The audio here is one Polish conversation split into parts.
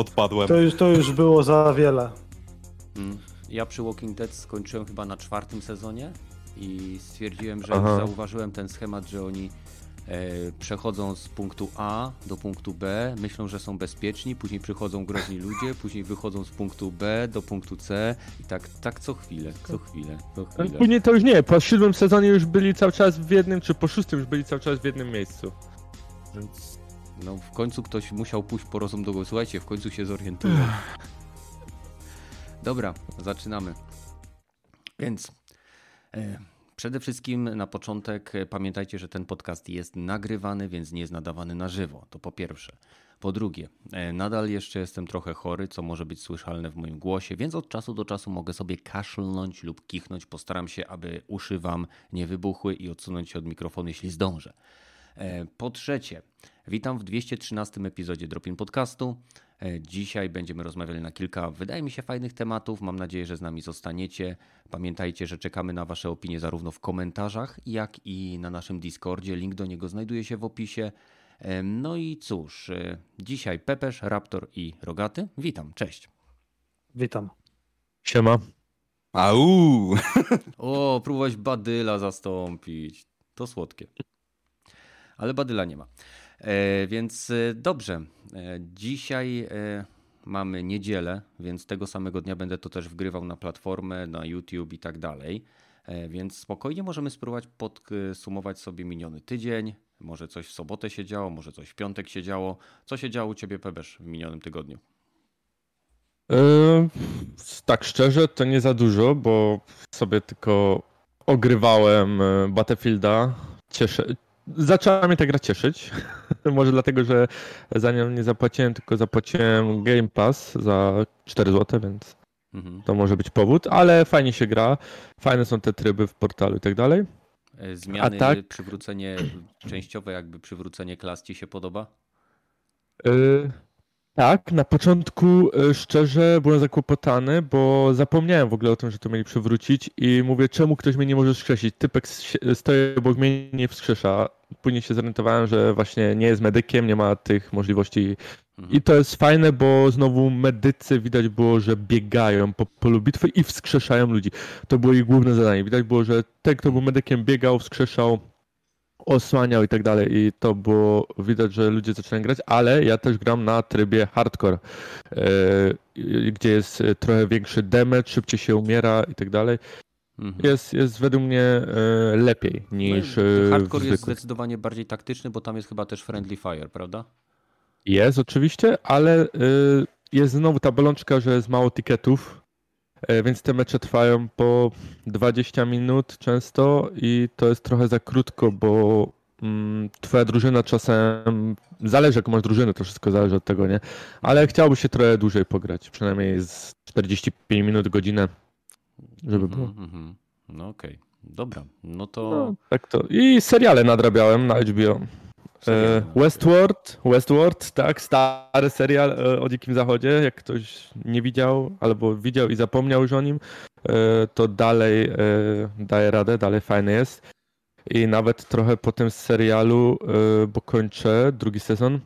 odpadłem. To już, to już było za wiele. Mm. Ja przy Walking Dead skończyłem chyba na czwartym sezonie i stwierdziłem, że Aha. zauważyłem ten schemat, że oni e, przechodzą z punktu A do punktu B, myślą, że są bezpieczni, później przychodzą groźni ludzie, później wychodzą z punktu B do punktu C i tak, tak co chwilę, co chwilę, co chwilę. Później to już nie, po siódmym sezonie już byli cały czas w jednym, czy po szóstym już byli cały czas w jednym miejscu. Więc No w końcu ktoś musiał pójść po rozum do głosu. Słuchajcie, w końcu się zorientują. Dobra, zaczynamy. Więc e, przede wszystkim na początek e, pamiętajcie, że ten podcast jest nagrywany, więc nie jest nadawany na żywo. To po pierwsze. Po drugie, e, nadal jeszcze jestem trochę chory, co może być słyszalne w moim głosie, więc od czasu do czasu mogę sobie kaszlnąć lub kichnąć. Postaram się, aby uszy wam nie wybuchły i odsunąć się od mikrofonu, jeśli zdążę. E, Po trzecie, witam w 213 epizodzie Dropin Podcastu. E, Dzisiaj będziemy rozmawiali na kilka, wydaje mi się, fajnych tematów. Mam nadzieję, że z nami zostaniecie. Pamiętajcie, że czekamy na Wasze opinie zarówno w komentarzach, jak i na naszym Discordzie. Link do niego znajduje się w opisie. E, No i cóż, e, dzisiaj Pepesz, Raptor i Rogaty. Witam, cześć. Witam. siema. Au! O, próbowałeś Badyla zastąpić. To słodkie. Ale Badyla nie ma. E, więc e, dobrze. E, dzisiaj mamy niedzielę, więc tego samego dnia będę to też wgrywał na platformę, na YouTube i tak dalej. Więc spokojnie możemy spróbować podsumować sobie miniony tydzień. Może coś w sobotę się działo, może coś w piątek się działo. Co się działo u ciebie, Pebesz, w minionym tygodniu? Yy, tak szczerze, to nie za dużo, bo sobie tylko ogrywałem Battlefielda. Cieszę. Zaczęła mnie ta gra cieszyć. Może dlatego, że za nią nie zapłaciłem, tylko zapłaciłem Game Pass za 4 zł, więc Mhm. to może być powód, ale fajnie się gra. Fajne są te tryby w portalu i tak dalej. E, Zmiany, tak? przywrócenie, częściowe jakby przywrócenie klas ci się podoba? Yy, tak, na początku yy, szczerze byłem zakłopotany, bo zapomniałem w ogóle o tym, że to mieli przywrócić i mówię, czemu ktoś mnie nie może wskrzesić? Typek stoi obok mnie nie wskrzesza. Później się zorientowałem, że właśnie nie jest medykiem, nie ma tych możliwości. Mhm. I to jest fajne, bo znowu medycy widać było, że biegają po polu bitwy i wskrzeszają ludzi. To było ich główne zadanie. Widać było, że ten, kto był medykiem, biegał, wskrzeszał, osłaniał i tak dalej. I to było widać, że ludzie zaczynają grać, ale ja też gram na trybie hardcore, e, gdzie jest e, trochę większy damage, szybciej się umiera i tak dalej. Mhm. Jest, jest według mnie e, lepiej niż w Hardcore jest zdecydowanie bardziej taktyczny, bo tam jest chyba też friendly fire, prawda? Jest oczywiście, ale jest znowu ta bolączka, że jest mało tiketów, więc te mecze trwają po 20 minut często i to jest trochę za krótko, bo mm, twoja drużyna czasem, zależy jak masz drużynę, to wszystko zależy od tego, nie? Ale chciałoby się trochę dłużej pograć, przynajmniej z 45 minut, godzinę, żeby było. Mhm, mhm. No okej, dobra. No to No, tak to. I seriale nadrabiałem na HBO. E, Westworld, Westworld, tak, stary serial e, o Dzikim Zachodzie. Jak ktoś nie widział albo widział i zapomniał już o nim, e, to dalej daje radę, dalej fajny jest. I nawet trochę po tym serialu, bo kończę drugi sezon,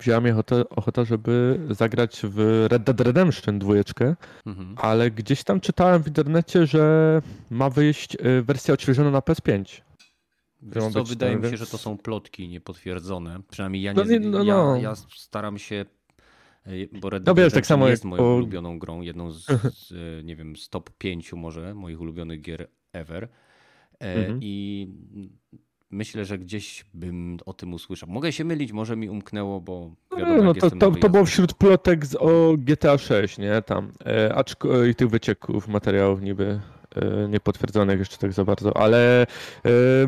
wzięła mnie ochota, ochota, żeby zagrać w Red Dead Redemption dwójeczkę, Mhm. ale gdzieś tam czytałem w internecie, że ma wyjść wersja odświeżona na PS5. Wiesz co, wydaje mi się, że to są plotki niepotwierdzone. Przynajmniej ja No nie, nie, no, ja, no. ja staram się, e, bo Red No Dead wiesz, tak samo jest moją po- ulubioną grą, jedną z, z e, nie wiem, z top 5 może moich ulubionych gier ever. E, Mhm. I myślę, że gdzieś bym o tym usłyszał. Mogę się mylić, może mi umknęło, bo wiadomo, No, to, to, to było wśród plotek z, o GTA 6, nie? Tam. E, aczko, I tych wycieków, materiałów niby niepotwierdzonych jeszcze tak za bardzo, ale e,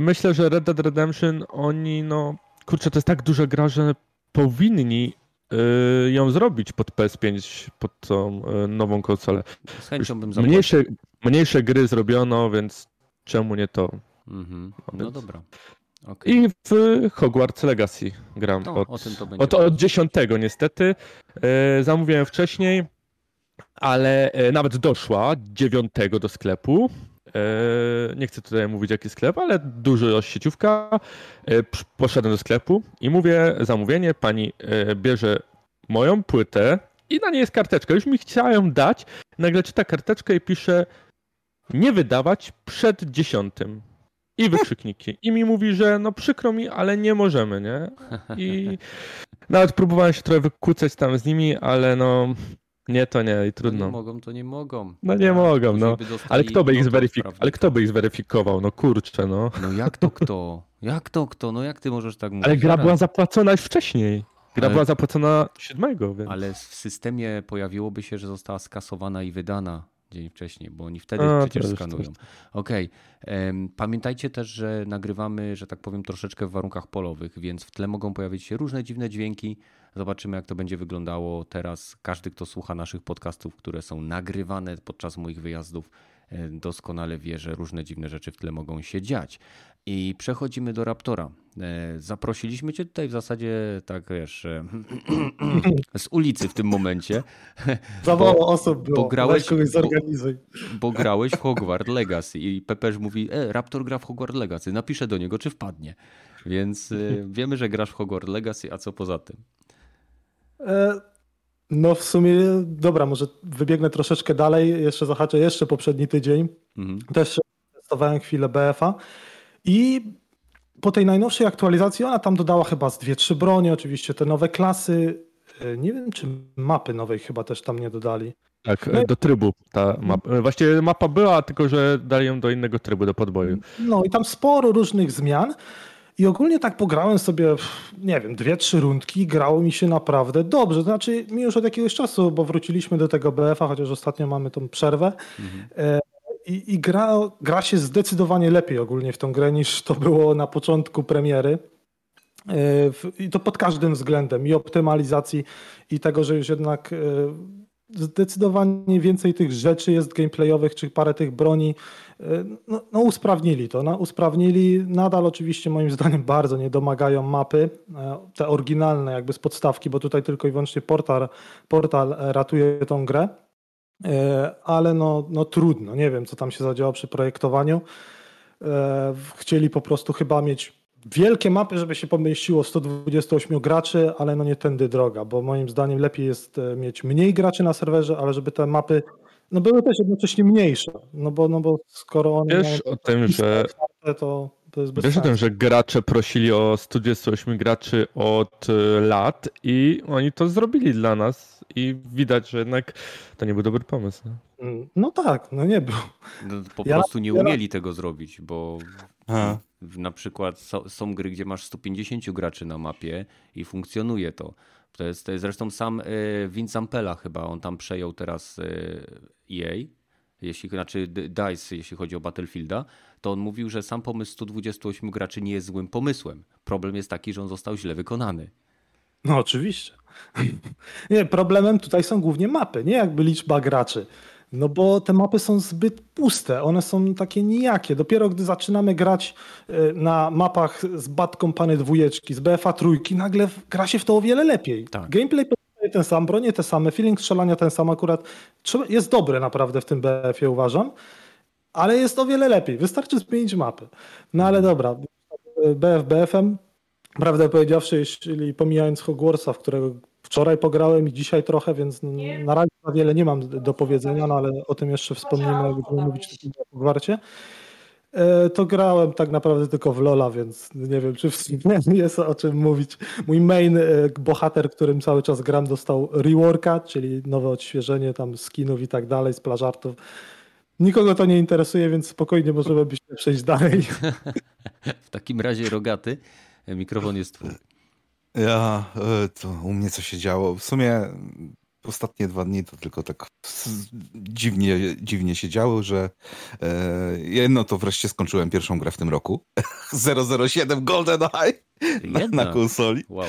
myślę, że Red Dead Redemption oni, no, kurczę, to jest tak duża gra, że powinni e, ją zrobić pod PS5, pod tą e, nową konsolę. Z chęcią bym zapłacił. Mniejsze, mniejsze gry zrobiono, więc czemu nie to? Mhm. No Więc- dobra. Okej. I w Hogwarts Legacy gram No, od, o tym to będzie. od, od 10 niestety. E, zamówiłem wcześniej, ale e, nawet doszła 9 do sklepu. E, nie chcę tutaj mówić jaki sklep, ale dużo sieciówka. E, poszedłem do sklepu i mówię zamówienie, pani bierze moją płytę i na niej jest karteczka. Już mi chciałem dać, nagle czyta karteczkę i pisze nie wydawać przed dziesiątym. I wykrzykniki. I mi mówi, że no przykro mi, ale nie możemy, nie? I nawet próbowałem się trochę wykłócać tam z nimi, ale no nie, to nie i No nie trudno. mogą, to nie mogą. No nie mogą, Później no. Ale kto by ich zweryfikował? Ale kto by ich zweryfikował? No kurczę, no. No jak to kto? Jak to kto? No jak ty możesz tak mówić? Ale gra była zapłacona już wcześniej. Gra była zapłacona siódmego, więc... Ale w systemie pojawiłoby się, że została skasowana i wydana dzień wcześniej, bo oni wtedy A, przecież skanują. Okej. Em, Pamiętajcie też, że nagrywamy, że tak powiem, troszeczkę w warunkach polowych, więc w tle mogą pojawić się różne dziwne dźwięki. Zobaczymy, jak to będzie wyglądało teraz. Każdy, kto słucha naszych podcastów, które są nagrywane podczas moich wyjazdów, e, doskonale wie, że różne dziwne rzeczy w tle mogą się dziać. I przechodzimy do Raptora. E, Zaprosiliśmy cię tutaj w zasadzie, tak wiesz, e, z ulicy w tym momencie, Za Bo- mało osób było. bo grałeś- bo- bo grałeś w Hogwarts Legacy i Pepeż mówi, e, Raptor gra w Hogwarts Legacy, napiszę do niego, czy wpadnie. Więc wiemy, że grasz w Hogwarts Legacy, a co poza tym? E, No w sumie, dobra, może wybiegnę troszeczkę dalej, jeszcze zahaczę jeszcze poprzedni tydzień. Mhm. Też testowałem chwilę BF-a i po tej najnowszej aktualizacji ona tam dodała chyba z dwie, trzy bronie, oczywiście te nowe klasy. E, Nie wiem, czy mapy nowej chyba też tam nie dodali. Tak, No do trybu ta mapa. Właściwie mapa była, tylko że dali ją do innego trybu, do podboju. No i tam sporo różnych zmian. I ogólnie tak pograłem sobie, nie wiem, dwie, trzy rundki. Grało mi się naprawdę dobrze. Znaczy, mi już od jakiegoś czasu, bo wróciliśmy do tego BF-a, chociaż ostatnio mamy tą przerwę. E, I, i gra, gra się zdecydowanie lepiej ogólnie w tą grę niż to było na początku premiery. E, I to pod każdym względem, i optymalizacji, i tego, że już jednak e, zdecydowanie więcej tych rzeczy jest gameplayowych, czy parę tych broni. e, No, no usprawnili to, no, usprawnili. Nadal oczywiście moim zdaniem bardzo nie domagają mapy, e, te oryginalne jakby z podstawki, bo tutaj tylko i wyłącznie portal, portal e, ratuje tą grę. Ale no, no trudno, nie wiem co tam się zadziało przy projektowaniu. Chcieli po prostu chyba mieć wielkie mapy, żeby się pomieściło 128 graczy, ale no nie tędy droga, bo moim zdaniem lepiej jest e, mieć mniej graczy na serwerze, ale żeby te mapy no były też jednocześnie mniejsze, no bo, no bo skoro one Wiesz o tym, że otwarte, to, to jest Wiesz o tym, że gracze prosili o 128 graczy od y, lat i oni to zrobili dla nas i widać, że jednak to nie był dobry pomysł. No. No tak, no nie był. No, po Ja- prostu nie ja- umieli tego zrobić, bo A. na przykład są gry, gdzie masz 150 graczy na mapie i funkcjonuje to. To jest, to jest zresztą sam e, Vince Zampella chyba, on tam przejął teraz e, EA, jeśli, znaczy DICE, jeśli chodzi o Battlefielda, to on mówił, że sam pomysł 128 graczy nie jest złym pomysłem. Problem jest taki, że on został źle wykonany. No oczywiście. Nie, problemem tutaj są głównie mapy, nie jakby liczba graczy. No bo te mapy są zbyt puste, one są takie nijakie. Dopiero gdy zaczynamy grać e, na mapach z Bad Company dwójeczki, z BFA trójki, nagle gra się w to o wiele lepiej. Tak. Gameplay pozostaje ten sam, bronie te same, feeling strzelania ten sam akurat. Jest dobry naprawdę w tym BF-ie uważam, ale jest o wiele lepiej. Wystarczy zmienić mapy. No ale dobra, BF BF-em, prawdę powiedziawszy, jeśli pomijając Hogwartsa, w którego wczoraj pograłem i dzisiaj trochę, więc na razie za wiele nie mam do powiedzenia, no ale o tym jeszcze wspomnimy, jak będziemy mówić o Hogwarcie. E, To grałem tak naprawdę tylko w Lola, więc nie wiem, czy w sumie jest o czym mówić. Mój main e, bohater, którym cały czas gram, dostał reworka, czyli nowe odświeżenie tam skinów i tak dalej, z plażartów. Nikogo to nie interesuje, więc spokojnie możemy byśmy przejść dalej. W takim razie rogaty, e, mikrofon jest twój. Ja, e, to u mnie co się działo. W sumie ostatnie dwa dni to tylko tak dziwnie, dziwnie się działo, że e, jedno to wreszcie skończyłem pierwszą grę w tym roku. 007 GoldenEye na, na Jedna. konsoli. Wow.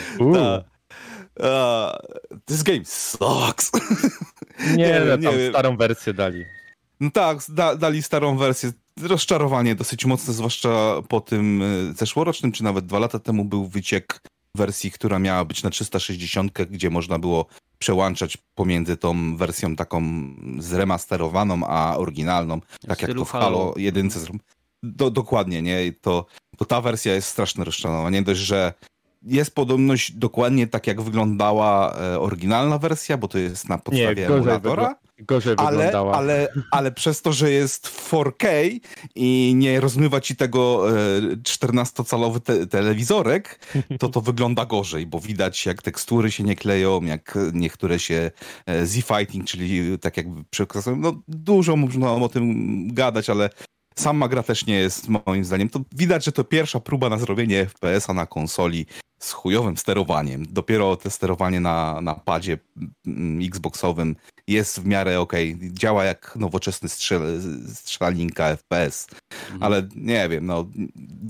A, this game sucks. nie, nie no, wiem, nie tam wiem. starą wersję dali. No tak, da, dali starą wersję. Rozczarowanie dosyć mocne, zwłaszcza po tym e, zeszłorocznym, czy nawet dwa lata temu był wyciek wersji, która miała być na 360, gdzie można było przełączać pomiędzy tą wersją taką zremasterowaną, a oryginalną, tak jak to w Halo Halo. 1. zro- Do, dokładnie, nie? To, to ta wersja jest straszne rozczarowanie. Nie dość, że jest podobność dokładnie tak, jak wyglądała e, oryginalna wersja, bo to jest na podstawie Nie, gorzej, emulatora. Gorzej Ale, wyglądała. ale, ale przez to, że jest 4K i nie rozmywa ci tego e, 14-calowy te telewizorek, to to wygląda gorzej, bo widać jak tekstury się nie kleją, jak niektóre się e, Z-Fighting, czyli tak jakby przekazują. No dużo można o tym gadać, ale sama gra też nie jest moim zdaniem. To widać, że to pierwsza próba na zrobienie FPS-a na konsoli z chujowym sterowaniem. Dopiero te sterowanie na, na padzie mm, Xboxowym jest w miarę okej. Działa jak nowoczesny strzel, strzelaninka FPS. Ale nie wiem, no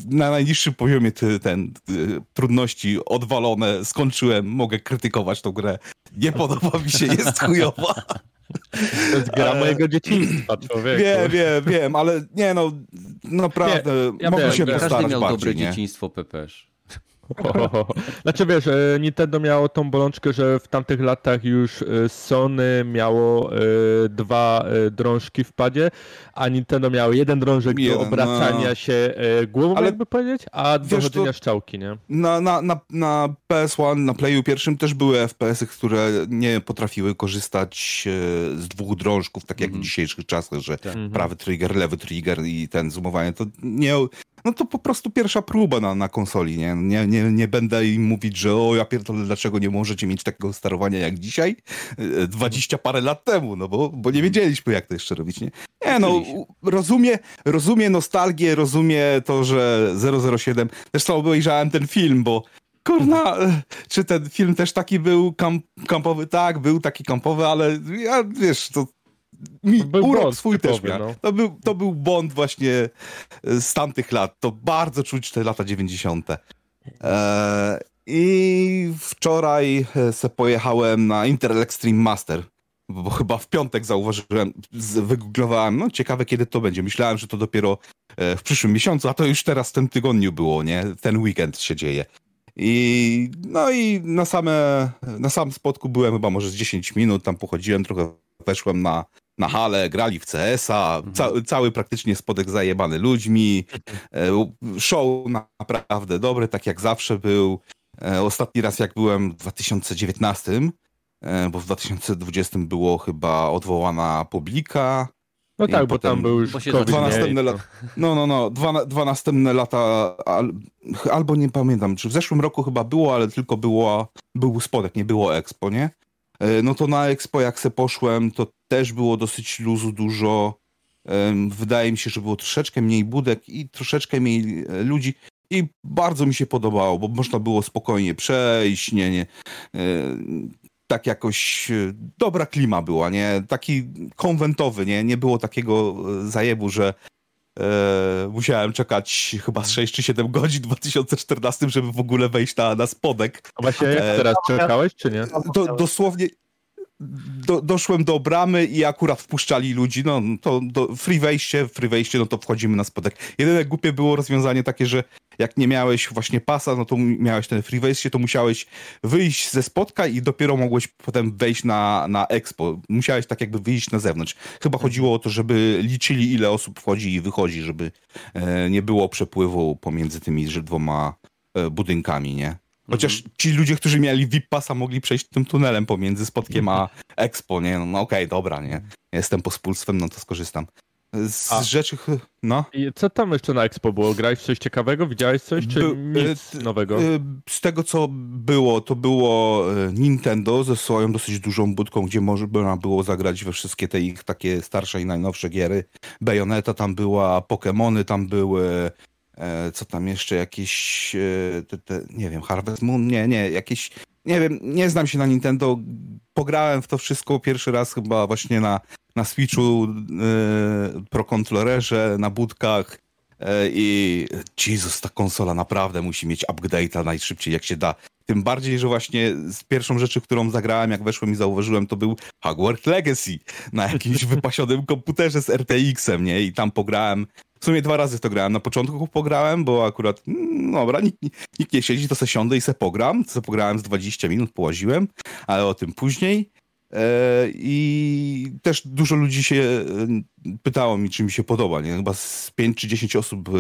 na najniższym poziomie ty, ten y, trudności odwalone, skończyłem, mogę krytykować tą grę. Nie podoba mi się, jest chujowa. To jest gra ale- mojego dzieciństwa, człowieku. Wiem, wiem, wiem, ale nie no, naprawdę, ja mogę się że Każdy postarać miał bardziej, dobre nie? dzieciństwo, Pepesz. Znaczy wiesz, e, Nintendo miało tą bolączkę, że w tamtych latach już e, Sony miało e, dwa drążki w padzie, a Nintendo miało jeden drążek Jeden, do obracania no. się głową, Ale jakby powiedzieć, a do chodzenia szczałki, nie? Na, na, na, na PS1, na Playu pierwszym też były FPS-y, które nie potrafiły korzystać z dwóch drążków, tak jak Mhm. w dzisiejszych czasach, że Mhm. prawy trigger, lewy trigger i ten zoomowanie, to nie... No to po prostu pierwsza próba na, na konsoli, nie? Nie, nie? nie będę im mówić, że o ja pierdolę, dlaczego nie możecie mieć takiego sterowania jak dzisiaj, e, 20 parę lat temu, no bo, bo nie wiedzieliśmy jak to jeszcze robić, nie? Nie no, rozumie, rozumie nostalgię, rozumie to, że 007, zresztą obejrzałem ten film, bo kurna, e, czy ten film też taki był kamp, kampowy? Tak, był taki kampowy, ale ja, wiesz, to mi Był urok Bond swój też miał. no. To, był, to był Bond właśnie e, z tamtych lat. To bardzo czuć te lata 90. E, I wczoraj e, se pojechałem na Intel Extreme Master, bo chyba w piątek zauważyłem, wygooglowałem, no ciekawe kiedy to będzie. Myślałem, że to dopiero w przyszłym miesiącu, a to już teraz w tym tygodniu było, nie? Ten weekend się dzieje. I no i na same, na sam spotku byłem chyba może z 10 minut, tam pochodziłem, trochę weszłem na, na halę, grali w CS-a, ca, cały praktycznie spodek zajebany ludźmi, e, show naprawdę dobry, tak jak zawsze był. E, Ostatni raz jak byłem w 2019, e, bo w 2020 było chyba odwołana publika, No tak, bo tam był już COVID, dwa następne lata. No, no, no. Dwa, dwa następne lata, al, albo nie pamiętam, czy w zeszłym roku chyba było, ale tylko było, był spodek, nie było Expo, nie? No to na Expo jak se poszłem, to też było dosyć luzu dużo. Wydaje mi się, że było troszeczkę mniej budek i troszeczkę mniej e, ludzi. I bardzo mi się podobało, bo można było spokojnie przejść, nie, nie. e, Tak jakoś e, dobra klima była, nie? Taki konwentowy, nie? Nie było takiego zajebu, że e, musiałem czekać chyba z 6 czy 7 godzin w 2014, żeby w ogóle wejść na, na spodek. A właśnie jak E, teraz czekałeś, czy nie? Do, dosłownie do, doszłem do bramy i akurat wpuszczali ludzi, no to do, free wejście, free wejście, no to wchodzimy na spodek. Jedyne głupie było rozwiązanie takie, że jak nie miałeś właśnie pasa, no to miałeś ten free wejście, to musiałeś wyjść ze spotka i dopiero mogłeś potem wejść na, na expo. Musiałeś tak jakby wyjść na zewnątrz. Chyba chodziło o to, żeby liczyli ile osób wchodzi i wychodzi, żeby e, nie było przepływu pomiędzy tymi dwoma e, budynkami, nie? Chociaż ci ludzie, którzy mieli VIP pasa, mogli przejść tym tunelem pomiędzy spotkiem a Expo, nie? No, no okej, dobra, nie? Jestem pospólstwem, no to skorzystam. Z A. rzeczy, no. I co tam jeszcze na Expo było? Grałeś coś ciekawego? Widziałeś coś, czy Był- nic e, nowego? Y, Z tego, co było, to było y, Nintendo ze swoją dosyć dużą budką, gdzie można było zagrać we wszystkie te ich takie starsze i najnowsze giery. Bayonetta tam była, Pokémony tam były, co tam jeszcze, jakieś, e, te, te, nie wiem, Harvest Moon, nie, nie, jakieś, nie wiem, nie znam się na Nintendo. Pograłem w to wszystko pierwszy raz chyba właśnie na, na Switchu, e, Pro Controllerze, na budkach. E, I Jezus, ta konsola naprawdę musi mieć update'a najszybciej jak się da. Tym bardziej, że właśnie z pierwszą rzeczy, którą zagrałem, jak weszłem i zauważyłem, to był Hogwarts Legacy na jakimś wypasionym komputerze z RTX-em, nie? I tam pograłem. W sumie dwa razy to grałem. Na początku pograłem, bo akurat, mm, dobra, nikt, nikt nie siedzi, to se siądę i se pogram. Se pograłem z 20 minut, połaziłem, ale o tym później. E, I też dużo ludzi się e, pytało mi, czy mi się podoba. Nie? Chyba z 5 czy 10 osób, e,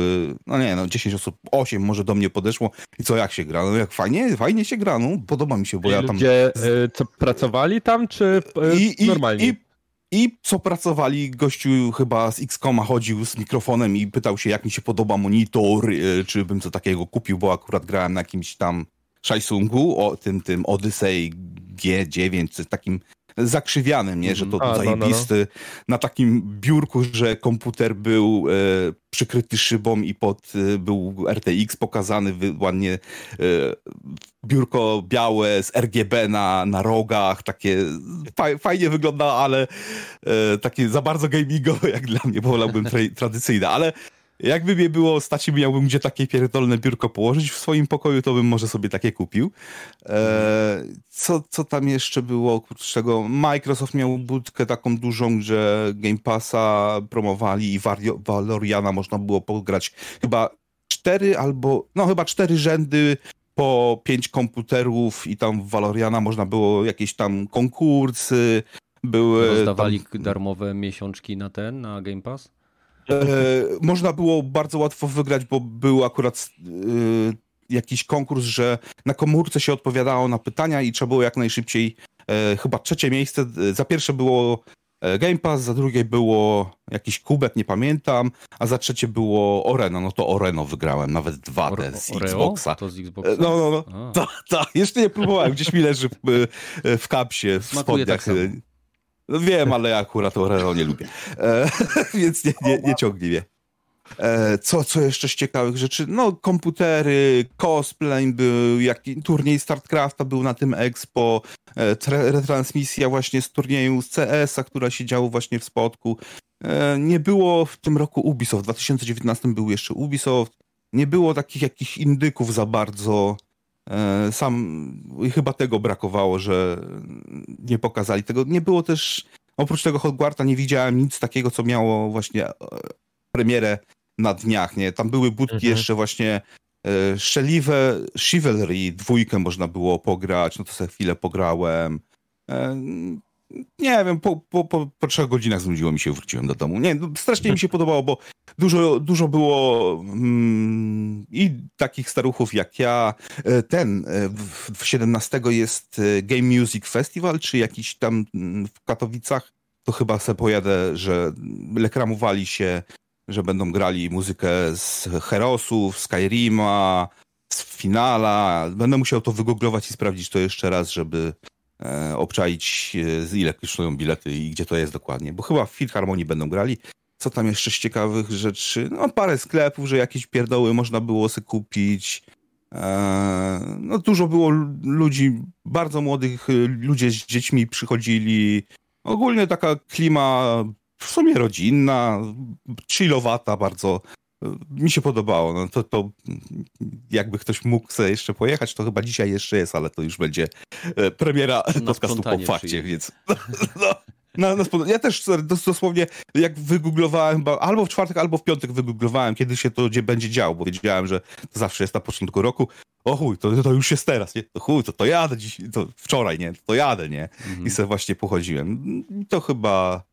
no nie, no 10 osób, 8 może do mnie podeszło i co, jak się gra? No jak fajnie, fajnie się gra, no podoba mi się, bo I ja tam... Ludzie, co pracowali tam, czy I, i, normalnie? I, i co pracowali, gościu chyba z Xcoma chodził z mikrofonem i pytał się, jak mi się podoba monitor, czy bym co takiego kupił, bo akurat grałem na jakimś tam Shaisungu, o tym, tym Odyssey G9, z takim zakrzywianym, nie? że to A, zajebisty, no, no, no. na takim biurku, że komputer był e, przykryty szybą i pod e, był RTX pokazany ładnie e, biurko białe z RGB na, na rogach, takie faj, fajnie wygląda, ale e, takie za bardzo gamingowe jak dla mnie, wolałbym tra tradycyjne, ale jakby mnie było stać i miałbym gdzie takie pierdolne biurko położyć w swoim pokoju, to bym może sobie takie kupił. E, co, co tam jeszcze było? Czego Microsoft miał budkę taką dużą, że Game Passa promowali i Valoriana można było pograć chyba cztery albo, no chyba cztery rzędy po pięć komputerów i tam w Valoriana można było jakieś tam konkursy, były... Rozdawali tam... darmowe miesiączki na ten, na Game Pass? E, można było bardzo łatwo wygrać, bo był akurat e, jakiś konkurs, że na komórce się odpowiadało na pytania i trzeba było jak najszybciej, e, chyba trzecie miejsce, za pierwsze było Game Pass, za drugie było jakiś kubek, nie pamiętam, a za trzecie było Oreno. No to Oreno wygrałem, nawet dwa Or te z Oreo? Xboxa. To z Xboxa? No, no, no. Tak, ta. jeszcze nie próbowałem, gdzieś mi leży w, w kapsie, w Smakuje spodniach. Tak no wiem, ale ja akurat Oreo nie lubię. E, więc nie, nie, nie ciągnij mnie. E, co, co jeszcze z ciekawych rzeczy? No, komputery, cosplay był, jaki, turniej StartCrafta był na tym Expo, e, retransmisja właśnie z turnieju z CS-a, która się działo właśnie w Spodku. E, nie było w tym roku Ubisoft, w 2019 był jeszcze Ubisoft. Nie było takich jakichś indyków za bardzo. E, sam chyba tego brakowało, że nie pokazali tego. Nie było też, oprócz tego Hogwarta nie widziałem nic takiego, co miało właśnie e, premierę na dniach, nie? Tam były budki mhm. jeszcze właśnie e, Szeliwe, Chivalry dwójkę można było pograć, no to sobie chwilę pograłem nie wiem, po, po, po, po trzech godzinach znudziło mi się, wróciłem do domu. Nie, no, strasznie mi się podobało, bo dużo, dużo było mm, i takich staruchów jak ja. E, ten, e, w, w 17 jest e, Game Music Festival, czy jakiś tam mm, w Katowicach. To chyba se pojadę, że lekramowali się, że będą grali muzykę z Herosów, Skyrima, z Finala. Będę musiał to wygooglować i sprawdzić to jeszcze raz, żeby obczaić e, ile kosztują bilety i gdzie to jest dokładnie, bo chyba w Filharmonii będą grali. Co tam jeszcze z ciekawych rzeczy? No parę sklepów, że jakieś pierdoły można było sobie kupić. E, no dużo było ludzi, bardzo młodych, ludzie z dziećmi przychodzili. Ogólnie taka klima w sumie rodzinna, chillowata bardzo mi się podobało. No to, to jakby ktoś mógł sobie jeszcze pojechać, to chyba dzisiaj jeszcze jest, ale to już będzie e, premiera na podcastu po fakcie, więc no, no, no, ja też dosłownie jak wygooglowałem, albo w czwartek, albo w piątek wygooglowałem, kiedy się to gdzie będzie działo, bo wiedziałem, że to zawsze jest na początku roku. O chuj, to, to już jest teraz, nie? To chuj, to, to jadę dziś, to wczoraj, nie? To jadę, nie? Mhm. I sobie właśnie pochodziłem. To chyba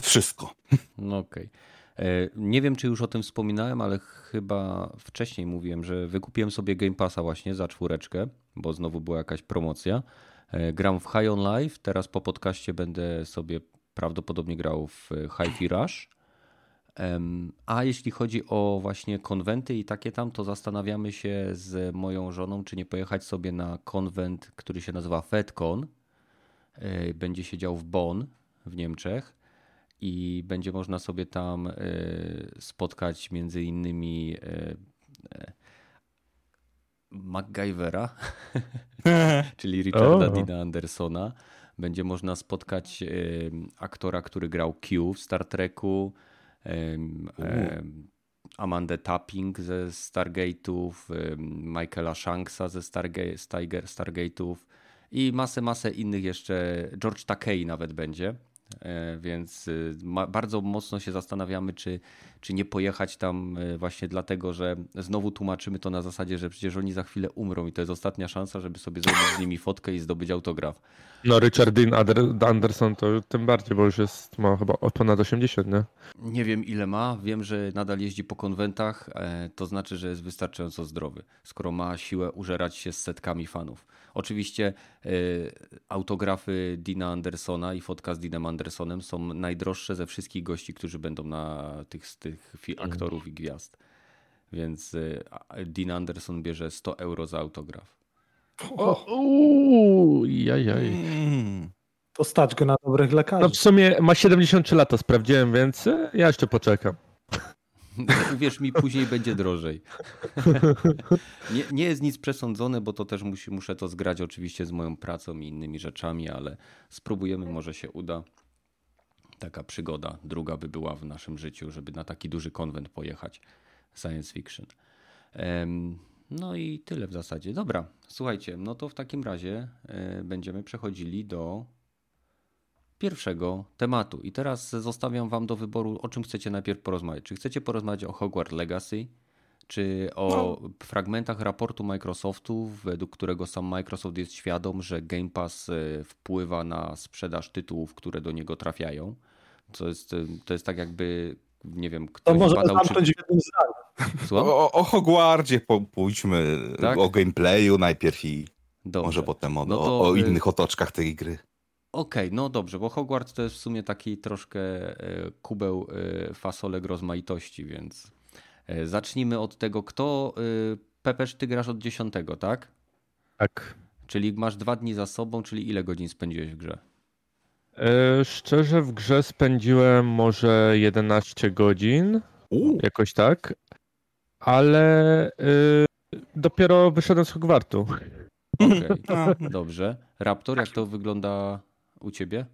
wszystko. No okej. Okay. E, nie wiem, czy już o tym wspominałem, ale chyba wcześniej mówiłem, że wykupiłem sobie Game Passa właśnie za czwóreczkę, bo znowu była jakaś promocja. E, gram w High on Life, teraz po podcaście będę sobie prawdopodobnie grał w Hi-Fi Rush. A jeśli chodzi o właśnie konwenty i takie tam, to zastanawiamy się z moją żoną, czy nie pojechać sobie na konwent, który się nazywa FedCon. E, będzie się dział w Bonn w Niemczech i będzie można sobie tam e, spotkać między innymi e, e, MacGyvera, czyli Richarda oh. Dina Andersona. Będzie można spotkać aktora, który grał Q w Star Treku, Amandę Tapping ze Stargate'ów, Michaela Shanksa ze Stargate'ów i masę, masę innych jeszcze. George Takei nawet będzie więc y, bardzo mocno się zastanawiamy, czy, czy nie pojechać tam e, właśnie dlatego, że znowu tłumaczymy to na zasadzie, że przecież oni za chwilę umrą i to jest ostatnia szansa, żeby sobie zrobić z nimi fotkę i zdobyć autograf. No Richard Dean Anderson to tym bardziej, bo już jest, ma chyba ponad 80, nie? Nie wiem ile ma, wiem, że nadal jeździ po konwentach, e, to znaczy, że jest wystarczająco zdrowy, skoro ma siłę użerać się z setkami fanów. Oczywiście y, autografy Dina Andersona i fotka z Dinem Andersonem są najdroższe ze wszystkich gości, którzy będą na tych, z tych mhm. aktorów i gwiazd. Więc y, Dean Anderson bierze 100 euro za autograf. O, uuu, jaj, Mm. To stać go na dobrych lekarzy. No w sumie ma 73 lata, sprawdziłem, więc ja jeszcze poczekam. Uwierz mi, później będzie drożej. Nie, nie, jest nic przesądzone, bo to też musi, muszę to zgrać oczywiście z moją pracą i innymi rzeczami, ale spróbujemy, może się uda. Taka przygoda druga by była w naszym życiu, żeby na taki duży konwent pojechać. Science fiction. No i tyle w zasadzie. Dobra, słuchajcie, no to w takim razie e, będziemy przechodzili do pierwszego tematu. I teraz zostawiam Wam do wyboru, o czym chcecie najpierw porozmawiać. Czy chcecie porozmawiać o Hogwarts Legacy, czy o no. fragmentach raportu Microsoftu, według którego sam Microsoft jest świadom, że Game Pass e, wpływa na sprzedaż tytułów, które do niego trafiają. To jest, e, to jest tak jakby, nie wiem, ktoś to może badał... Czy... w jednym zdaniu. O, o Hogwardzie pójdźmy, tak? o gameplayu najpierw i Dobrze. może potem o, no to... o, innych otoczkach tej gry. Okej, okay, no dobrze, bo Hogwarts to jest w sumie taki troszkę e, kubeł e, fasolek rozmaitości, więc e, zacznijmy od tego, kto... Pepeż, ty grasz od 10, tak? Tak. Czyli masz dwa dni za sobą, czyli ile godzin spędziłeś w grze? szczerze w grze spędziłem może 11 godzin, U. jakoś tak, ale dopiero wyszedłem z Hogwartu. Okej, okay. dobrze. Raptor, jak to wygląda u ciebie?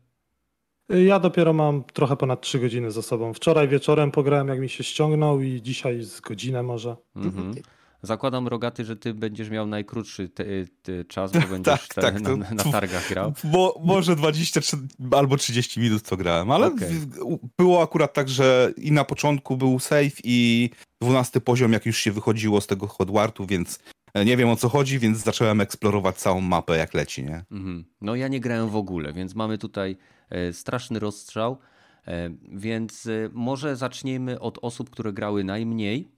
Ja dopiero mam trochę ponad 3 godziny za sobą. Wczoraj wieczorem pograłem, jak mi się ściągnął, i dzisiaj z godzinę może. Mhm. Zakładam, Rogaty, że ty będziesz miał najkrótszy te, te czas, bo będziesz tak, tak, na, na, targach grał. Bo może 20 albo 30 minut co grałem, ale okay. było akurat tak, że i na początku był save i 12 poziom, jak już się wychodziło z tego Hogwartu, więc nie wiem o co chodzi, więc zacząłem eksplorować całą mapę jak leci, nie? Mhm. No ja nie grałem w ogóle, więc mamy tutaj e, straszny rozstrzał. E, więc może zaczniemy od osób, które grały najmniej,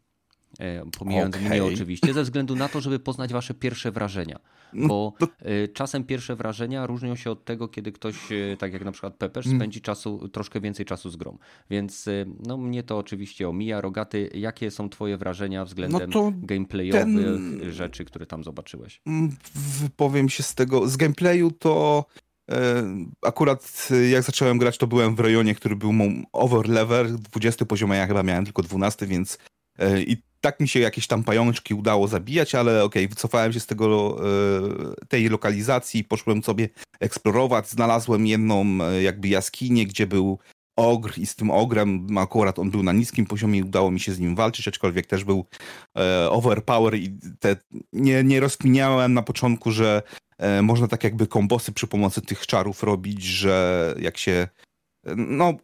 pomijając okay. mnie oczywiście, ze względu na to, żeby poznać wasze pierwsze wrażenia. No bo to... czasem pierwsze wrażenia różnią się od tego, kiedy ktoś, tak jak na przykład Pepper, mm. spędzi czasu, troszkę więcej czasu z grą. Więc no, mnie to oczywiście omija. Rogaty, jakie są twoje wrażenia względem no gameplayowych ten... rzeczy, które tam zobaczyłeś? Mm, wypowiem się z tego. Z gameplayu to e, akurat jak zacząłem grać, to byłem w rejonie, który był over level, 20 poziom, a ja chyba miałem tylko 12, więc e, i tak mi się jakieś tam pajączki udało zabijać, ale okej, okay, wycofałem się z tego, e, tej lokalizacji, poszłem sobie eksplorować, znalazłem jedną e, jakby jaskinię, gdzie był ogr i z tym ogrem, akurat on był na niskim poziomie i udało mi się z nim walczyć, aczkolwiek też był e, overpower i te, nie, nie rozkminiałem na początku, że można tak jakby kombosy przy pomocy tych czarów robić, że jak się no,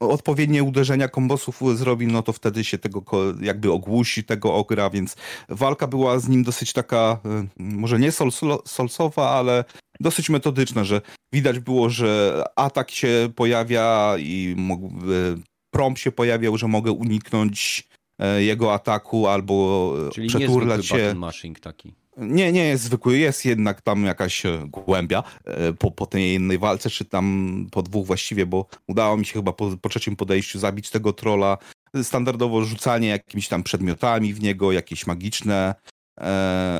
odpowiednie uderzenia kombosów zrobi, no to wtedy się tego jakby ogłusi tego ogra, więc walka była z nim dosyć taka, y, może nie sol, solsowa, ale dosyć metodyczna, że widać było, że atak się pojawia i y, prom się pojawiał, że mogę uniknąć e, jego ataku albo Czyli przeturlać się. Mashing taki. Nie, nie jest zwykły, jest jednak tam jakaś e, głębia e, po, po tej jednej walce, czy tam po dwóch właściwie, bo udało mi się chyba po, po trzecim podejściu zabić tego trola. Standardowo rzucanie jakimiś tam przedmiotami w niego, jakieś magiczne e,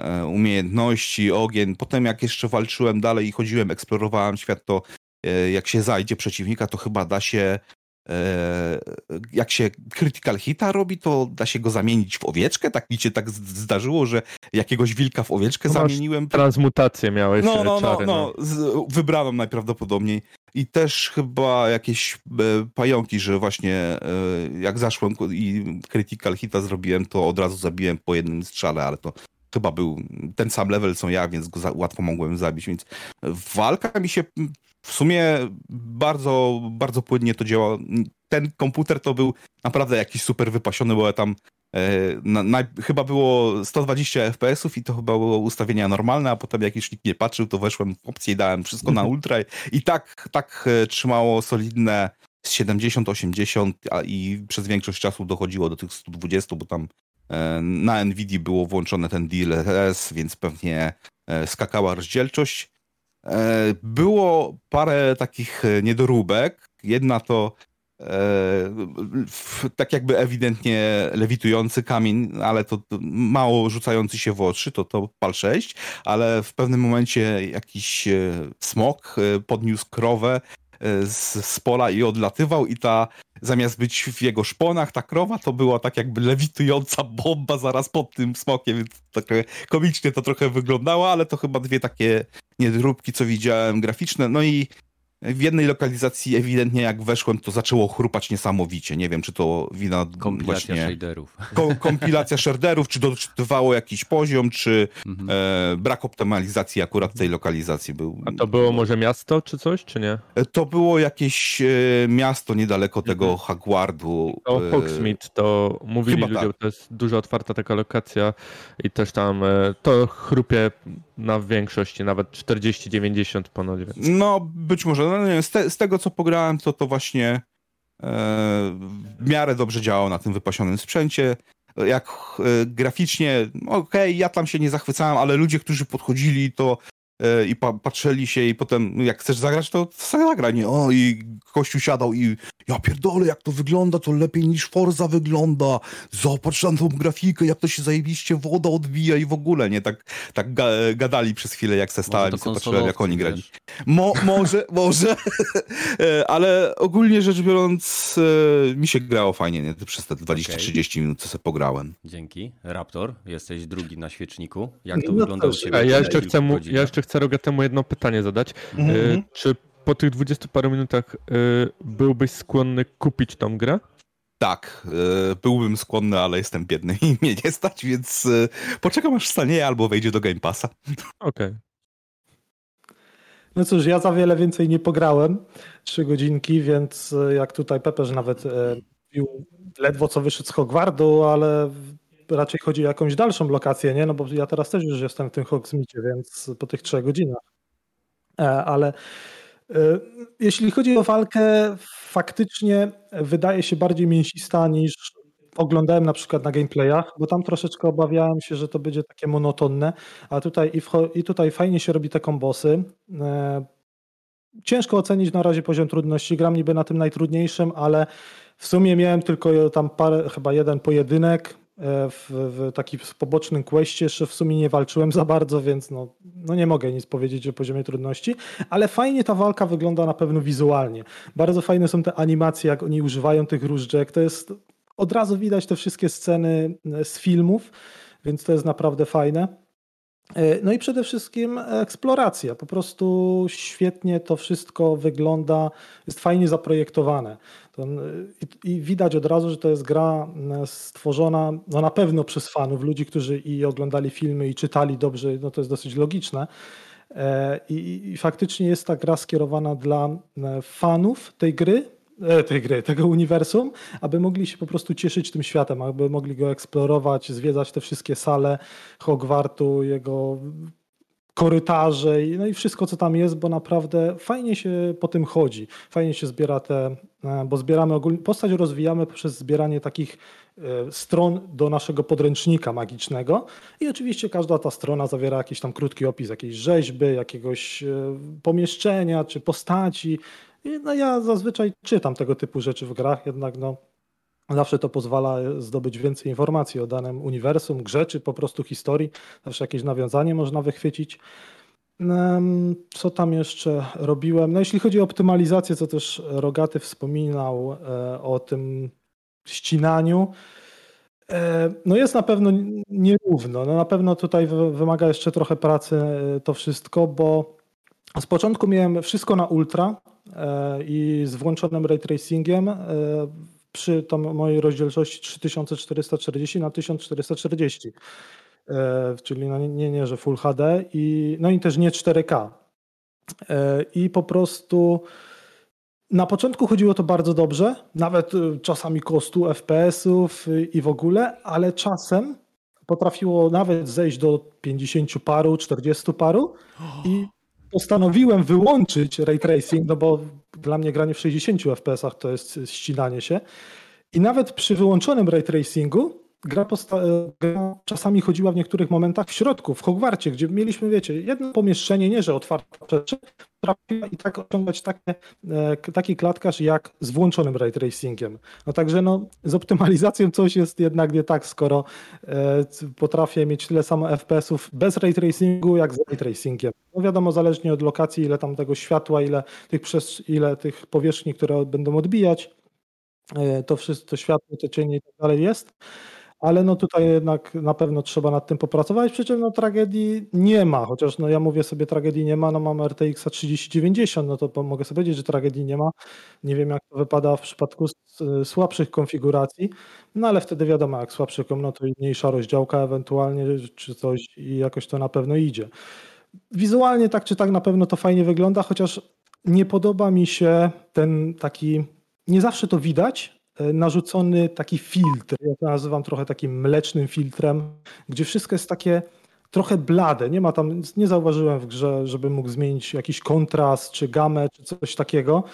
e umiejętności, ogień. Potem jak jeszcze walczyłem dalej i chodziłem, eksplorowałem świat, to e, jak się zajdzie przeciwnika, to chyba da się jak się critical hita robi, to da się go zamienić w owieczkę. Tak mi się tak zdarzyło, że jakiegoś wilka w owieczkę no zamieniłem. Transmutację miałeś. No, no, no, czary, no, no. wybrałem najprawdopodobniej. I też chyba jakieś e, pająki, że właśnie e, jak zaszłem i critical hita zrobiłem, to od razu zabiłem po jednym strzale, ale to chyba był ten sam level co ja, więc go łatwo mogłem zabić, więc walka mi się w sumie bardzo, bardzo płynnie to działa. Ten komputer to był naprawdę jakiś super wypasiony, bo ja tam e, na, na, chyba było 120 FPS-ów i to chyba było ustawienia normalne, a potem jak już nikt nie patrzył, to weszłem w opcję i dałem wszystko na ultra i tak, tak e, trzymało solidne z 70, 80 a i przez większość czasu dochodziło do tych 120, bo tam e, na NVIDIA było włączone ten DLSS, więc pewnie e, skakała rozdzielczość. E, było parę takich niedoróbek. Jedna to tak jakby ewidentnie lewitujący kamień, ale to, mało rzucający się w oczy, to to PAL 6, ale w pewnym momencie jakiś smok podniósł krowę z, z pola i odlatywał i ta zamiast być w jego szponach, ta krowa to była tak jakby lewitująca bomba zaraz pod tym smokiem, więc tak komicznie to trochę wyglądało, ale to chyba dwie takie niedróbki, co widziałem graficzne. No i w jednej lokalizacji ewidentnie jak weszłem, to zaczęło chrupać niesamowicie. Nie wiem, czy to wina kompilacja właśnie... shaderów. Ko kompilacja shaderów, czy doczytywało jakiś poziom, czy mhm. e, brak optymalizacji akurat tej lokalizacji był. A to było może miasto, czy coś, czy nie? E, to było jakieś e, miasto niedaleko tego mhm. Hagwardu. To e, Hogsmeade, to mówili ludzie, tak. to jest dużo otwarta taka lokacja i też tam e, to chrupie na większości, nawet 40-90 ponoć. Więc. No, być może. No, nie, z, te, z, tego, co pograłem, to to właśnie e, w miarę dobrze działało na tym wypasionym sprzęcie. Jak e, graficznie, okej, okay, ja tam się nie zachwycałem, ale ludzie, którzy podchodzili, to i pa patrzyli się i potem, no, jak chcesz zagrać, to zagraj, nie? O, i kościół siadał i ja pierdolę, jak to wygląda, to lepiej niż Forza wygląda. Zobacz na tą grafikę, jak to się zajebiście woda odbija i w ogóle, nie? Tak, tak ga gadali przez chwilę, jak se stałem i patrzyłem, jak oni grali. Mo może, może, e, ale ogólnie rzecz biorąc e, mi się grało fajnie, nie? Przez te 20-30 okay. minut, co sobie pograłem. Dzięki. Raptor, jesteś drugi na świeczniku. Jak to no wygląda u Ciebie? Ja jeszcze chcę, mu, ja jeszcze chcę Rogatemu jedno pytanie zadać. Mhm. Czy po tych 20 paru minutach y, byłbyś skłonny kupić tą grę? Tak, y, byłbym skłonny, ale jestem biedny i mnie nie stać, więc poczekam aż stanie albo wejdzie do Game Passa. Okej. Okay. No cóż, ja za wiele więcej nie pograłem. Trzy godzinki, więc jak tutaj Pepeż nawet mówił, ledwo co wyszedł z Hogwardu, ale raczej chodzi o jakąś dalszą lokację, nie? No bo ja teraz też już jestem w tym Hogsmeade, więc po tych trzech godzinach. Ale E, jeśli chodzi o walkę, faktycznie wydaje się bardziej mięsista niż oglądałem na przykład na gameplayach, bo tam troszeczkę obawiałem się, że to będzie takie monotonne, a tutaj i, i tutaj fajnie się robi te kombosy. E, ciężko ocenić na razie poziom trudności. Gram niby na tym najtrudniejszym, ale w sumie miałem tylko tam parę, chyba jeden pojedynek. E, w, w takim pobocznym questie jeszcze w sumie nie walczyłem za bardzo, więc no, no nie mogę nic powiedzieć o poziomie trudności, ale fajnie ta walka wygląda na pewno wizualnie. Bardzo fajne są te animacje, jak oni używają tych różdżek. To jest od razu widać te wszystkie sceny e, z filmów, więc to jest naprawdę fajne. E, no i przede wszystkim eksploracja. Po prostu świetnie to wszystko wygląda, jest fajnie zaprojektowane. I, I, widać od razu, że to jest gra stworzona no na pewno przez fanów, ludzi, którzy i oglądali filmy i czytali dobrze, no to jest dosyć logiczne. E, I, I, faktycznie jest ta gra skierowana dla fanów tej gry, e, tej gry, tego uniwersum, aby mogli się po prostu cieszyć tym światem, aby mogli go eksplorować, zwiedzać te wszystkie sale Hogwartu, jego korytarze no i wszystko, co tam jest, bo naprawdę fajnie się po tym chodzi. Fajnie się zbiera te, e, bo zbieramy ogólnie, postać rozwijamy poprzez zbieranie takich e, stron do naszego podręcznika magicznego i oczywiście każda ta strona zawiera jakiś tam krótki opis jakiejś rzeźby, jakiegoś e, pomieszczenia czy postaci. No ja zazwyczaj czytam tego typu rzeczy w grach, jednak no Zawsze to pozwala zdobyć więcej informacji o danym uniwersum, grze, czy po prostu historii. Zawsze jakieś nawiązanie można wychwycić. Co tam jeszcze robiłem? No jeśli chodzi o optymalizację, co też Rogaty wspominał e, o tym ścinaniu, e, no jest na pewno nierówno. No na pewno tutaj wymaga jeszcze trochę pracy e, to wszystko, bo z początku miałem wszystko na ultra i z włączonym ray tracingiem przy tam mojej rozdzielczości 3440 na 1440. E, czyli no nie, nie, że Full HD i no i też nie 4K. i po prostu na początku chodziło to bardzo dobrze, nawet czasami kostu FPS-ów i w ogóle, ale czasem potrafiło nawet zejść do 50 paru, 40 paru i postanowiłem wyłączyć ray tracing, no bo dla mnie granie w 60 FPS-ach to jest ścinanie się. I nawet przy wyłączonym ray tracingu gra, gra, czasami chodziła w niektórych momentach w środku, w Hogwarcie, gdzie mieliśmy, wiecie, jedno pomieszczenie, nie że otwarte rzeczy, potrafiła i tak osiągać takie, taki klatkarz jak z włączonym ray tracingiem. No także no, z optymalizacją coś jest jednak nie tak, skoro e, potrafię mieć tyle samo FPS-ów bez ray tracingu jak z ray tracingiem. No wiadomo, zależnie od lokacji, ile tam tego światła, ile tych, przez, ile tych powierzchni, które będą odbijać, e, to wszystko, to światło, te cienie i tak dalej jest ale no tutaj jednak na pewno trzeba nad tym popracować, przy czym no tragedii nie ma, chociaż no ja mówię sobie tragedii nie ma, no mam RTX 3090, no to mogę sobie powiedzieć, że tragedii nie ma. Nie wiem jak to wypada w przypadku słabszych konfiguracji, no ale wtedy wiadomo, jak słabszy no to mniejsza rozdziałka ewentualnie czy coś i jakoś to na pewno idzie. Wizualnie tak czy tak na pewno to fajnie wygląda, chociaż nie podoba mi się ten taki, nie zawsze to widać, E, narzucony taki filtr. Ja to nazywam trochę takim mlecznym filtrem, gdzie wszystko jest takie trochę blade. Nie ma tam, nie zauważyłem w grze, żeby mógł zmienić jakiś kontrast, czy gamę, czy coś takiego.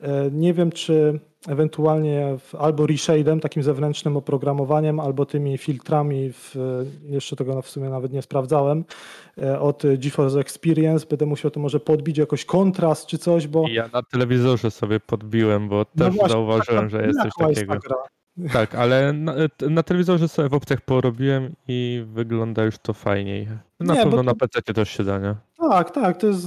E, nie wiem, czy ewentualnie albo reshade'em, takim zewnętrznym oprogramowaniem, albo tymi filtrami, w, jeszcze tego w sumie nawet nie sprawdzałem, e, od GeForce Experience. Będę musiał to może podbić jakoś kontrast czy coś, bo... Ja na telewizorze sobie podbiłem, bo no też właśnie, zauważyłem, że jest coś takiego. Tak, ale na, na, telewizorze sobie w opcjach porobiłem i wygląda już to fajniej. Na nie, pewno na PC też się da, nie? Tak, tak, to jest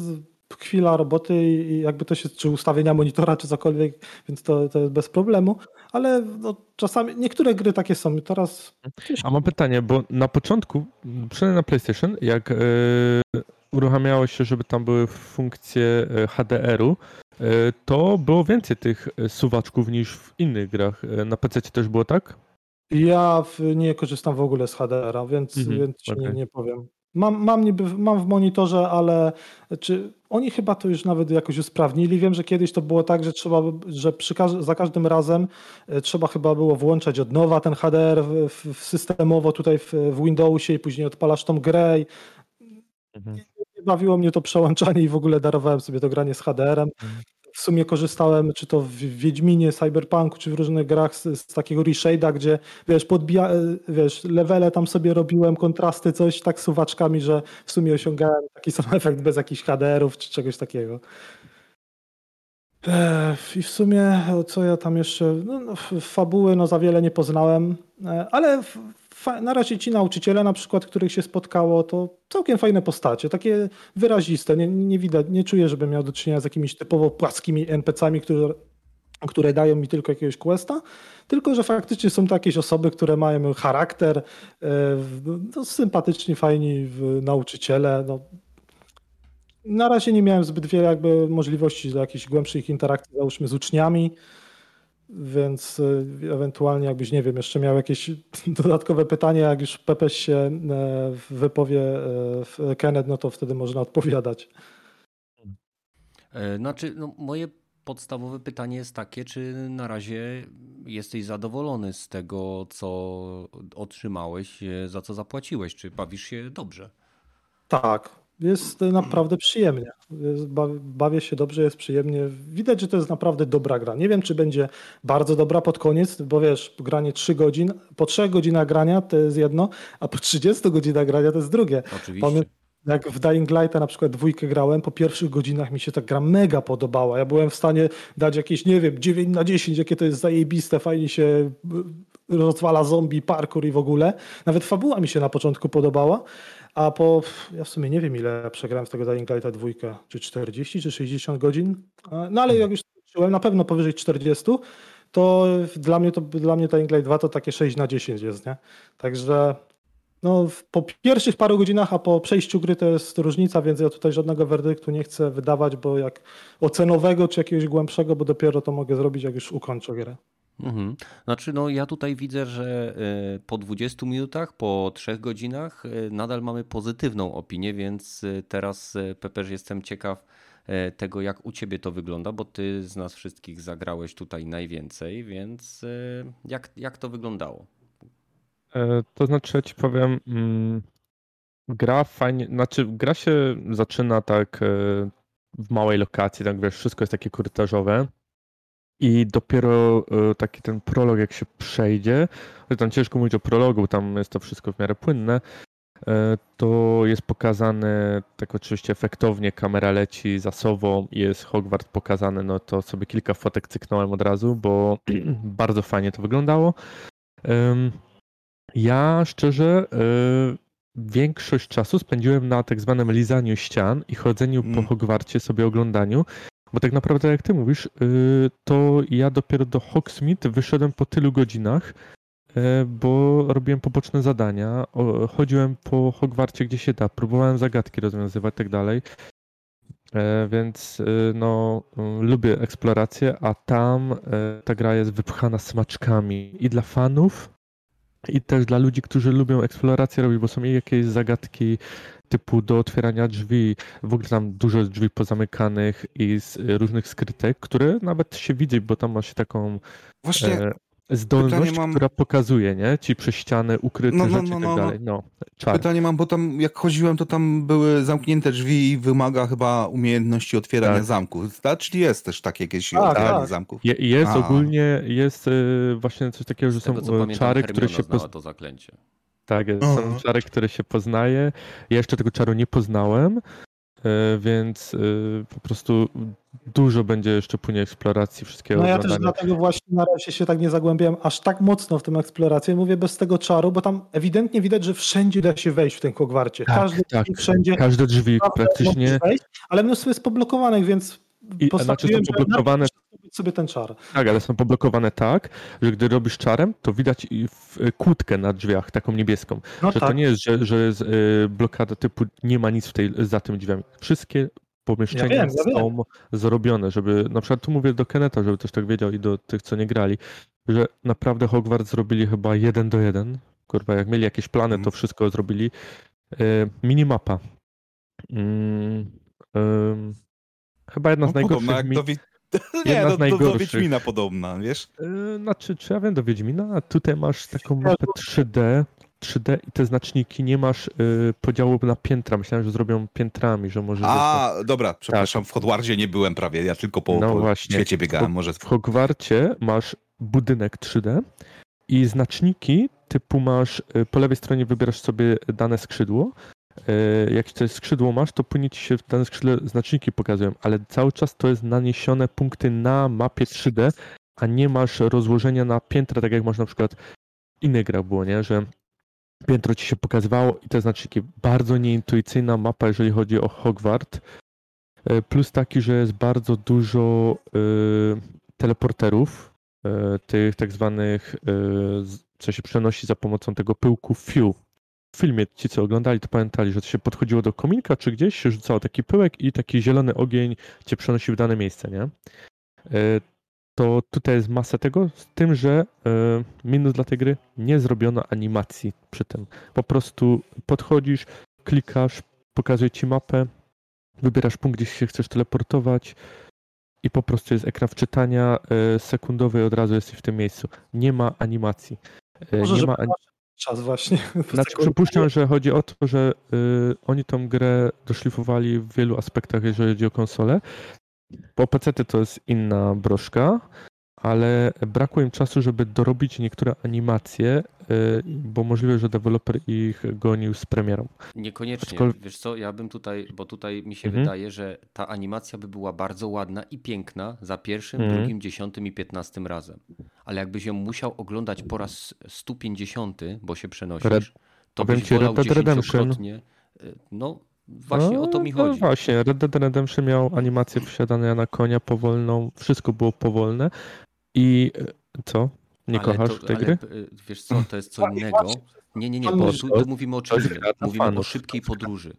chwila roboty i jakby to się, czy ustawienia monitora, czy cokolwiek, więc to, to jest bez problemu, ale no, czasami niektóre gry takie są. Teraz. A mam pytanie, bo na początku, przynajmniej na PlayStation, jak yy, uruchamiało się, żeby tam były funkcje e, HDR-u, yy, to było więcej tych suwaczków niż w innych grach. Na PC też było tak? Ja w, nie korzystam w ogóle z HDR-a, więc, mhm, więc okay. nie, nie powiem. Mam, mam, niby, mam w monitorze, ale czy oni chyba to już nawet jakoś usprawnili. Wiem, że kiedyś to było tak, że trzeba, że przy, za każdym razem e, trzeba chyba było włączać od nowa ten HDR w, w systemowo tutaj w, w, Windowsie i później odpalasz tą grę. Mhm. Bawiło mnie to przełączanie i w ogóle darowałem sobie to granie z HDR-em. Mhm w sumie korzystałem, czy to w Wiedźminie, Cyberpunku, czy w różnych grach z, z takiego reshade'a, gdzie wiesz, podbija, e, wiesz, levele tam sobie robiłem, kontrasty, coś tak suwaczkami, że w sumie osiągałem taki sam efekt bez jakichś HDR-ów czy czegoś takiego. I w sumie, co ja tam jeszcze, no, no fabuły no za wiele nie poznałem, e, ale na razie ci nauczyciele na przykład, których się spotkało, to całkiem fajne postacie, takie wyraziste. Nie, nie widać, nie czuję, żebym miał do czynienia z jakimiś typowo płaskimi NPC-ami, które, które dają mi tylko jakiegoś questa, tylko że faktycznie są to jakieś osoby, które mają charakter, e, no, sympatyczni, fajni nauczyciele. No. Na razie nie miałem zbyt wiele jakby możliwości do jakichś głębszych interakcji, załóżmy z uczniami. Więc y, ewentualnie jakbyś, nie wiem, jeszcze miał jakieś dodatkowe pytanie, jak już Pepeś się e, wypowie e, Kenneth, no to wtedy można odpowiadać. E, znaczy, no, moje podstawowe pytanie jest takie, czy na razie jesteś zadowolony z tego, co otrzymałeś, za co zapłaciłeś? Czy bawisz się dobrze? Tak, jest naprawdę przyjemnie. bawię się dobrze, jest przyjemnie. Widać, że to jest naprawdę dobra gra. Nie wiem, czy będzie bardzo dobra pod koniec, bo wiesz, granie 3 godzin, po 3 godzinach grania to jest jedno, a po 30 godzinach grania to jest drugie. Oczywiście. jak w Dying Light na przykład dwójkę grałem, po pierwszych godzinach mi się ta gra mega podobała. Ja byłem w stanie dać jakieś, nie wiem, 9 na 10, jakie to jest zajebiste, fajnie się rozwala zombie, parkour i w ogóle. Nawet fabuła mi się na początku podobała, a po, ja w sumie nie wiem ile przegrałem z tego Dying Lighta dwójkę, czy 40, czy 60 godzin, no ale jak już skończyłem, na pewno powyżej 40, to dla mnie to dla mnie Dying Light 2 to takie 6 na 10 jest, nie? Także no, po pierwszych paru godzinach, a po przejściu gry to jest różnica, więc ja tutaj żadnego werdyktu nie chcę wydawać, bo jak ocenowego czy jakiegoś głębszego, bo dopiero to mogę zrobić, jak już ukończę grę. Mhm. Znaczy, no ja tutaj widzę, że e, po 20 minutach, po 3 godzinach e, nadal mamy pozytywną opinię, więc e, teraz Pepeż jestem ciekaw, tego, jak u ciebie to wygląda, bo ty z nas wszystkich zagrałeś tutaj najwięcej, więc jak, jak to wyglądało? To znaczy, ja ci powiem, mm, gra fajnie, znaczy gra się zaczyna tak w małej lokacji, tak wiesz, wszystko jest takie korytarzowe. I dopiero taki ten prolog, jak się przejdzie, tam ciężko mówić o prologu, tam jest to wszystko w miarę płynne, E, to jest pokazane tak oczywiście efektownie, kamera leci za sobą, jest Hogwart pokazany, no to sobie kilka fotek cyknąłem od razu, bo bardzo fajnie to wyglądało. Ja szczerze e, większość czasu spędziłem na tak zwanym lizaniu ścian i chodzeniu po mm. Hogwarcie, sobie oglądaniu, bo tak naprawdę jak ty mówisz, e, to ja dopiero do Hogsmeade wyszedłem po tylu godzinach, E, bo robiłem poboczne zadania, chodziłem po Hogwarcie gdzie się da, próbowałem zagadki rozwiązywać tak dalej. E, więc e, no, lubię eksplorację, a tam ta gra jest wypchana smaczkami i dla fanów, i też dla ludzi, którzy lubią eksplorację robić, bo są jakieś zagadki typu do otwierania drzwi, w ogóle tam dużo drzwi pozamykanych i z różnych skrytek, które nawet się widzi, bo tam ma się taką Właśnie zdolność, mam... która pokazuje, nie? Ci przez ścianę ukryte no, no, rzeczy no, i tak no, dalej. No, czar. Pytanie mam, bo tam jak chodziłem, to tam były zamknięte drzwi i wymaga chyba umiejętności otwierania tak. zamku. Czyli jest też takie jakieś tak, otwieranie tak. zamków? Je, jest A. ogólnie, jest y, właśnie coś takiego, że są tego, y, czary, które się... Poz... to zaklęcie. Tak, są czary, które się poznaje. Ja jeszcze tego czaru nie poznałem, E, więc e, po prostu dużo będzie jeszcze później eksploracji wszystkiego. No ja też dlatego właśnie na razie się tak nie zagłębiam aż tak mocno w tę eksplorację. Mówię bez tego czaru, bo tam ewidentnie widać, że wszędzie da się wejść w tym Kogwarcie. Tak, Każdy tak. wszędzie. Każde drzwi praktycznie. Wejść, ale mnóstwo jest poblokowanych, więc i, znaczy są poblokowane. Sobie ten czar. Tak, ale są poblokowane tak, że gdy robisz czarem, to widać kłódkę na drzwiach, taką niebieską. No że tak. to nie jest, że, że jest blokada typu nie ma nic w tej, za tymi drzwiami. Wszystkie pomieszczenia ja wiem, ja są wiem. zrobione, żeby, na przykład tu mówię do Keneta, żeby też tak wiedział i do tych, co nie grali, że naprawdę Hogwarts zrobili chyba jeden do jeden. Kurwa, jak mieli jakieś plany, to mhm. wszystko zrobili. Y, minimapa. Mm, Chyba jedna z no, najgorszych. Podobna, jak do Wi... Nie, do, do, do Wiedźmina podobna, wiesz? Yy, znaczy, czy ja wiem do Wiedźmina, a tutaj masz taką mapę 3D, 3D i te znaczniki nie masz yy, podziału na piętra. Myślałem, że zrobią piętrami, że może. A, dobra, przepraszam, tak. w Hogwarcie nie byłem prawie, ja tylko po, no po właśnie. świecie biegałem. Może... W Hogwarcie masz budynek 3D i znaczniki typu masz, y, po lewej stronie wybierasz sobie dane skrzydło, E, jak to skrzydło masz, to powinien ci się w danym skrzydle znaczniki pokazują, ale cały czas to jest naniesione punkty na mapie 3D, a nie masz rozłożenia na piętra, tak jak masz na przykład w innych grach było, nie? Że piętro ci się pokazywało i te znaczniki. Bardzo nieintuicyjna mapa, jeżeli chodzi o Hogwart. E, plus taki, że jest bardzo dużo y, teleporterów, y, tych tak zwanych, y, co się przenosi za pomocą tego pyłku Few filmie ci, co oglądali, to pamiętali, że to się podchodziło do kominka, czy gdzieś się rzucało taki pyłek i taki zielony ogień cię przenosił w dane miejsce, nie? E, to tutaj jest masa tego, z tym, że e, minus dla tej gry, nie zrobiono animacji przy tym. Po prostu podchodzisz, klikasz, pokazuje ci mapę, wybierasz punkt, gdzie się chcesz teleportować i po prostu jest ekran wczytania e, sekundowy i od razu jesteś w tym miejscu. Nie ma animacji. Może, nie ma ani czas właśnie. Znaczy, przypuszczam, że chodzi o to, że y, oni tą grę doszlifowali w wielu aspektach, jeżeli chodzi o konsolę. Po PC to jest inna broszka, ale brakło im czasu, żeby dorobić niektóre animacje, y, bo możliwe, że deweloper ich gonił z premierą. Niekoniecznie. Aczkolwiek... Wiesz co, ja bym tutaj, bo tutaj mi się mhm. wydaje, że ta animacja by była bardzo ładna i piękna za pierwszym, mhm. drugim, dziesiątym i piętnastym razem. Ale jakbyś ją musiał oglądać po raz 150, bo się przenosisz, Red... to byś wolał Red Dead Redemption. Y, no, Właśnie no, o to mi no chodzi. No właśnie, Red Dead Redemption miał animację wsiadania na konia powolną, wszystko było powolne, i e, co? Nie ale kochasz to, tej ale, gry? E, wiesz co, to jest co innego. Nie, nie, nie, bo tu, tu mówimy o czym Mówimy o szybkiej podróży.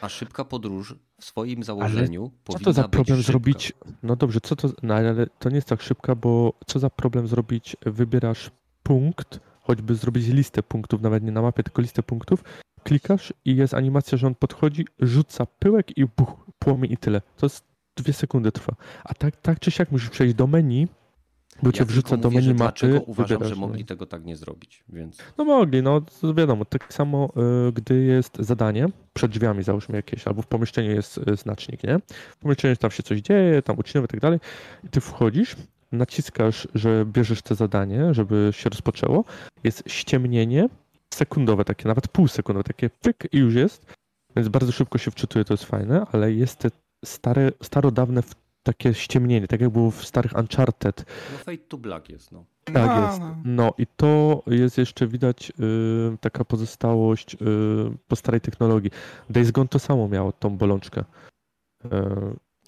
A szybka podróż w swoim założeniu ale powinna Co to za problem szybka. zrobić? No dobrze, co to. No ale to nie jest tak szybka, bo co za problem zrobić? Wybierasz punkt, choćby zrobić listę punktów, nawet nie na mapie, tylko listę punktów, klikasz i jest animacja, że on podchodzi, rzuca pyłek i buch, płomień i tyle. To jest dwie sekundy trwa. A tak, tak czy siak musisz przejść do menu, bo cię Ja wrzuca do menu mapy. Dlaczego uważam, że no. mogli tego tak nie zrobić, więc... No mogli, no to wiadomo, tak samo y, gdy jest zadanie, przed drzwiami załóżmy jakieś, albo w pomieszczeniu jest y, znacznik, nie? W pomieszczeniu tam się coś dzieje, tam uczniowie i tak dalej, i ty wchodzisz, naciskasz, że bierzesz te zadanie, żeby się rozpoczęło, jest ściemnienie sekundowe takie, nawet półsekundowe, takie pyk i już jest, więc bardzo szybko się wczytuje, to jest fajne, ale jest te stare, starodawne takie ściemnienie, tak jak było w starych Uncharted, No Fade to Black jest, no. tak No, jest. no. I to jest jeszcze widać y, taka pozostałość y, po starej technologii. Days Gone to samo miało tą bolączkę. Y,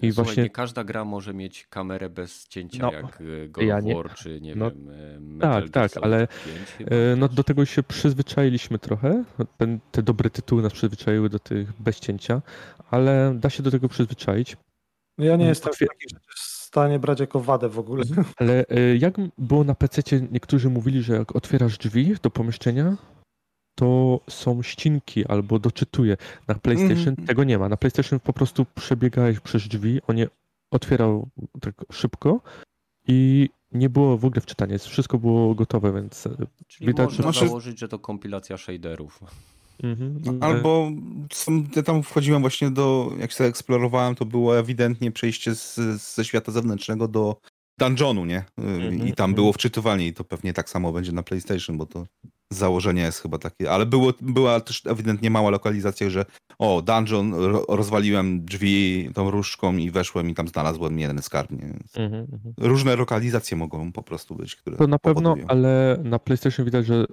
I Słuchaj, właśnie nie każda gra może mieć kamerę bez cięcia, No, jak y, God ja of nie- War, czy nie no, wiem, y, Metal tak, Gear tak, Solid ale, 5 chyba y, no do tego się przyzwyczailiśmy trochę. Ten, te dobre tytuły nas przyzwyczaiły do tych bez cięcia, ale da się do tego przyzwyczaić. No ja nie Mm, jestem takich rzeczy w stanie brać jako wadę w ogóle. Ale y, jak było na PC, niektórzy mówili, że jak otwierasz drzwi do pomieszczenia, to są ścinki albo doczytuje. Na PlayStation Mhm. tego nie ma. Na PlayStation po prostu przebiegałeś przez drzwi, on je otwierał tak szybko i nie było w ogóle wczytania. Wszystko było gotowe, więc. y, Czyli widać, można że- założyć, że to kompilacja shaderów. Mhm, Albo są, ja tam wchodziłem właśnie do, jak sobie eksplorowałem, to było ewidentnie przejście z, ze świata zewnętrznego do dungeonu, nie? Y, Mhm, I tam mhm. było wczytywanie i to pewnie tak samo będzie na PlayStation, bo to założenie jest chyba takie, ale było, była też ewidentnie mała lokalizacja, że o, dungeon, ro, rozwaliłem drzwi tą różdżką i weszłem i tam znalazłem jeden skarb, nie? mhm. Różne lokalizacje mogą po prostu być, które To na pewno, powodują. ale na PlayStation widać, że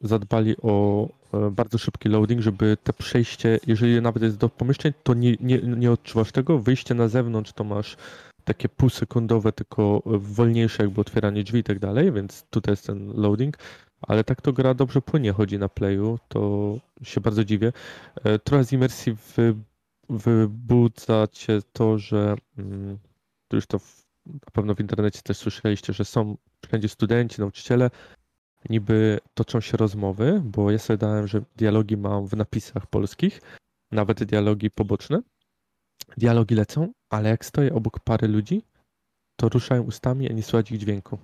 zadbali o y, bardzo szybki loading, żeby te przejście, jeżeli nawet jest do pomieszczeń, to nie, nie, nie odczuwasz tego. Wyjście na zewnątrz to masz takie półsekundowe, tylko wolniejsze jakby otwieranie drzwi i tak dalej, więc tutaj jest ten loading. Ale tak to gra dobrze płynie, chodzi na playu, to się bardzo dziwię. E, Trochę z imersji wy, wybudza cię to, że mm, to już to w, na pewno w internecie też słyszeliście, że są wszędzie studenci, nauczyciele, niby toczą się rozmowy, bo ja sobie dałem, że dialogi mam w napisach polskich, nawet dialogi poboczne. Dialogi lecą, ale jak stoję obok pary ludzi, to ruszają ustami, a nie słychać ich dźwięku.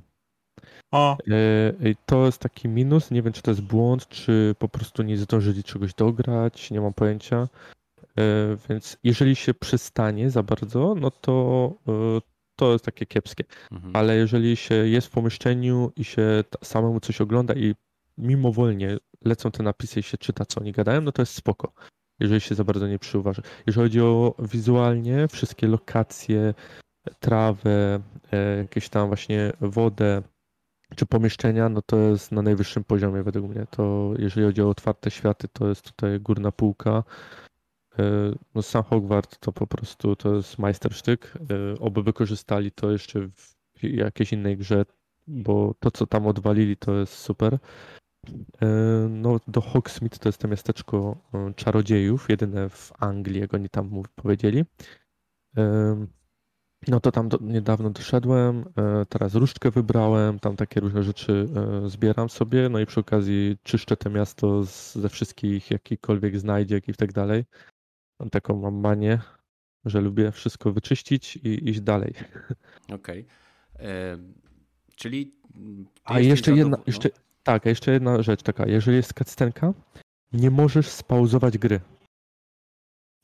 O, E, To jest taki minus. Nie wiem, czy to jest błąd, czy po prostu nie zdążyli czegoś dograć, nie mam pojęcia. E, Więc jeżeli się przystanie za bardzo, no to e, to jest takie kiepskie. Mhm. Ale jeżeli się jest w pomieszczeniu i się samemu coś ogląda i mimowolnie lecą te napisy i się czyta, co oni gadają, no to jest spoko. Jeżeli się za bardzo nie przyuważy. Jeżeli chodzi o wizualnie, wszystkie lokacje, trawę, e, jakieś tam właśnie wodę, czy pomieszczenia, no to jest na najwyższym poziomie według mnie. To jeżeli chodzi o otwarte światy, to jest tutaj górna półka. E, No sam Hogwart to po prostu to jest majstersztyk. E, Oby wykorzystali to jeszcze w jakiejś innej grze, bo to co tam odwalili to jest super. E, No do Hogsmeade to jest to miasteczko czarodziejów, jedyne w Anglii, jak oni tam powiedzieli. No to tam do, niedawno doszedłem, teraz różdżkę wybrałem, tam takie różne rzeczy zbieram sobie, no i przy okazji czyszczę to miasto z, ze wszystkich jakikolwiek znajdziek i tak dalej. Mam taką mam manię, że lubię wszystko wyczyścić i iść dalej. Okej. E, Czyli. A jeszcze jedna, zadowo- jeszcze, tak, a jeszcze jedna rzecz taka, jeżeli jest cutscenka, nie możesz spauzować gry.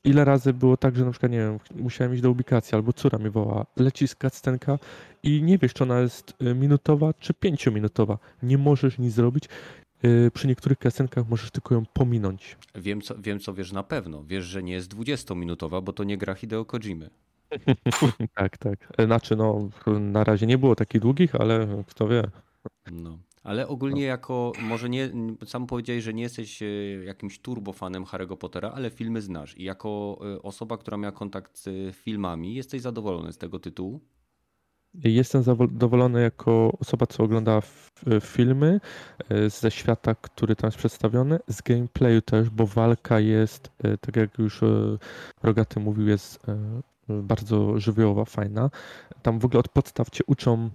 Ile razy było tak, że na przykład, nie wiem, musiałem iść do ubikacji, albo córa mi woła, leci cutscenka i nie wiesz, czy ona jest y, minutowa, czy pięciominutowa. Nie możesz nic zrobić. Y, Przy niektórych cutscenkach możesz tylko ją pominąć. No, wiem, co, wiem, co wiesz na pewno. Wiesz, że nie jest 20-minutowa, bo to nie gra Hideo Kojimy. tak, tak. Znaczy, no, na razie nie było takich długich, ale kto wie. No. Ale ogólnie jako, może nie, sam powiedziałeś, że nie jesteś e, jakimś turbofanem Harry'ego Pottera, ale filmy znasz. I jako e, osoba, która miała kontakt z filmami, jesteś zadowolony z tego tytułu? Jestem zadowolony jako osoba, co ogląda filmy e, ze świata, który tam jest przedstawiony, z gameplayu też, bo walka jest, e, tak jak już e, Rogaty mówił, jest bardzo żywiołowa, fajna. Tam w ogóle od podstaw cię uczą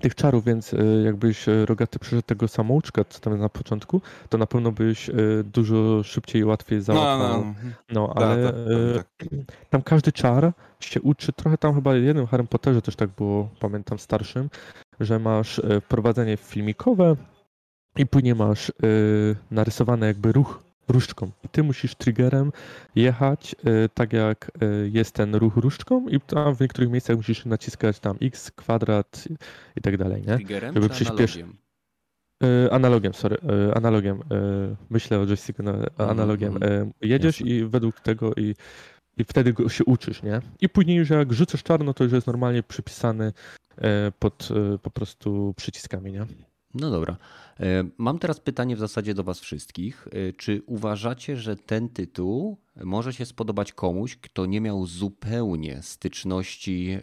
tych czarów, więc e, jakbyś e, rogaty przyszedł tego samouczka, co tam na początku, to na pewno byś dużo szybciej i łatwiej załapał. No, no. no ale tak, tak, tak. tam każdy czar się uczy, trochę tam chyba jednym Harry Potterze też tak było, pamiętam starszym, że masz prowadzenie filmikowe i później masz narysowane jakby ruch różdżką. I ty musisz triggerem jechać y, tak jak y, jest ten ruch różdżką i tam w niektórych miejscach musisz naciskać tam x, kwadrat i tak dalej, nie? Triggerem Żeby przyspieszyć. Analogiem? Y, analogiem, sorry, analogiem. Myślę o joysticku mhm, analogiem. Mm, Jedziesz jasne. i według tego i, i wtedy się uczysz, nie? I później już jak rzucasz czarno, to już jest normalnie przypisany pod po prostu przyciskami, nie? No dobra. E, mam teraz pytanie w zasadzie do Was wszystkich. E, czy uważacie, że ten tytuł może się spodobać komuś, kto nie miał zupełnie styczności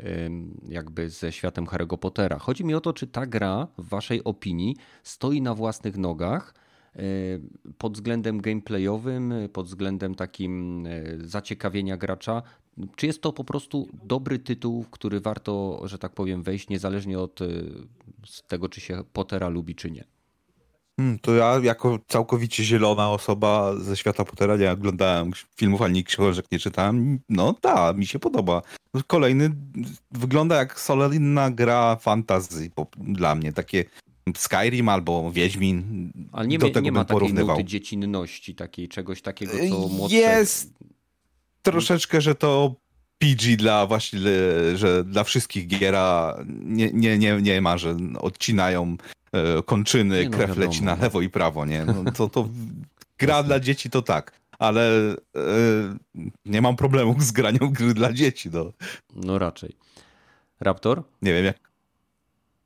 jakby ze światem Harry'ego Pottera? Chodzi mi o to, czy ta gra w Waszej opinii stoi na własnych nogach e, pod względem gameplayowym, pod względem takim zaciekawienia gracza. Czy jest to po prostu dobry tytuł, w który warto, że tak powiem, wejść niezależnie od tego, czy się Pottera lubi, czy nie? Hmm, to ja jako całkowicie zielona osoba ze świata Pottera nie oglądałem filmów ani książek nie czytałem. No tak, mi się podoba. Kolejny wygląda jak solidna gra fantasy dla mnie. Takie Skyrim albo Wiedźmin. Ale nie, do tego nie ma takiej nuty dziecinności, takiej czegoś takiego, co młodsze... Jest troszeczkę, że to PG dla właśnie, że dla wszystkich giera nie, nie, nie, nie ma, że odcinają E, kończyny, no, krew wiadomo. leci na lewo i prawo, nie? No, to, to gra dla dzieci to tak, ale e, nie mam problemu z graniem gry dla dzieci. No, no raczej. Raptor? Nie wiem jak.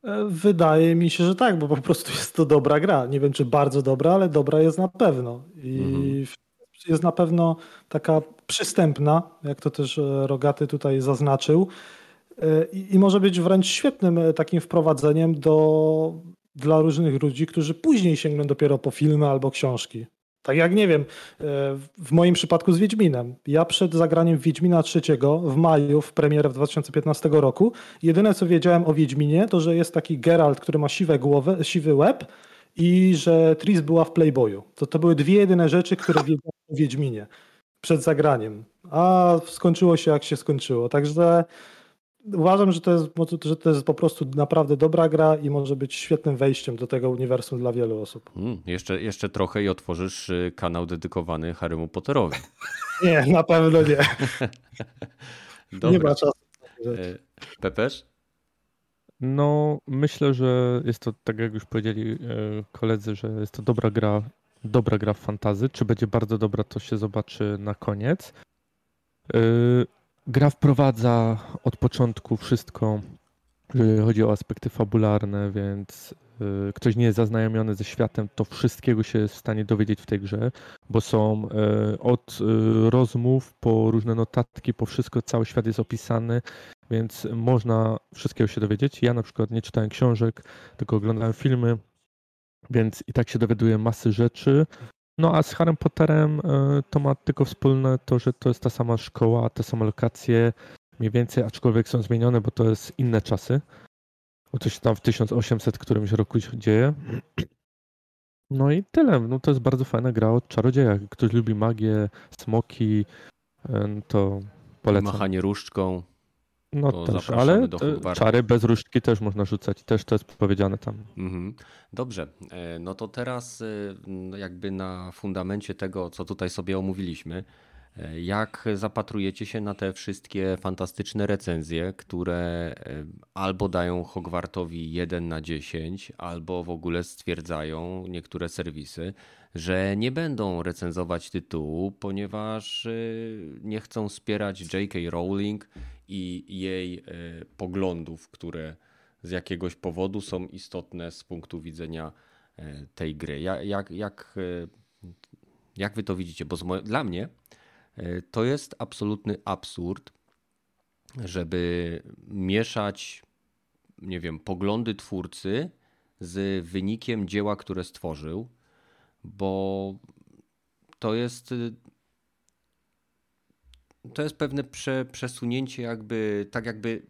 E, wydaje mi się, że tak, bo po prostu jest to dobra gra. Nie wiem, czy bardzo dobra, ale dobra jest na pewno. I mhm. Jest na pewno taka przystępna, jak to też Rogaty tutaj zaznaczył. I, I, może być wręcz świetnym takim wprowadzeniem do dla różnych ludzi, którzy później sięgną dopiero po filmy albo książki. Tak jak nie wiem, e, w moim przypadku z Wiedźminem. Ja przed zagraniem Wiedźmina III w maju, w premierę w 2015 roku, jedyne co wiedziałem o Wiedźminie, to że jest taki Geralt, który ma siwe głowę, siwy łeb i że Tris była w Playboyu. To, to były dwie jedyne rzeczy, które wiedziałem o Wiedźminie przed zagraniem. A skończyło się jak się skończyło. Także uważam, że to, jest, że to jest po prostu naprawdę dobra gra i może być świetnym wejściem do tego uniwersum dla wielu osób. Hmm, jeszcze, jeszcze trochę i otworzysz y, kanał dedykowany Harrymu Potterowi. nie, na pewno nie. nie ma czasu. E, Pepeż? No, myślę, że jest to, tak jak już powiedzieli e, koledzy, że jest to dobra gra, dobra gra w fantazy. Czy będzie bardzo dobra, to się zobaczy na koniec. E, Gra wprowadza od początku wszystko, jeżeli chodzi o aspekty fabularne, więc ktoś nie jest zaznajomiony ze światem, to wszystkiego się jest w stanie dowiedzieć w tej grze, bo są od rozmów po różne notatki, po wszystko, cały świat jest opisany, więc można wszystkiego się dowiedzieć. Ja na przykład nie czytałem książek, tylko oglądałem filmy, więc i tak się dowiaduję masy rzeczy. No a z Harry Potterem e, to ma tylko wspólne to, że to jest ta sama szkoła, te same lokacje, mniej więcej, aczkolwiek są zmienione, bo to jest inne czasy. Bo się tam w 1800 którymś roku dzieje. No i tyle. No to jest bardzo fajna gra o czarodziejach. Jak ktoś lubi magię, smoki, e, to polecam. Machanie różdżką. No też, ale czary bez różdżki też można rzucać. Też to jest powiedziane tam. Mhm. Dobrze, e, no to teraz e, jakby na fundamencie tego, co tutaj sobie omówiliśmy, e, jak zapatrujecie się na te wszystkie fantastyczne recenzje, które albo dają Hogwartowi 1 na 10, albo w ogóle stwierdzają niektóre serwisy, że nie będą recenzować tytułu, ponieważ nie chcą wspierać J.K. Rowling i jej e, poglądów, które z jakiegoś powodu są istotne z punktu widzenia e, tej gry. Jak, jak, e, jak wy to widzicie? Bo dla mnie to jest absolutny absurd, żeby mieszać, nie wiem, poglądy twórcy z wynikiem dzieła, które stworzył, bo to jest to jest pewne prze, przesunięcie jakby, tak jakby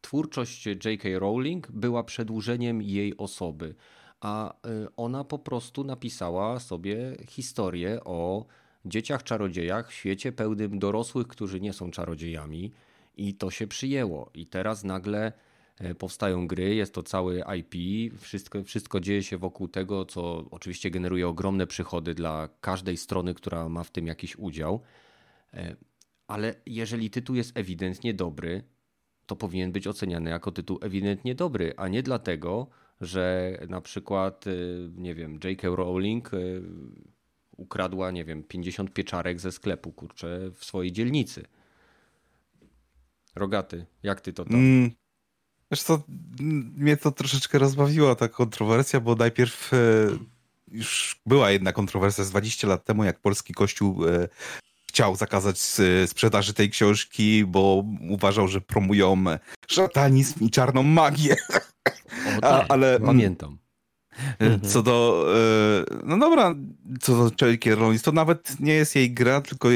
twórczość J.K. Rowling była przedłużeniem jej osoby, a ona po prostu napisała sobie historię o dzieciach czarodziejach w świecie pełnym dorosłych, którzy nie są czarodziejami i to się przyjęło. I teraz nagle e, powstają gry, jest to cały IP, wszystko, wszystko dzieje się wokół tego, co oczywiście generuje ogromne przychody dla każdej strony, która ma w tym jakiś udział. Ale jeżeli tytuł jest ewidentnie dobry, to powinien być oceniany jako tytuł ewidentnie dobry, a nie dlatego, że na przykład, e, nie wiem, J.K. Rowling ukradła, nie wiem, 50 pieczarek ze sklepu, kurczę, w swojej dzielnicy. Rogaty, jak ty to tam? Mm, co, mnie to troszeczkę rozbawiła ta kontrowersja, bo najpierw e, już była jedna kontrowersja z 20 lat temu, jak polski kościół chciał zakazać sprzedaży tej książki, bo uważał, że promują szatanizm i czarną magię. O, tak, ale pamiętam. Mhm. Co do, e, no dobra, co do J.K. Rowling, to nawet nie jest jej gra, tylko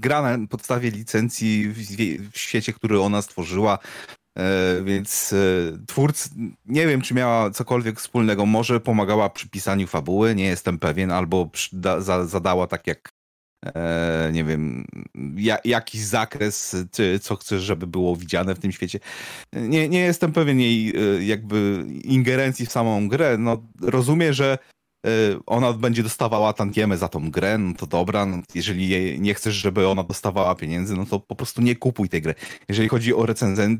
gra na podstawie licencji w świecie, który ona stworzyła. Więc e, twórc, nie wiem, czy miała cokolwiek wspólnego. Może pomagała przy pisaniu fabuły, nie jestem pewien, albo zadała tak jak e, nie wiem, ja, jakiś zakres, czy, co chcesz, żeby było widziane w tym świecie. Nie, nie jestem pewien jej e, jakby ingerencji w samą grę. No, rozumiem, że ona będzie dostawała tantiemy za tą grę, no to dobra, no jeżeli nie chcesz, żeby ona dostawała pieniędzy, no to po prostu nie kupuj tej gry. Jeżeli chodzi o recenzję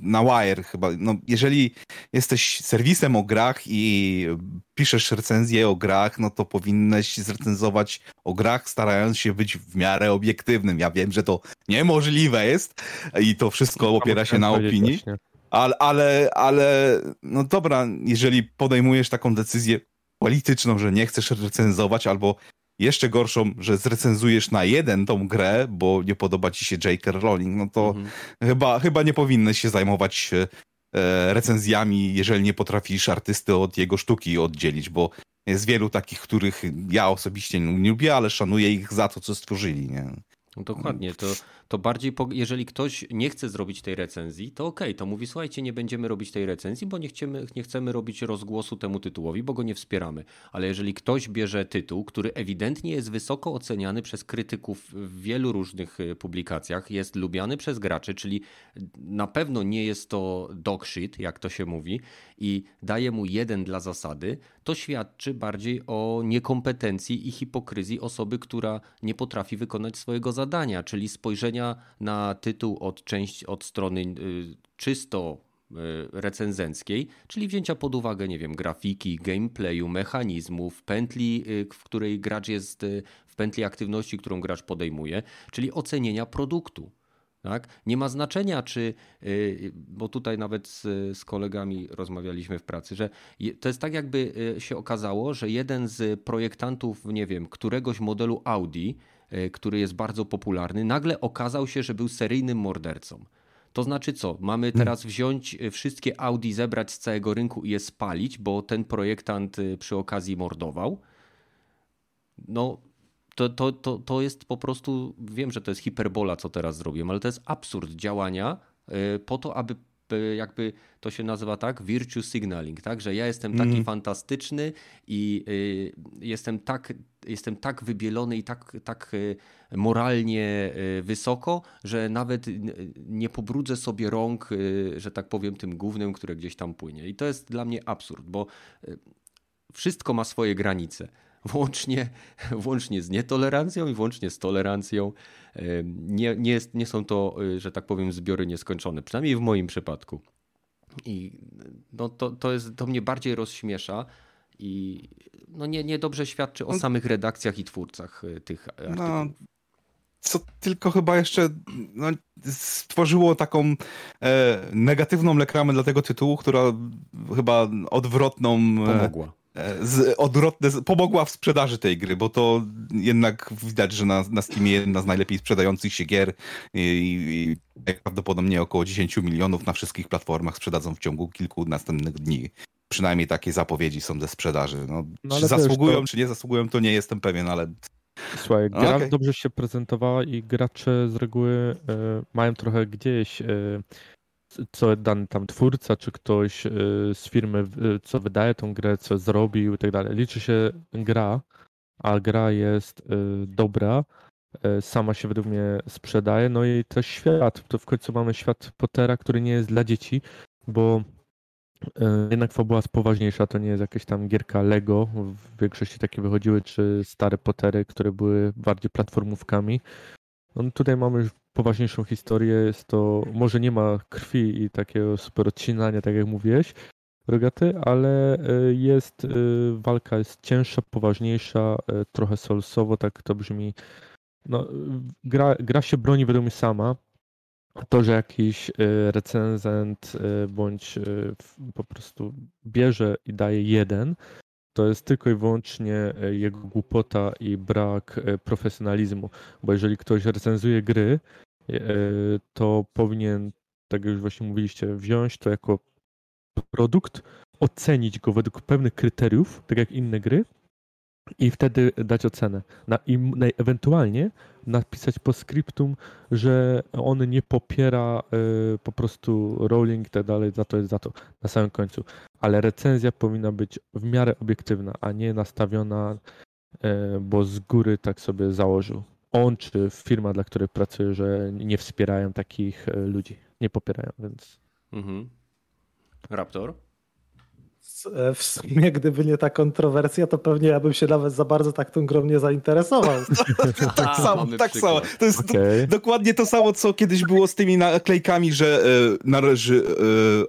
na Wire chyba, no jeżeli jesteś serwisem o grach i piszesz recenzję o grach, no to powinnaś zrecenzować o grach, starając się być w miarę obiektywnym. Ja wiem, że to niemożliwe jest i to wszystko opiera się na opinii. Ale, ale, ale, no dobra, jeżeli podejmujesz taką decyzję, polityczną, że nie chcesz recenzować, albo jeszcze gorszą, że zrecenzujesz na jeden tą grę, bo nie podoba ci się J.K. Rowling, no to mhm. chyba, chyba nie powinnyś się zajmować e, recenzjami, jeżeli nie potrafisz artysty od jego sztuki oddzielić, bo jest wielu takich, których ja osobiście nie lubię, ale szanuję ich za to, co stworzyli. Nie? No dokładnie, to, to bardziej, jeżeli ktoś nie chce zrobić tej recenzji, to okej, okay, to mówi, słuchajcie, nie będziemy robić tej recenzji, bo nie chcemy, nie chcemy robić rozgłosu temu tytułowi, bo go nie wspieramy. Ale jeżeli ktoś bierze tytuł, który ewidentnie jest wysoko oceniany przez krytyków w wielu różnych e, publikacjach, jest lubiany przez graczy, czyli na pewno nie jest to dog shit, jak to się mówi, i daje mu jeden dla zasady, to świadczy bardziej o niekompetencji i hipokryzji osoby, która nie potrafi wykonać swojego zadania, czyli spojrzenia na tytuł od, części, od strony y, czysto y, recenzenckiej, czyli wzięcia pod uwagę, nie wiem, grafiki, gameplayu, mechanizmów, pętli, y, w której gracz jest, w pętli aktywności, którą gracz podejmuje, czyli ocenienia produktu. Tak? Nie ma znaczenia, czy, y, bo tutaj nawet z, z, kolegami rozmawialiśmy w pracy, że to jest tak, jakby y, się okazało, że jeden z projektantów, nie wiem, któregoś modelu Audi, y, który jest bardzo popularny, nagle okazał się, że był seryjnym mordercą. To znaczy co? Mamy hmm. teraz wziąć wszystkie Audi, zebrać z całego rynku i je spalić, bo ten projektant przy okazji mordował? No, to, to, to, to jest po prostu, wiem, że to jest hiperbola, co teraz zrobię, ale to jest absurd działania y, po to, aby y, jakby to się nazywa tak, virtue signaling, tak, że ja jestem taki mm. fantastyczny i y, jestem tak, jestem tak wybielony i tak, tak moralnie wysoko, że nawet nie pobrudzę sobie rąk, że tak powiem, tym głównym, które gdzieś tam płynie. I to jest dla mnie absurd, bo wszystko ma swoje granice włącznie, włącznie z nietolerancją i włącznie z tolerancją. Nie, nie, jest, nie są to, y, że tak powiem, zbiory nieskończone, przynajmniej w moim przypadku. I no to, to, jest, to mnie bardziej rozśmiesza i no nie, niedobrze świadczy o no- samych redakcjach i twórcach y, tych artykułów. No, co tylko chyba jeszcze no, stworzyło taką e, negatywną reklamę dla tego tytułu, która chyba odwrotną... E, Pomogła z, odwrotne, pomogła w sprzedaży tej gry, bo to jednak widać, że na, na Steamie jedna z najlepiej sprzedających się gier i, i prawdopodobnie około 10 milionów na wszystkich platformach sprzedadzą w ciągu kilku następnych dni. Przynajmniej takie zapowiedzi są ze sprzedaży. No, no czy zasługują, to... czy nie zasługują, to nie jestem pewien, ale Słuchaj, gra okay. dobrze się prezentowała i gracze z reguły y, mają trochę gdzieś y, co dany tam twórca, czy ktoś z firmy, co wydaje tą grę, co zrobił i tak dalej. Liczy się gra, a gra jest dobra, sama się według mnie sprzedaje, no i też świat. To w końcu mamy świat Pottera, który nie jest dla dzieci, bo jednak fabuła jest poważniejsza, to nie jest jakaś tam gierka Lego, w większości takie wychodziły, czy stare Pottery, które były bardziej platformówkami. No, tutaj mamy poważniejszą historię, jest to, może nie ma krwi i takiego super odcinania, tak jak mówiłeś, Rogaty, ale e, jest, e, walka jest cięższa, poważniejsza, trochę solsowo, tak to brzmi. No, gra, gra się broni według mnie sama, to, że jakiś recenzent bądź po prostu bierze i daje jeden, to jest tylko i wyłącznie jego głupota i brak profesjonalizmu. Bo jeżeli ktoś recenzuje gry, to powinien, tak jak już właśnie mówiliście, wziąć to jako produkt, ocenić go według pewnych kryteriów, tak jak inne gry, i wtedy dać ocenę. Na, I ewentualnie napisać po scriptum, że on nie popiera y, po prostu rolling i tak dalej, za to jest za to na samym końcu. Ale recenzja powinna być w miarę obiektywna, a nie nastawiona, y, bo z góry tak sobie założył. On czy firma, dla której pracuje, że nie wspierają takich y, ludzi. Nie popierają, więc. Mhm. Raptor? E, w sumie, gdyby nie ta kontrowersja, to pewnie ja bym się nawet za bardzo tak tą grą nie zainteresował. tak samo, tak samo. To jest okay. do, dokładnie to samo, co kiedyś było z tymi naklejkami, że e, należy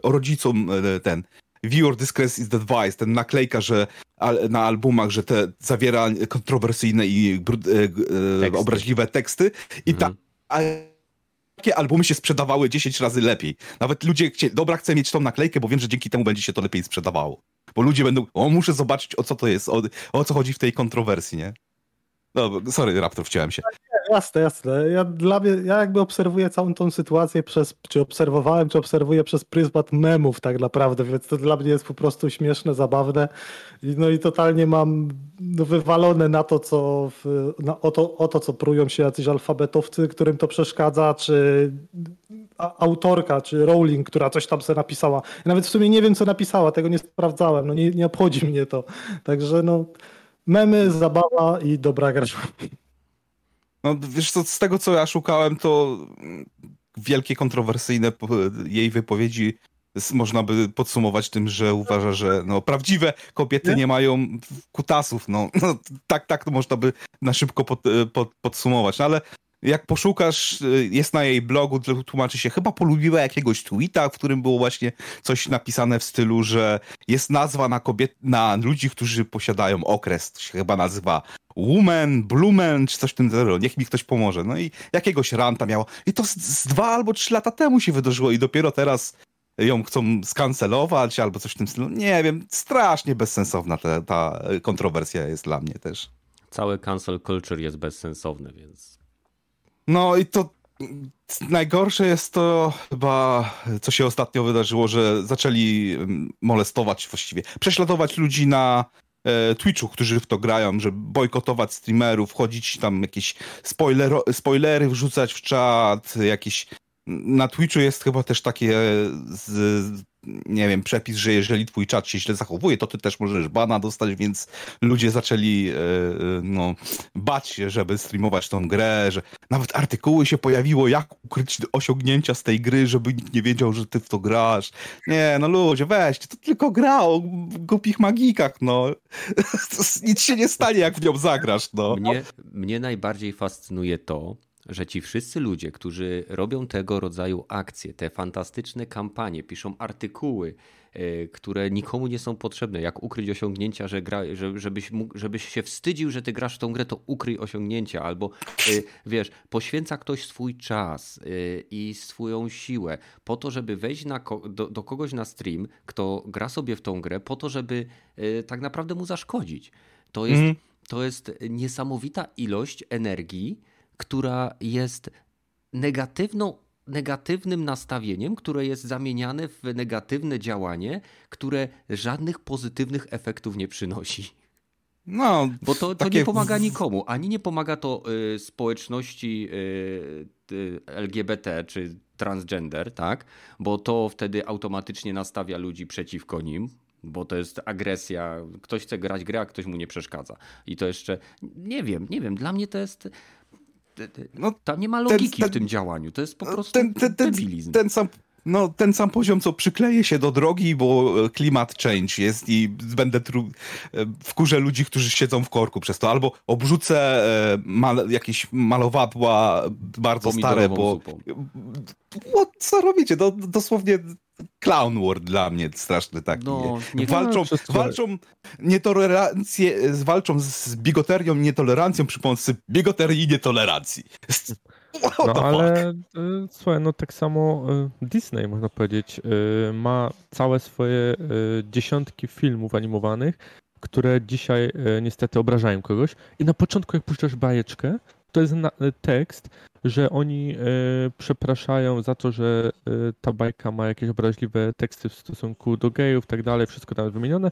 e, rodzicom e, ten viewer discretion is advised, ten naklejka, że al, na albumach, że te zawiera kontrowersyjne i e, e, obraźliwe teksty i mhm. ta takie albumy się sprzedawały 10 razy lepiej. Nawet ludzie chcieli, dobra, chcę mieć tą naklejkę, bo wiem, że dzięki temu będzie się to lepiej sprzedawało. Bo ludzie będą, o, muszę zobaczyć, o co to jest, o, o co chodzi w tej kontrowersji, nie? No, sorry, Raptor, wciąłem się. Jasne, jasne. Ja, dla mnie, ja jakby obserwuję całą tą sytuację przez, czy obserwowałem, czy obserwuję przez pryzmat memów tak naprawdę, więc to dla mnie jest po prostu śmieszne, zabawne. No i totalnie mam no, wywalone na to, co, na, o, to, o to, co prują się jacyś alfabetowcy, którym to przeszkadza, czy autorka, czy Rowling, która coś tam sobie napisała. Ja nawet w sumie nie wiem, co napisała, tego nie sprawdzałem, no nie, nie obchodzi mnie to. Także no, memy, zabawa i dobra gra. No wiesz co, z tego co ja szukałem, to wielkie kontrowersyjne jej wypowiedzi można by podsumować tym, że uważa, że no, prawdziwe kobiety nie, nie mają kutasów. No, no, tak, tak to można by na szybko pod, pod, podsumować. No, ale jak poszukasz, jest na jej blogu, tłumaczy się, chyba polubiła jakiegoś tweeta, w którym było właśnie coś napisane w stylu, że jest nazwa na kobiet, na ludzi, którzy posiadają okres, to się chyba nazywa Woman, Blumen, czy coś w tym stylu, niech mi ktoś pomoże. No i jakiegoś ranta miało. I to z, z dwa albo trzy lata temu się wydarzyło i dopiero teraz ją chcą skancelować albo coś w tym stylu. Nie wiem, strasznie bezsensowna ta, ta kontrowersja jest dla mnie też. Cały cancel culture jest bezsensowny, więc... No i to najgorsze jest to chyba, co się ostatnio wydarzyło, że zaczęli mm, molestować właściwie, prześladować ludzi na e, Twitchu, którzy w to grają, że bojkotować streamerów, wchodzić tam jakieś spoiler, spoilery wrzucać w czat, jakieś na Twitchu jest chyba też takie, z, nie wiem, przepis, że jeżeli twój czat się źle zachowuje, to ty też możesz bana dostać, więc ludzie zaczęli e, e, no, bać się, żeby streamować tą grę, że nawet artykuły się pojawiło, jak ukryć osiągnięcia z tej gry, żeby nikt nie wiedział, że ty w to grasz. Nie, no ludzie, weźcie, to tylko gra o głupich magikach, no. Nic się nie stanie, jak w nią zagrasz, no. Mnie, mnie najbardziej fascynuje to, że ci wszyscy ludzie, którzy robią tego rodzaju akcje, te fantastyczne kampanie, piszą artykuły, e, które nikomu nie są potrzebne, jak ukryć osiągnięcia, że gra, że, żebyś, mógł, żebyś się wstydził, że ty grasz w tą grę, to ukryj osiągnięcia, albo e, wiesz, poświęca ktoś swój czas e, i swoją siłę po to, żeby wejść na, do, do kogoś na stream, kto gra sobie w tą grę, po to, żeby tak naprawdę mu zaszkodzić. To jest, mm. to jest niesamowita ilość energii, która jest negatywną, negatywnym nastawieniem, które jest zamieniane w negatywne działanie, które żadnych pozytywnych efektów nie przynosi. No, Bo to, to takie nie pomaga nikomu. Ani nie pomaga to y, społeczności y, y, LGBT czy transgender, tak? Bo to wtedy automatycznie nastawia ludzi przeciwko nim. Bo to jest agresja. Ktoś chce grać grę, a ktoś mu nie przeszkadza. I to jeszcze. Nie wiem, nie wiem. Dla mnie to jest. No, Tam nie ma logiki ten- w tym działaniu. To jest po prostu ten, ten, ten, ten, sam, no, ten sam poziom, co przykleję się do drogi, bo e, klimat change jest i będę tru... e, wkurzę ludzi, którzy siedzą w korku przez to, albo obrzucę e, mal, jakieś malowadła bardzo stare, bo... No, co robicie? No, dosłownie clown world dla mnie straszny taki. No, nie- walczą, walczą nietolerancję, walczą z bigoterią, nietolerancją przy pomocy bigoterii i nietolerancji. No ale y, słuchaj, no tak samo y, Disney, można powiedzieć, y, ma całe swoje dziesiątki filmów animowanych, które dzisiaj niestety obrażają kogoś. I na początku, jak puszczasz bajeczkę, to jest tekst, że oni przepraszają za to, że ta bajka ma jakieś obraźliwe teksty w stosunku do gejów, tak dalej, wszystko tam jest wymienione,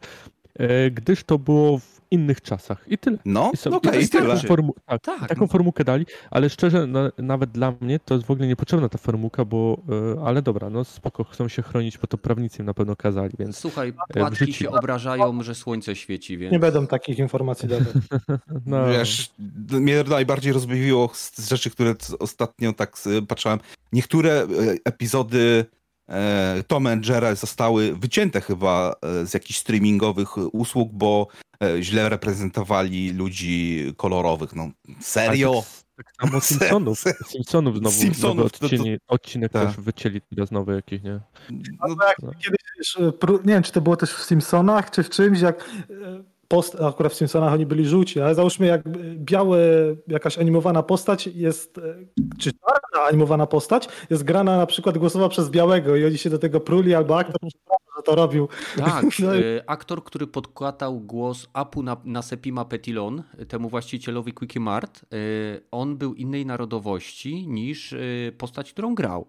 gdyż to było w innych czasach. I tyle. No, I są, no okej, i taką, tyle. formu- tak, Tak, taką no. formułkę dali, ale szczerze, na, nawet dla mnie to jest w ogóle niepotrzebna ta formułka, bo, y, ale dobra, no spoko, chcą się chronić, bo to prawnicy im na pewno kazali, więc Słuchaj, w płatki się obrażają, że słońce świeci, więc... Nie będą takich informacji dawać. no, Wiesz, mnie najbardziej rozbawiło z rzeczy, które ostatnio tak e, patrzyłem. Niektóre e, epizody e, Tom and Jerry zostały wycięte chyba e, z jakichś streamingowych usług, bo e, źle reprezentowali ludzi kolorowych. No, serio? Tak, tak samo Simpsonów. Simpsonów znowu Simpsonów, nowy to- to- odcinek, odcinek tak. też wycięli teraz nowy jakiś, nie? No, Kiedyś, wiesz, pró- nie wiem, czy to było też w Simpsonach, czy w czymś, jak e, post, akurat w Simpsonach oni byli żółci, ale załóżmy jak białe, jakaś animowana postać jest, e, czy czarna animowana postać jest grana na przykład głosowa przez białego i oni się do tego pruli, albo aktor przepraszam, że to robił. Tak, No e, aktor, który podkładał głos Apu na, na Sepima Petilon, temu właścicielowi Quickie Mart, e, on był innej narodowości niż postać, którą grał.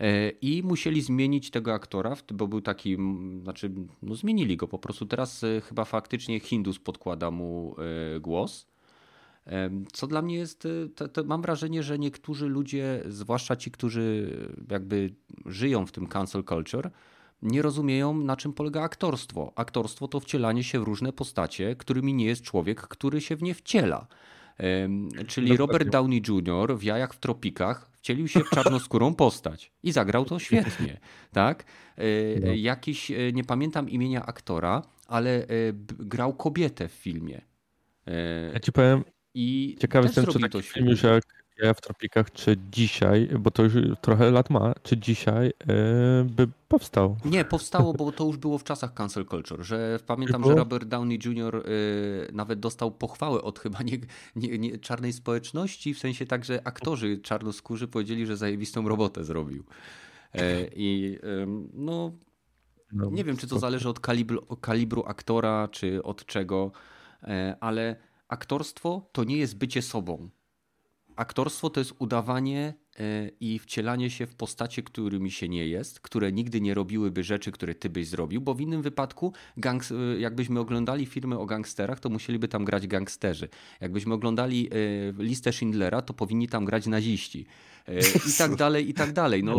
E, I musieli zmienić tego aktora, bo był taki, znaczy, no zmienili go po prostu. Teraz e, chyba faktycznie Hindus podkłada mu e, głos. Co dla mnie jest, to, to mam wrażenie, że niektórzy ludzie, zwłaszcza ci, którzy jakby żyją w tym cancel culture, nie rozumieją, na czym polega aktorstwo. Aktorstwo to wcielanie się w różne postacie, którymi nie jest człowiek, który się w nie wciela. Czyli. Robert Downey Jr. w Jajach w tropikach wcielił się w czarnoskórą postać i zagrał to świetnie, tak? E, No. Jakiś, e, nie pamiętam imienia aktora, ale e, grał kobietę w filmie. Ja ci powiem, I ciekawy jestem, czy taki film już jak ja w tropikach, czy dzisiaj, bo to już trochę lat ma, czy dzisiaj y, by powstał. Nie, powstało, bo to już było w czasach cancel culture, że pamiętam, że Robert Downey Jr. y, nawet dostał pochwałę od chyba nie, nie, nie, czarnej społeczności, w sensie tak, że aktorzy czarnoskórzy powiedzieli, że zajebistą robotę zrobił. E, I ym, no, No, nie wiem, czy to zależy od kalibru, kalibru aktora, czy od czego, e, ale aktorstwo to nie jest bycie sobą. Aktorstwo to jest udawanie e, i wcielanie się w postacie, którymi się nie jest, które nigdy nie robiłyby rzeczy, które ty byś zrobił, bo w innym wypadku, gangs, e, jakbyśmy oglądali filmy o gangsterach, to musieliby tam grać gangsterzy. Jakbyśmy oglądali e, listę Schindlera, to powinni tam grać naziści. I tak dalej, i tak dalej. No,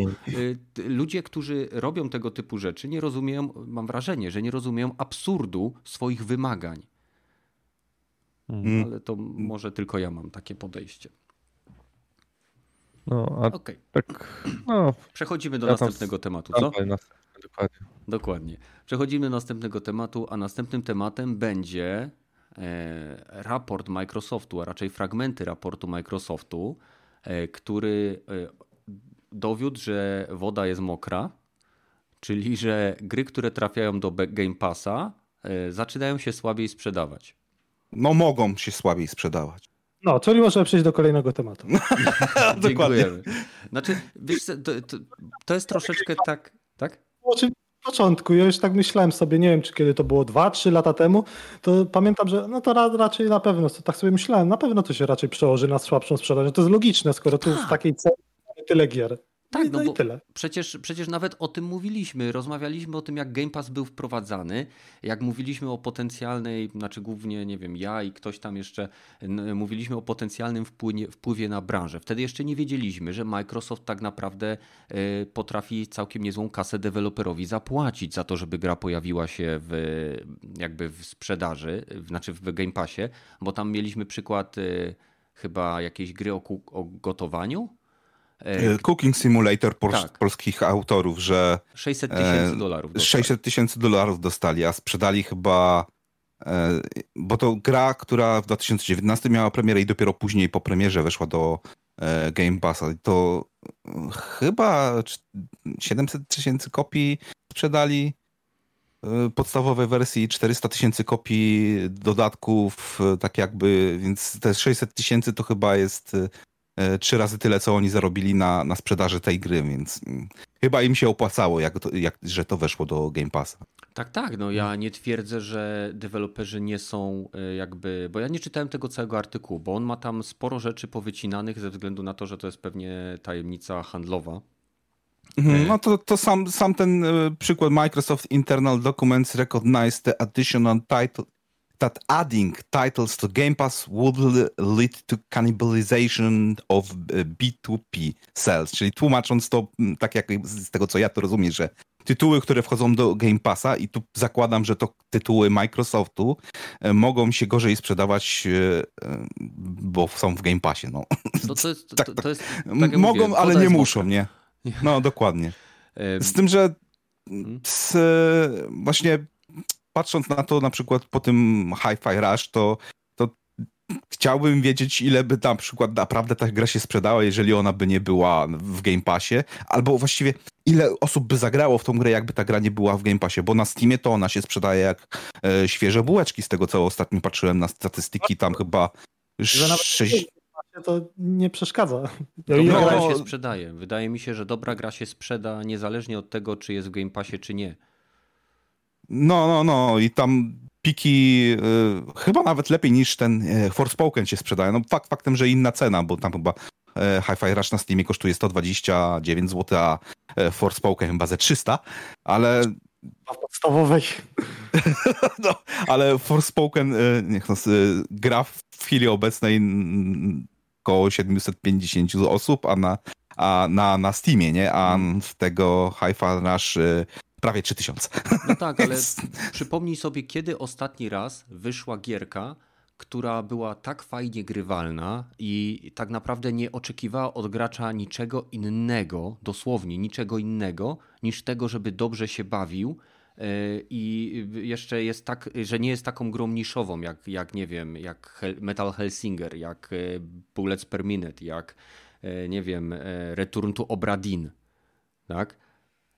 ludzie, którzy robią tego typu rzeczy, nie rozumieją, mam wrażenie, że nie rozumieją absurdu swoich wymagań. Mm. Ale to może tylko ja mam takie podejście. No, a Okej, tak, no, przechodzimy do Ja następnego tematu, co? dokładnie. Dokładnie. Przechodzimy do następnego tematu, a następnym tematem będzie e, raport Microsoftu, a raczej fragmenty raportu Microsoftu, e, który e, dowiódł, że woda jest mokra, czyli że gry, które trafiają do Game Passa, e, zaczynają się słabiej sprzedawać. no mogą się słabiej sprzedawać. No, czyli możemy przejść do kolejnego tematu. Dokładnie. Dziękujemy. Znaczy, wiesz, to, to, to jest troszeczkę tak, tak? O czym w początku, ja już tak myślałem sobie, nie wiem, czy kiedy to było 2-3 lata temu, to pamiętam, że no to ra, raczej na pewno, to tak sobie myślałem, na pewno to się raczej przełoży na słabszą sprzedaż. No To jest logiczne, skoro tu w takiej cenie mamy tyle gier. Tak, no, no i bo tyle. Przecież, przecież nawet o tym mówiliśmy. Rozmawialiśmy o tym, jak Game Pass był wprowadzany, jak mówiliśmy o potencjalnej, znaczy głównie, nie wiem, ja i ktoś tam jeszcze mówiliśmy o potencjalnym wpływie, wpływie na branżę. Wtedy jeszcze nie wiedzieliśmy, że Microsoft tak naprawdę e, potrafi całkiem niezłą kasę deweloperowi zapłacić za to, żeby gra pojawiła się w, jakby w sprzedaży, znaczy w Game Passie, bo tam mieliśmy przykład e, chyba jakiejś gry o, o gotowaniu. E, Cooking Simulator Tak. polskich autorów, że 600 tysięcy e, dolarów. dostali. 600 tysięcy dolarów dostali, a sprzedali chyba. e, Bo to gra, która w 2019 miała premierę i dopiero później po premierze weszła do e, Game Passa. To e, chyba cz- 700 tysięcy kopii sprzedali podstawowej wersji, 400 tysięcy kopii dodatków, tak jakby, więc te 600 tysięcy to chyba jest trzy razy tyle, co oni zarobili na, na sprzedaży tej gry, więc mm, chyba im się opłacało, jak to, jak, że to weszło do Game Passa. Tak, tak. No ja nie twierdzę, że deweloperzy nie są e, jakby. Bo ja nie czytałem tego całego artykułu, bo on ma tam sporo rzeczy powycinanych ze względu na to, że to jest pewnie tajemnica handlowa. Mhm, No to, to sam, sam ten e, przykład Microsoft Internal Documents recognize the additional title that adding titles to Game Pass would lead to cannibalization of e, B2P sales, czyli tłumacząc to m, tak jak z tego co ja to rozumiem, że tytuły, które wchodzą do Game Passa i tu zakładam, że to tytuły Microsoftu e, mogą się gorzej sprzedawać, e, bo są w Game Passie. No. No to jest. Tak, To, to jest tak mogą, ale nie muszą, nie? No dokładnie. Z tym, że Mhm. z, właśnie patrząc na to na przykład po tym Hi-Fi Rush, to, to chciałbym wiedzieć, ile by na przykład naprawdę ta gra się sprzedała, jeżeli ona by nie była w Game Passie, albo właściwie ile osób by zagrało w tą grę, jakby ta gra nie była w Game Passie, bo na Steamie to ona się sprzedaje jak e, świeże bułeczki, z tego co ostatnio patrzyłem na statystyki, tam chyba sześć... to nie przeszkadza. Ja Dobra No, gra no. się sprzedaje. Wydaje mi się, że dobra gra się sprzeda niezależnie od tego, czy jest w Game Passie, czy nie. No, no, no i tam piki y, chyba nawet lepiej niż ten y, Forspoken się sprzedaje. No fakt faktem, że inna cena, bo tam chyba y, Hi-Fi Rush na Steamie kosztuje 129 zł, a y, Forspoken chyba ze 300, ale A w podstawowej. no, ale Forspoken y, niech no, y, gra w chwili obecnej około 750 osób, a na, a na, na Steamie, nie? A w tego Hi-Fi Rush prawie 3000. No tak, ale przypomnij sobie, kiedy ostatni raz wyszła gierka, która była tak fajnie grywalna i tak naprawdę nie oczekiwała od gracza niczego innego, dosłownie niczego innego, niż tego, żeby dobrze się bawił. yy, I jeszcze jest tak, że nie jest taką grą niszową, jak, jak nie wiem, jak Metal Hellsinger, jak yy, Bullets per Minute, jak yy, nie wiem, Return to Obradin. Tak?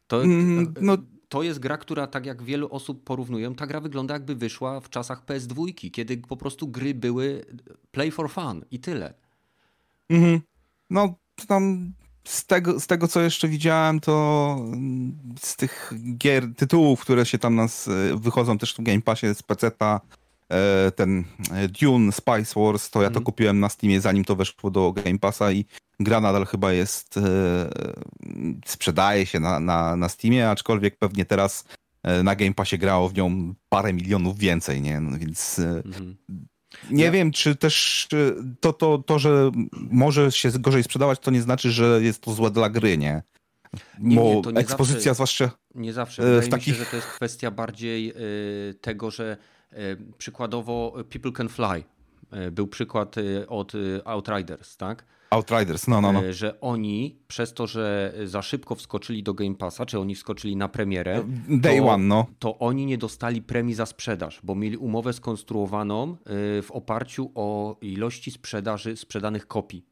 To, Mm, no- to jest gra, która tak jak wielu osób porównują, ta gra wygląda jakby wyszła w czasach PS2, kiedy po prostu gry były play for fun i tyle. Mhm. No, tam z tego, z tego, co jeszcze widziałem, to mm, z tych gier, tytułów, które się tam nas e, wychodzą też w Game Passie z e, ten e, Dune, Spice Wars, to ja to Mhm. kupiłem na Steamie, zanim to weszło do Game Passa i gra nadal chyba jest, e, sprzedaje się na, na, na Steamie, aczkolwiek pewnie teraz e, na Game Passie grało w nią parę milionów więcej, nie? No, więc e, Mhm. nie Ja- wiem, czy też to, to, to, że może się gorzej sprzedawać, to nie znaczy, że jest to złe dla gry, nie? Nie, Bo nie, nie ekspozycja zawsze- zwłaszcza... Nie zawsze. E, Wydaje w takich- się, że to jest kwestia bardziej tego, że przykładowo People Can Fly. y, Był przykład od Outriders, tak? Outriders, no, no, no. E, Że oni przez to, że za szybko wskoczyli do Game Passa, czy oni wskoczyli na premierę, Day to- one, no. to oni nie dostali premii za sprzedaż, bo mieli umowę skonstruowaną w oparciu o ilości sprzedaży sprzedanych kopii.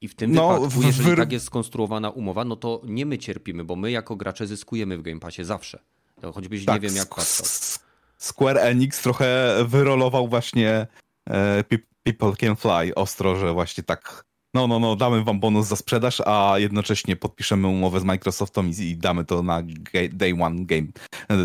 I w tym No, wypadku, jeżeli wyr- tak jest skonstruowana umowa, no to nie my cierpimy, bo my jako gracze zyskujemy w Game Passie zawsze. To choćbyś nie wiem jak patrzał. Square Enix trochę wyrolował właśnie e, Pe- People Can Fly ostro, że właśnie tak no, no, no, damy wam bonus za sprzedaż, a jednocześnie podpiszemy umowę z Microsoftem i, i damy to na day one game,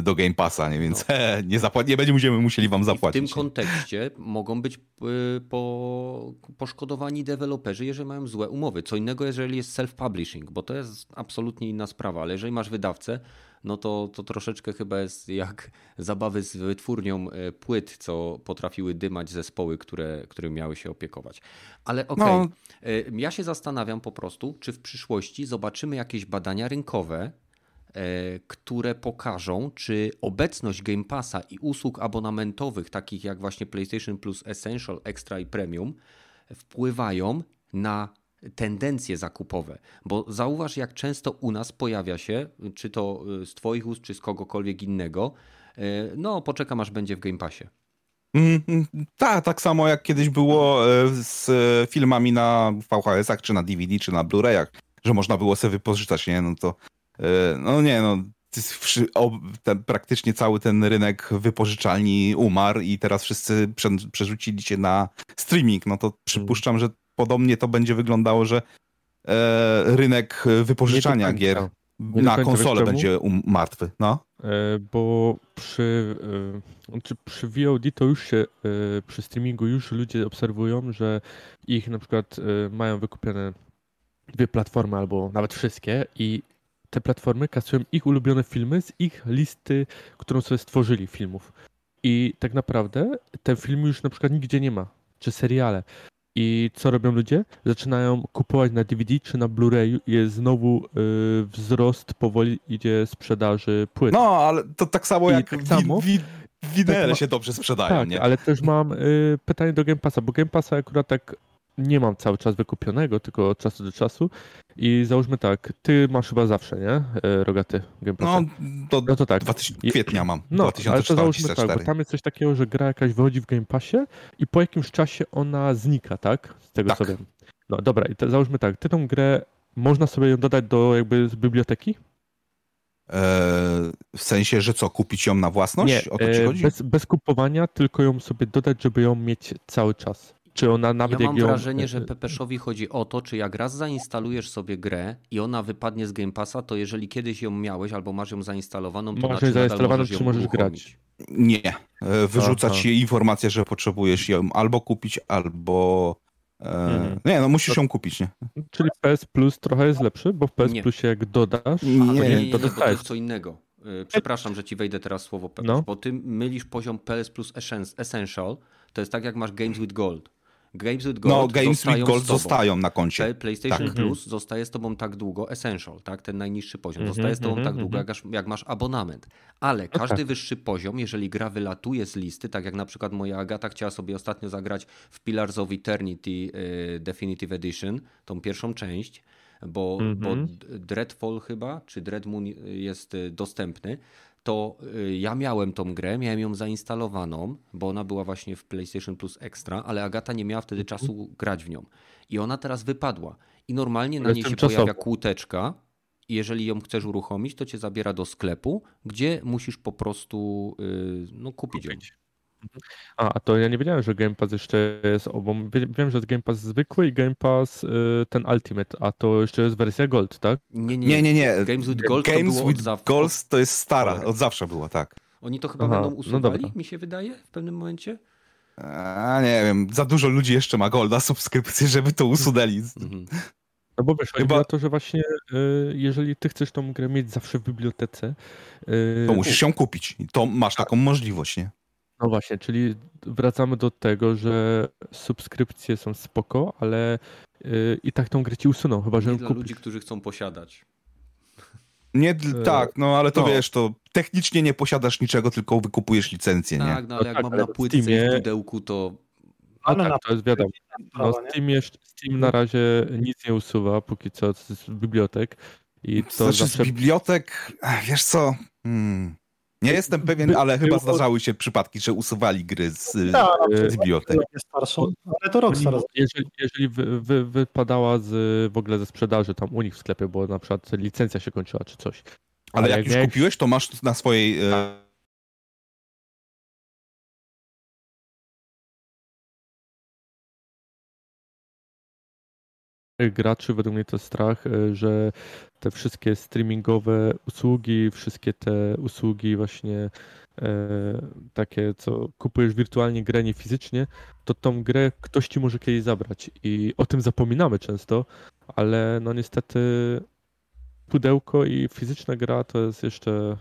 do Game Passa, nie? więc no. he, nie, zapła- nie będziemy musieli wam zapłacić. I w tym kontekście mogą być y, po, poszkodowani deweloperzy, jeżeli mają złe umowy. Co innego, jeżeli jest self-publishing, bo to jest absolutnie inna sprawa, ale jeżeli masz wydawcę, no to, to troszeczkę chyba jest jak zabawy z wytwórnią e, płyt, co potrafiły dymać zespoły, które, które miały się opiekować. Ale okej, okay. no. ja się zastanawiam po prostu, czy w przyszłości zobaczymy jakieś badania rynkowe, e, które pokażą, czy obecność Game Passa i usług abonamentowych, takich jak właśnie PlayStation Plus Essential, Extra i Premium, wpływają na tendencje zakupowe, bo zauważ, jak często u nas pojawia się, czy to y, z Twoich ust, czy z kogokolwiek innego, y, no poczekam aż będzie w Game Passie. Tak, tak samo jak kiedyś było e, z filmami na VHS-ach, czy na DVD, czy na Blu-rayach, że można było sobie wypożyczać, nie? No to, e, no nie, no ten, praktycznie cały ten rynek wypożyczalni umarł i teraz wszyscy przerzucili się na streaming, no to przypuszczam, że podobnie to będzie wyglądało, że e, rynek wypożyczania gier na konsolę będzie um, martwy. No. E, bo przy, e, znaczy przy VOD to już się, e, przy streamingu już ludzie obserwują, że ich na przykład e, mają wykupione dwie platformy albo nawet wszystkie i te platformy kasują ich ulubione filmy z ich listy, którą sobie stworzyli filmów. I tak naprawdę ten film już na przykład nigdzie nie ma, czy seriale. I co robią ludzie? Zaczynają kupować na DVD czy na Blu-rayu jest znowu y, wzrost, powoli idzie sprzedaży płyt. No, ale to tak samo I jak tak samo, wi, wi, tak się dobrze sprzedają, tak, nie? ale też mam y, pytanie do Game Passa, bo Game Passa akurat tak nie mam cały czas wykupionego, tylko od czasu do czasu. I załóżmy tak, ty masz chyba zawsze, nie? E, rogaty Game No, to, no to tak. 2000 kwietnia mam. No, 2004, ale to załóżmy tak, bo tam jest coś takiego, że gra jakaś wychodzi w Game Passie i po jakimś czasie ona znika, tak? Z tego tak. co wiem. No dobra, i załóżmy tak, ty tą grę można sobie ją dodać do jakby z biblioteki? Eee, w sensie, że co, kupić ją na własność? Nie, o to ci e, chodzi? Bez, bez kupowania, tylko ją sobie dodać, żeby ją mieć cały czas. Czy ona nawet ja mam ją... wrażenie, że Pepeszowi chodzi o to, czy jak raz zainstalujesz sobie grę i ona wypadnie z Game Passa, to jeżeli kiedyś ją miałeś albo masz ją zainstalowaną, to masz ją zainstalowaną, czy możesz uruchomić. grać? Nie. E, wyrzucać Aha. informację, że potrzebujesz ją albo kupić, albo e, mhm. Nie, no musisz ją kupić, nie? Czyli PS Plus trochę jest lepszy, bo w PS nie. Plusie jak dodasz, nie, nie, nie, nie, to, nie, to jest co innego. E, przepraszam, że ci wejdę teraz słowo Pepeś, no. bo ty mylisz poziom PS Plus Essential, to jest tak jak masz Games with Gold. Games with Gold, no, Games with Gold zostają na koncie. PlayStation tak. Plus mhm. zostaje z tobą tak długo, Essential, tak? ten najniższy poziom, -hmm, zostaje z tobą -hmm, tak długo, jak, jak, masz abonament. Ale no każdy tak. wyższy poziom, jeżeli gra wylatuje z listy, tak jak na przykład moja Agata chciała sobie ostatnio zagrać w Pillars of Eternity y, Definitive Edition, tą pierwszą część, bo, bo mhm. Dreadfall chyba, czy Dread Moon jest y, dostępny, to y, ja miałem tą grę, miałem ją zainstalowaną, bo ona była właśnie w PlayStation Plus Extra, ale Agata nie miała wtedy mhm. czasu grać w nią. I ona teraz wypadła. I normalnie na niej się czasowo. pojawia kłóteczka. I jeżeli ją chcesz uruchomić, to cię zabiera do sklepu, gdzie musisz po prostu yy, no, kupić, kupić. ją. A, a to ja nie wiedziałem, że Game Pass jeszcze jest obą. Wiem, że jest Game Pass zwykły i Game Pass y, ten Ultimate, a to jeszcze jest wersja Gold, tak? Nie, nie, nie. nie, nie. Games with Gold Games to with Gold to jest stara, od zawsze była, tak. Oni to chyba Aha, będą no usuwali, no mi się wydaje, w pewnym momencie. A, nie wiem, za dużo ludzi jeszcze ma Golda subskrypcję, żeby to usunęli. Mhm. No bo wiesz, chyba to, że właśnie y, jeżeli ty chcesz tą grę mieć zawsze w bibliotece, y, to musisz ją kupić. To masz taką możliwość, nie? No właśnie, czyli wracamy do tego, że subskrypcje są spoko, ale yy, i tak tą grę ci usuną, chyba że Nie ją dla ludzi, którzy chcą posiadać. Nie, e, tak, no ale to no. wiesz, to technicznie nie posiadasz niczego, tylko wykupujesz licencję, tak, nie? no ale no jak tak, mam na płytce Steamie... w pudełku, to... No tak, to jest wiadomo. No, Steam, jeszcze, Steam na razie nic nie usuwa, póki co z bibliotek. I to znaczy zawsze... z bibliotek, wiesz co... Hmm. Nie jestem pewien, ale chyba zdarzały się przypadki, że usuwali gry z, tak, z bibliotek. ale to Rockstar. Jeżeli, jeżeli wy, wy, wypadała z, w ogóle ze sprzedaży tam u nich w sklepie, bo na przykład licencja się kończyła czy coś. Ale, ale jak, jak już miałeś... kupiłeś, to masz na swojej e, graczy, według mnie to strach, e, że te wszystkie streamingowe usługi, wszystkie te usługi właśnie e, takie, co kupujesz wirtualnie grę, nie fizycznie, to tą grę ktoś ci może kiedyś zabrać. I o tym zapominamy często, ale no niestety pudełko i fizyczna gra to jest jeszcze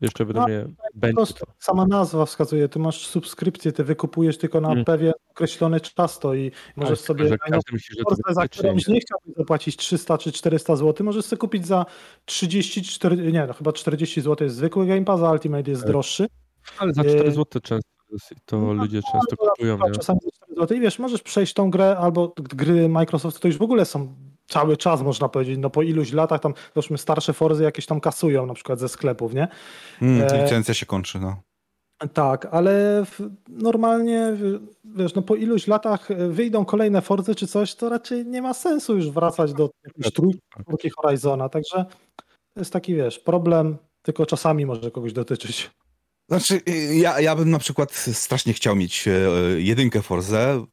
jeszcze według No, mnie Po będzie prostu to. sama nazwa wskazuje, ty masz subskrypcję, ty wykupujesz tylko na Mm. pewien określony czas to i możesz Tak, sobie myśli, Forsę, za którąś nie chciałbyś zapłacić 300 czy 400 zł, możesz sobie kupić za 30, 40, nie, no chyba 40 zł jest zwykły Game Pass, a Ultimate jest Tak. droższy. Ale za 4 Yy, zł często to No, ludzie często albo na kupują? Czasami za 4 zł i wiesz, możesz przejść tą grę, albo gry Microsoft to już w ogóle są cały czas, można powiedzieć, no po iluś latach tam, załóżmy starsze Forzy jakieś tam kasują na przykład ze sklepów, nie? Mm, licencja się kończy, no. Tak, ale normalnie, wiesz, no po iluś latach e, wyjdą kolejne Forzy czy coś, to raczej nie ma sensu już wracać do jakiejś trójki, Horizona, także to jest taki, wiesz, problem, tylko czasami może kogoś dotyczyć. Znaczy, y, ja, ja bym na przykład strasznie chciał mieć e, jedynkę Forze,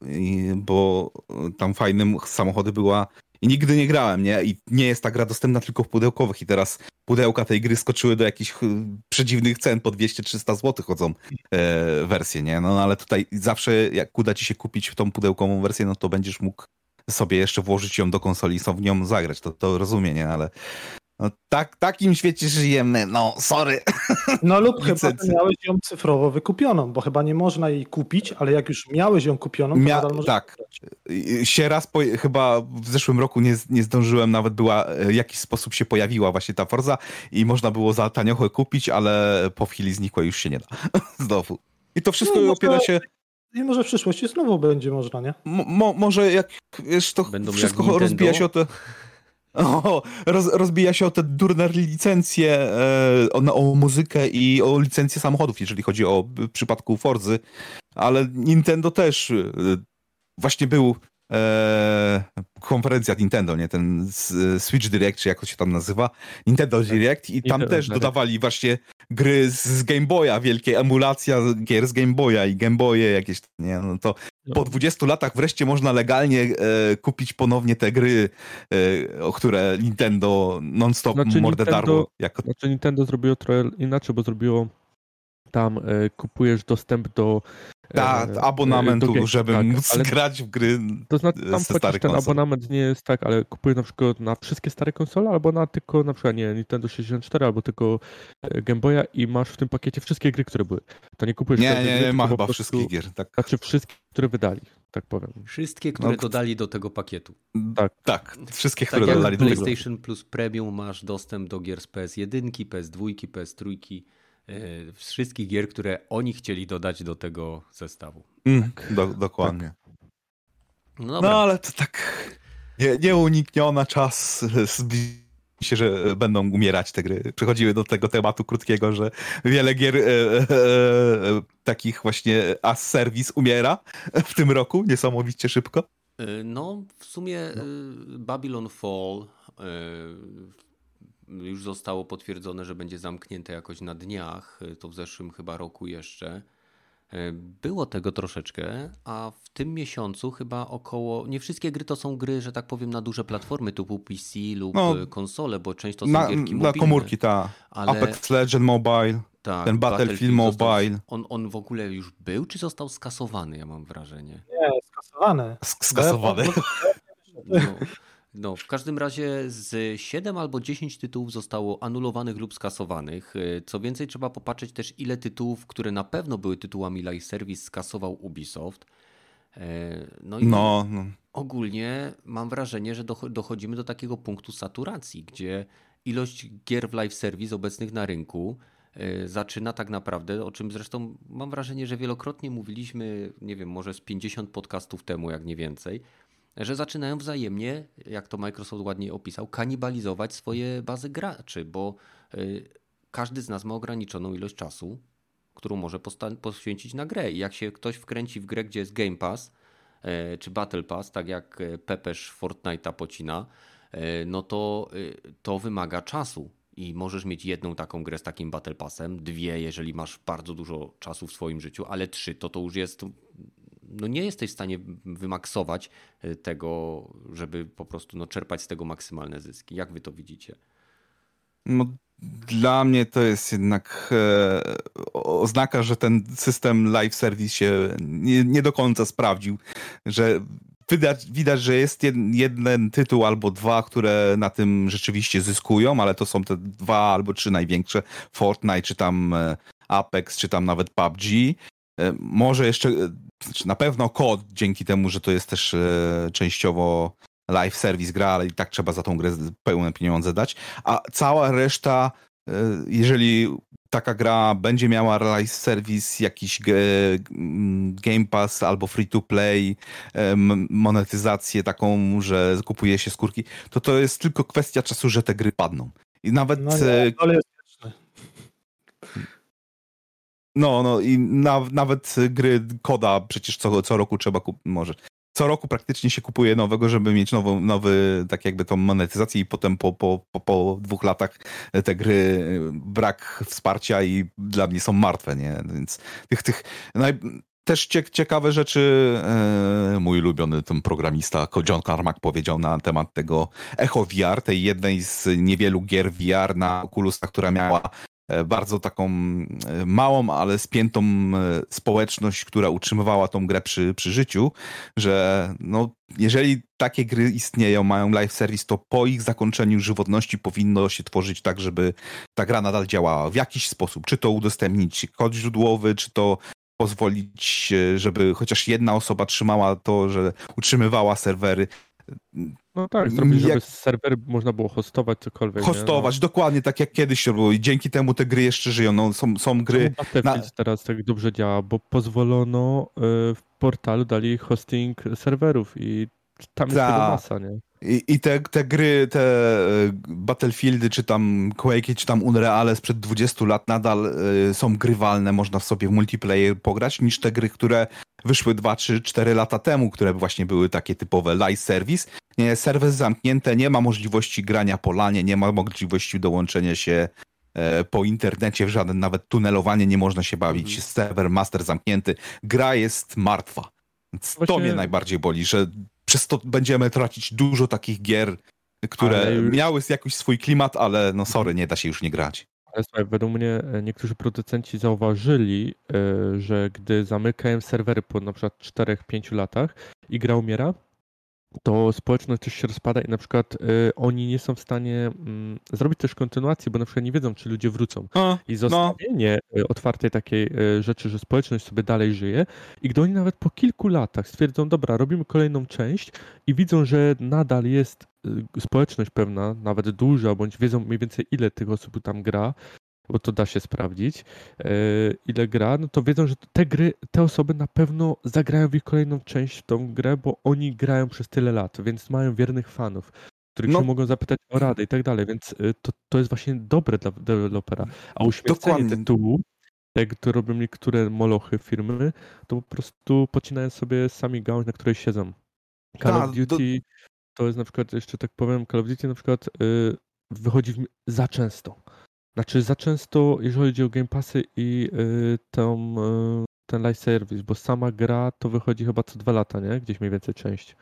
bo tam fajnym samochody była i nigdy nie grałem, nie? I nie jest ta gra dostępna tylko w pudełkowych i teraz pudełka tej gry skoczyły do jakichś ch- przedziwnych cen, po 200-300 zł chodzą e, wersje, nie? No ale tutaj zawsze jak uda ci się kupić tą pudełkową wersję, no to będziesz mógł sobie jeszcze włożyć ją do konsoli i sobie w nią zagrać, to, to rozumiem, nie? Ale no, tak, takim świecie żyjemy, no sorry. No lub chyba miałeś ją cyfrowo wykupioną, bo chyba nie można jej kupić, ale jak już miałeś ją kupioną, to Mia- nadal możesz tak. Y, się raz, po, chyba w zeszłym roku nie, nie zdążyłem, nawet była, e, w jakiś sposób się pojawiła właśnie ta Forza i można było za taniochę kupić, ale po chwili znikła i już się nie da. Znowu. I to wszystko No, opiera się, I może w przyszłości znowu będzie można, nie? mo, mo, może jak, wiesz, to Będą wszystko rozbija się o te... O, roz, rozbija się o te durne licencje, e, o, o muzykę i o licencje samochodów, jeżeli chodzi o w przypadku Forzy, ale Nintendo też e, właśnie był e, konferencja Nintendo, nie ten s- Switch Direct, czy jak to się tam nazywa, Nintendo Direct i tam Nintendo też Direct. dodawali właśnie gry z, Game Boya, wielkie emulacja gier z Game Boya i Game Boye jakieś, nie, no to po 20 latach wreszcie można legalnie e, kupić ponownie te gry, e, o które Nintendo non-stop Znaczy mordę darło. Jako, Znaczy Nintendo zrobiło trochę inaczej, bo zrobiło tam e, kupujesz dostęp do e, ta, e, abonamentu, do gier- żeby tak, móc ale grać w gry To znaczy tam chociaż ten konsol. abonament nie jest tak, ale kupujesz na przykład na wszystkie stare konsole, albo na tylko na przykład nie Nintendo 64, albo tylko e, Game Boya i masz w tym pakiecie wszystkie gry, które były. To nie kupujesz Nie, nie, gry, nie ma chyba prostu- wszystkich gier. Tak, Znaczy wszystkie, które wydali, tak powiem. Wszystkie, które No, dodali do tego pakietu. Tak. tak wszystkie, Tak które dodali do tego. PlayStation Plus Premium masz dostęp do gier z PS1, PS2, PS3, e, wszystkich gier, które oni chcieli dodać do tego zestawu. Mm, do, dokładnie. No No dobra, ale to tak nie, nieunikniona czas zbliży się, że będą umierać te gry. Przechodziły do tego tematu krótkiego, że wiele gier e, e, e, takich właśnie as service umiera w tym roku niesamowicie szybko. E, no w sumie e, Babylon Fall e, już zostało potwierdzone, że będzie zamknięte jakoś na dniach, e, to w zeszłym chyba roku jeszcze. E, Było tego troszeczkę, a w tym miesiącu chyba około. Nie wszystkie gry to są gry, że tak powiem, na duże platformy typu PC lub No, e, konsole, bo część to są Na, gierki na mobilne. komórki, ta. ale- Apex Legend Mobile. Tak, ten Battlefield został- Mobile. On, on w ogóle już był, czy został skasowany, ja mam wrażenie. Nie, skasowane. sk- Skasowany. No, no, w każdym razie z 7 albo 10 tytułów zostało anulowanych lub skasowanych. Y, Co więcej, trzeba popatrzeć też, ile tytułów, które na pewno były tytułami live service, skasował Ubisoft. E, No i No, no. ogólnie mam wrażenie, że doch- dochodzimy do takiego punktu saturacji, gdzie ilość gier w live service obecnych na rynku y, zaczyna tak naprawdę, o czym zresztą mam wrażenie, że wielokrotnie mówiliśmy, nie wiem, może z 50 podcastów temu, jak nie więcej, że zaczynają wzajemnie, jak to Microsoft ładnie opisał, kanibalizować swoje bazy graczy, bo y, każdy z nas ma ograniczoną ilość czasu, którą może poświęcić na grę. I jak się ktoś wkręci w grę, gdzie jest Game Pass e, czy Battle Pass, tak jak e, Pepesz Fortnite'a pocina, e, no to e, to wymaga czasu. I możesz mieć jedną taką grę z takim Battle Passem, dwie, jeżeli masz bardzo dużo czasu w swoim życiu, ale trzy to to już jest no nie jesteś w stanie wymaksować e, tego, żeby po prostu no, czerpać z tego maksymalne zyski. Jak wy to widzicie? No, dla mnie to jest jednak e, oznaka, że ten system live service się nie, nie do końca sprawdził, że widać, widać, że jest jeden tytuł albo dwa, które na tym rzeczywiście zyskują, ale to są te dwa albo trzy największe, Fortnite, czy tam e, Apex, czy tam nawet PUBG. E, może jeszcze, e, znaczy na pewno kod, dzięki temu, że to jest też częściowo live service gra, ale i tak trzeba za tą grę pełne pieniądze dać, a cała reszta jeżeli taka gra będzie miała live service, jakiś Game Pass albo free to play, monetyzację taką, że kupuje się skórki, to to jest tylko kwestia czasu, że te gry padną. I nawet. No, nie, ale jest no, no i na, nawet gry koda przecież co, co roku trzeba kupić, może co roku praktycznie się kupuje nowego, żeby mieć nową, nowy, tak jakby tą monetyzację i potem po, po, po, po dwóch latach te gry brak wsparcia i dla mnie są martwe, nie? Więc tych, tych naj... też ciekawe rzeczy e, mój ulubiony ten programista John Carmack powiedział na temat tego Echo VR, tej jednej z niewielu gier VR na Oculusach, która miała bardzo taką e, małą, ale spiętą e, społeczność, która utrzymywała tą grę przy, przy życiu, że no, jeżeli takie gry istnieją, mają live service, to po ich zakończeniu żywotności powinno się tworzyć tak, żeby ta gra nadal działała w jakiś sposób. Czy to udostępnić kod źródłowy, czy to pozwolić, żeby chociaż jedna osoba trzymała to, że utrzymywała serwery. No tak, zrobić, żeby jak... serwer można było hostować cokolwiek. Hostować, no. dokładnie tak jak kiedyś się robiło i dzięki temu te gry jeszcze żyją. No, są, są gry... Battlefield na... teraz tak dobrze działa, bo pozwolono y, w portalu dali hosting serwerów i tam jest Ta. tego masa, nie? I, I, te, te gry, te e, Battlefieldy, czy tam Quake, czy tam Unreal sprzed 20 lat nadal y, są grywalne, można w sobie w multiplayer pograć, niż te gry, które wyszły 2, 3, 4 lata temu, które właśnie były takie typowe live service. Nie, serwer zamknięte, nie ma możliwości grania po lanie, nie ma możliwości dołączenia się e, po internecie w żaden nawet tunelowanie nie można się bawić. Mhm. Serwer master zamknięty. Gra jest martwa. Więc Właśnie... To mnie najbardziej boli, że przez to będziemy tracić dużo takich gier, które już... miały jakiś swój klimat, ale no sorry, nie da się już nie grać. Ale słuchaj, według mnie e, niektórzy producenci zauważyli, e, że gdy zamykają serwery po na przykład 4-5 latach i gra umiera, to społeczność też się rozpada i na przykład y, oni nie są w stanie y, zrobić też kontynuacji, bo na przykład nie wiedzą, czy ludzie wrócą. A, I no. zostawienie no. otwartej takiej y, rzeczy, że społeczność sobie dalej żyje i gdy oni nawet po kilku latach stwierdzą, dobra, robimy kolejną część i widzą, że nadal jest społeczność pewna, nawet duża, bądź wiedzą mniej więcej ile tych osób tam gra, bo to da się sprawdzić, e, ile gra, no to wiedzą, że te gry, te osoby na pewno zagrają w ich kolejną część w tą grę, bo oni grają przez tyle lat, więc mają wiernych fanów, których no. się mogą zapytać o radę i tak dalej, więc e, to, to jest właśnie dobre dla dewelopera. A uśmiercenie Dokładnie. tytułu, jak to robią niektóre molochy firmy, to po prostu pocinają sobie sami gałąź, na której siedzą. Call of Duty do... to jest na przykład, jeszcze tak powiem, Call of Duty na przykład yy, wychodzi za często. Znaczy za często, jeżeli chodzi o Game Passy i y, tą, y, ten live service, bo sama gra to wychodzi chyba co dwa lata, nie? Gdzieś mniej więcej część.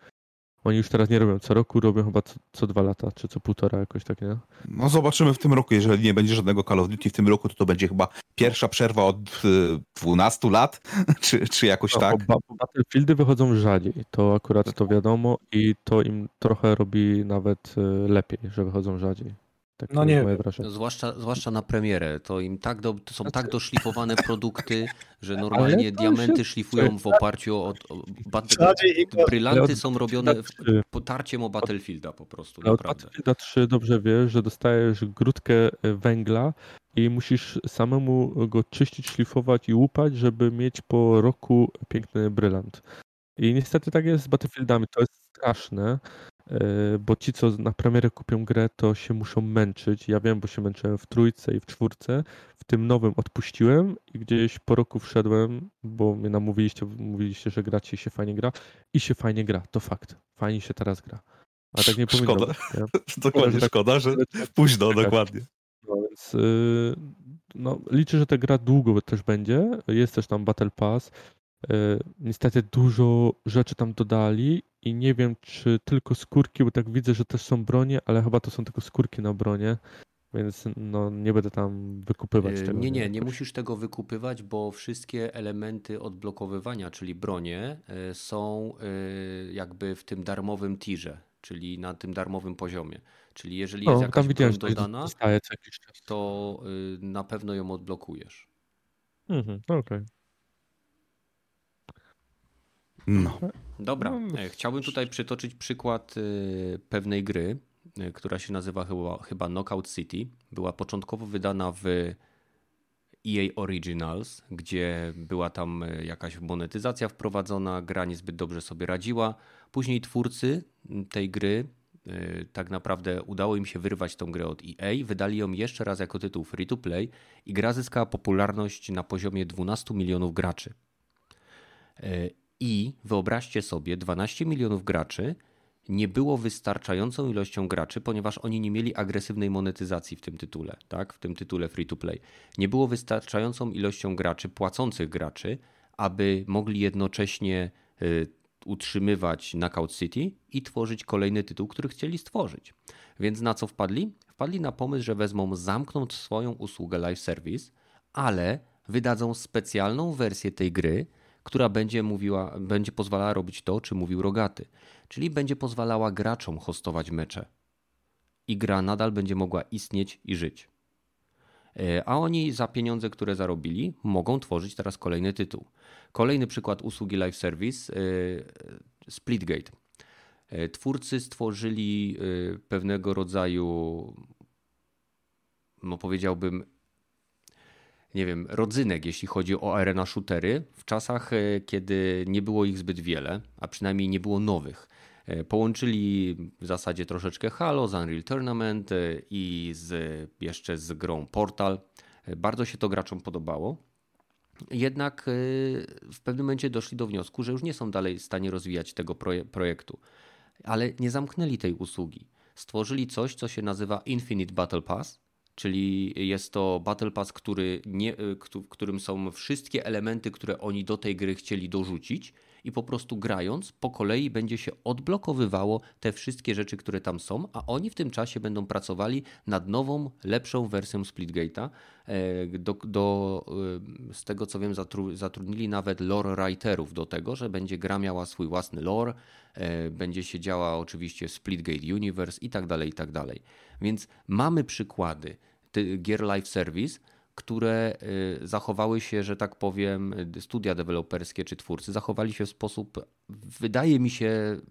Oni już teraz nie robią co roku, robią chyba co, co dwa lata, czy co półtora jakoś tak, nie? No zobaczymy w tym roku, jeżeli nie będzie żadnego Call of Duty w tym roku, to to będzie chyba pierwsza przerwa od y, 12 lat, czy, czy jakoś no, tak. Bo, bo Battlefieldy wychodzą rzadziej, to akurat to wiadomo i to im trochę robi nawet y, lepiej, że wychodzą rzadziej. Tak no nie no, zwłaszcza, zwłaszcza na premierę. To im tak do, to są tak doszlifowane produkty, że normalnie diamenty szlifują w oparciu o. o brylanty są robione w, potarciem o Battlefielda po prostu. Ale naprawdę. Battlefielda 3 dobrze wiesz, że dostajesz grudkę e, węgla i musisz samemu go czyścić, szlifować i łupać, żeby mieć po roku piękny brylant. I niestety tak jest z Battlefieldami. To jest straszne. E, bo ci, co na premierę kupią grę, to się muszą męczyć. Ja wiem, bo się męczyłem w trójce i w czwórce. W tym nowym odpuściłem i gdzieś po roku wszedłem, bo mnie namówiliście, mówiliście, że gra ci się fajnie gra i się fajnie gra. To fakt. Fajnie się teraz gra. A tak nie Szkoda. dokładnie, tak, szkoda, że późno, dokładnie. No więc yy, no, liczę, że ta gra długo też będzie. Jest też tam Battle Pass. E, niestety dużo rzeczy tam dodali i nie wiem, czy tylko skórki, bo tak widzę, że też są bronie, ale chyba to są tylko skórki na bronie, więc no nie będę tam wykupywać Yy, tego. Nie, nie, nie musisz tego wykupywać, bo wszystkie elementy odblokowywania, czyli bronie, yy, są jakby w tym darmowym tirze, czyli na tym darmowym poziomie. Czyli jeżeli jest No, jakaś broń dodana, to yy, na pewno ją odblokujesz. Mhm, okej. No. Dobra, No, e, chciałbym tutaj przytoczyć przykład y, pewnej gry, y, która się nazywa chyba, chyba Knockout City. Była początkowo wydana w EA Originals, gdzie była tam jakaś monetyzacja wprowadzona, gra niezbyt dobrze sobie radziła. Później twórcy tej gry tak naprawdę udało im się wyrwać tą grę od EA, wydali ją jeszcze raz jako tytuł free to play i gra zyskała popularność na poziomie 12 milionów graczy. I wyobraźcie sobie, 12 milionów graczy nie było wystarczającą ilością graczy, ponieważ oni nie mieli agresywnej monetyzacji w tym tytule, tak? W tym tytule free to play. Nie było wystarczającą ilością graczy, płacących graczy, aby mogli jednocześnie y, utrzymywać Knockout City i tworzyć kolejny tytuł, który chcieli stworzyć. Więc na co wpadli? Wpadli na pomysł, że wezmą, zamkną swoją usługę live service, ale wydadzą specjalną wersję tej gry, która będzie mówiła, będzie pozwalała robić to, czy mówił Rogaty. Czyli będzie pozwalała graczom hostować mecze. I gra nadal będzie mogła istnieć i żyć. E, A oni za pieniądze, które zarobili, mogą tworzyć teraz kolejny tytuł. Kolejny przykład usługi live service e, Splitgate. E, Twórcy stworzyli pewnego rodzaju, no powiedziałbym, nie wiem, rodzynek, jeśli chodzi o arena shootery, w czasach, e, kiedy nie było ich zbyt wiele, a przynajmniej nie było nowych. E, Połączyli w zasadzie troszeczkę Halo z Unreal Tournament e, i z, jeszcze z grą Portal. Bardzo się to graczom podobało. Jednak w pewnym momencie doszli do wniosku, że już nie są dalej w stanie rozwijać tego proje- projektu. Ale nie zamknęli tej usługi. Stworzyli coś, co się nazywa Infinite Battle Pass, czyli jest to Battle Pass, który nie, y, w którym są wszystkie elementy, które oni do tej gry chcieli dorzucić i po prostu grając po kolei będzie się odblokowywało te wszystkie rzeczy, które tam są, a oni w tym czasie będą pracowali nad nową, lepszą wersją Splitgate'a. E, Do, do, y, z tego co wiem, zatru, zatrudnili nawet lore writerów do tego, że będzie gra miała swój własny lore, e, będzie się działa oczywiście Splitgate Universe i tak dalej, i tak dalej. Więc mamy przykłady gier live service, które y, zachowały się, że tak powiem, y, studia deweloperskie czy twórcy zachowali się w sposób, wydaje mi się,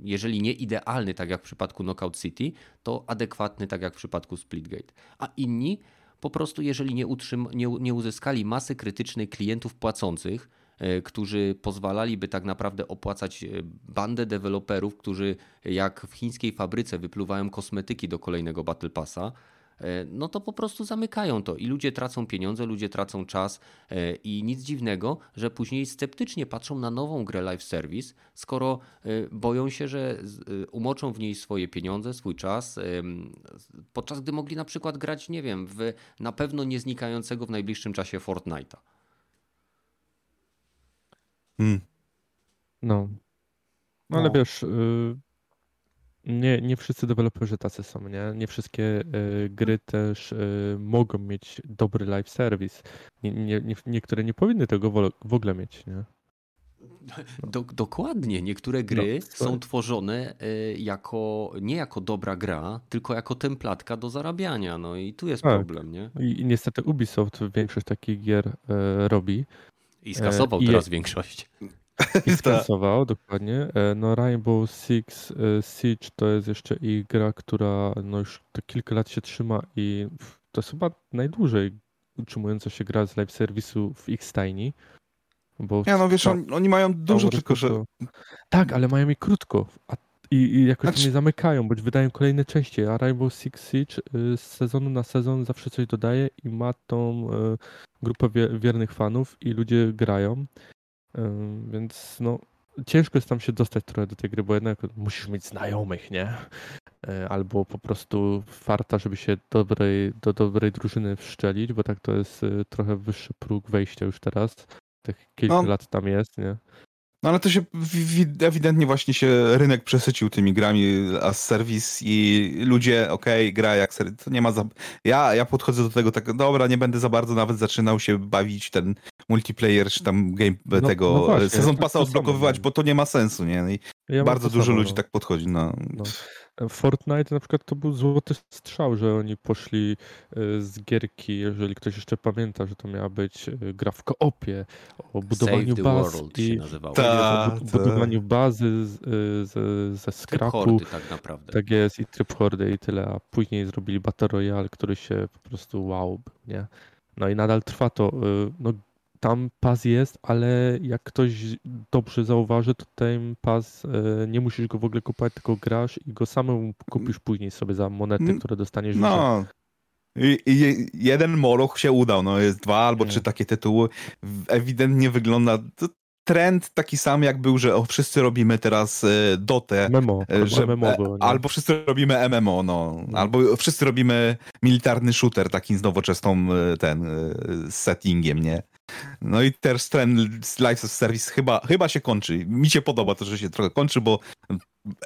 jeżeli nie idealny, tak jak w przypadku Knockout City, to adekwatny, tak jak w przypadku Splitgate. A inni po prostu, jeżeli nie, utrzym, nie, nie uzyskali masy krytycznej klientów płacących, e, którzy pozwalaliby tak naprawdę opłacać e, bandę deweloperów, którzy jak w chińskiej fabryce wypluwają kosmetyki do kolejnego Battle Passa, no to po prostu zamykają to i ludzie tracą pieniądze, ludzie tracą czas e, i nic dziwnego, że później sceptycznie patrzą na nową grę live service, skoro e, boją się, że e, umoczą w niej swoje pieniądze, swój czas, podczas gdy mogli na przykład grać, nie wiem, w na pewno nieznikającego w najbliższym czasie Fortnite'a. Mm. No. No ale wiesz, y, nie, nie wszyscy deweloperzy tacy są, nie? Nie wszystkie y, gry też y, mogą mieć dobry live service. Nie, nie, nie, niektóre nie powinny tego w ogóle mieć, nie? Do, dokładnie, niektóre gry No, są tworzone y, jako, nie jako dobra gra, tylko jako templatka do zarabiania. No i tu jest Tak. problem, nie? I, I niestety Ubisoft większość takich gier e, robi I skasował i- teraz większość. I skasował, dokładnie. E, No Rainbow Six e, Siege to jest jeszcze ich gra, która no już to kilka lat się trzyma i to jest chyba najdłużej utrzymująca się gra z live serwisu w X-Tiny. Bo Ja no wiesz, on, oni mają dużo, tylko że to- Tak, ale mają je krótko. A, i, I jakoś Znaczy- nie zamykają, bądź wydają kolejne części. A Rainbow Six Siege y, z sezonu na sezon zawsze coś dodaje i ma tą grupę wie, wiernych fanów i ludzie grają. Więc no, ciężko jest tam się dostać trochę do tej gry, bo jednak musisz mieć znajomych, nie? Y, Albo po prostu farta, żeby się dobrej, do dobrej drużyny wszczelić, bo tak to jest y, trochę wyższy próg wejścia już teraz. tych kilka No. lat tam jest, nie? No ale to się wi- wi- ewidentnie właśnie się rynek przesycił tymi grami as serwis i ludzie, okej, gra jak serwis, to nie ma za... Ja, ja podchodzę do tego tak, dobra, nie będę za bardzo nawet zaczynał się bawić ten multiplayer czy tam game No- tego no właśnie, sezon tak samo, odblokowywać, no. bo to nie ma sensu, nie? No I Ja bardzo dużo samo, ludzi no. tak podchodzi, no. No. Fortnite na przykład to był złoty strzał, że oni poszli y, z gierki, jeżeli ktoś jeszcze pamięta, że to miała być y, gra w koopie, o budowaniu Save the baz World i się nazywało. Tak. o Ta, ta. budowaniu bazy z, z, ze Tryb skrapu. hordy tak naprawdę. Tak jest i tryb hordy i tyle, a później zrobili Battle Royale, który się po prostu wow, nie? No i nadal trwa to. No, tam pas jest, ale jak ktoś dobrze zauważy, to ten pas y, nie musisz go w ogóle kupować, tylko grasz i go samemu kupisz później sobie za monety, Mm, które dostaniesz. No. I, I jeden moloch się udał, no jest dwa albo trzy takie tytuły. Ewidentnie wygląda trend taki sam jak był, że o, wszyscy robimy teraz e, Dotę, MMO, e, że, e, było, albo wszyscy robimy MMO, no, No. albo wszyscy robimy militarny shooter taki z nowoczesną e, ten e, settingiem, nie? No i też trend z Life Service chyba, chyba się kończy. Mi się podoba to, że się trochę kończy, bo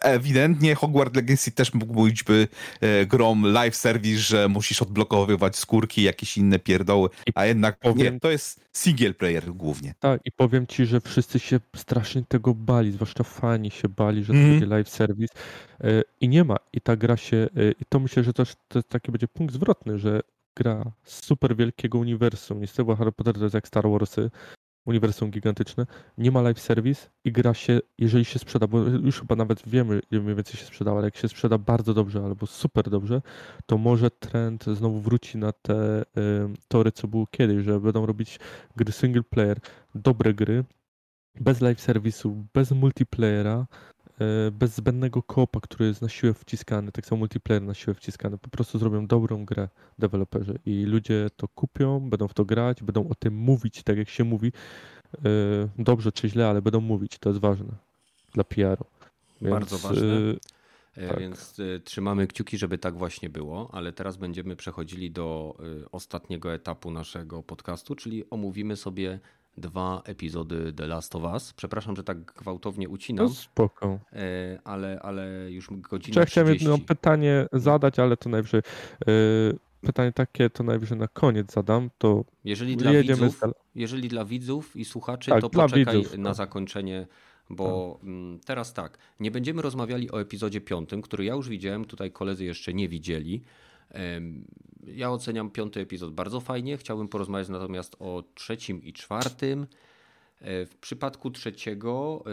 ewidentnie Hogwarts Legacy też mógł być by e, grom live service, że musisz odblokowywać skórki, jakieś inne pierdoły, a jednak powiem- nie, to jest single player głównie. Tak, i powiem ci, że wszyscy się strasznie tego bali, zwłaszcza fani się bali, że to Mhm. będzie live service e, i nie ma. I ta gra się, e, i to myślę, że też to taki będzie punkt zwrotny, że gra z super wielkiego uniwersum, niestety bo Harry Potter to jest jak Star Warsy, uniwersum gigantyczne, nie ma live service i gra się, jeżeli się sprzeda, bo już chyba nawet wiemy, ile mniej więcej się sprzedała, ale jak się sprzeda bardzo dobrze albo super dobrze, to może trend znowu wróci na te y, tory, co było kiedyś, że będą robić gry single player, dobre gry, bez live serwisu, bez multiplayera, bez zbędnego koopa, który jest na siłę wciskany, tak samo multiplayer na siłę wciskany. Po prostu zrobią dobrą grę deweloperzy i ludzie to kupią, będą w to grać, będą o tym mówić, tak jak się mówi. Y, Dobrze czy źle, ale będą mówić, to jest ważne dla PR-u. Więc, Bardzo ważne. E, tak. Więc y, trzymamy kciuki, żeby tak właśnie było, ale teraz będziemy przechodzili do y, ostatniego etapu naszego podcastu, czyli omówimy sobie dwa epizody The Last of Us. Przepraszam, że tak gwałtownie ucinam, No spoko. e, ale, ale już godzina ja chciałem 30. jedno pytanie zadać, ale to najwyżej. y, pytanie takie to najwyżej na koniec zadam. To Jeżeli dla, widzów, z jeżeli dla widzów i słuchaczy, Tak, to poczekaj widzów, na tak. zakończenie, bo mm, teraz tak, nie będziemy rozmawiali o epizodzie piątym, który ja już widziałem, tutaj koledzy jeszcze nie widzieli. Ja oceniam piąty epizod bardzo fajnie, chciałbym porozmawiać natomiast o trzecim i czwartym. E, W przypadku trzeciego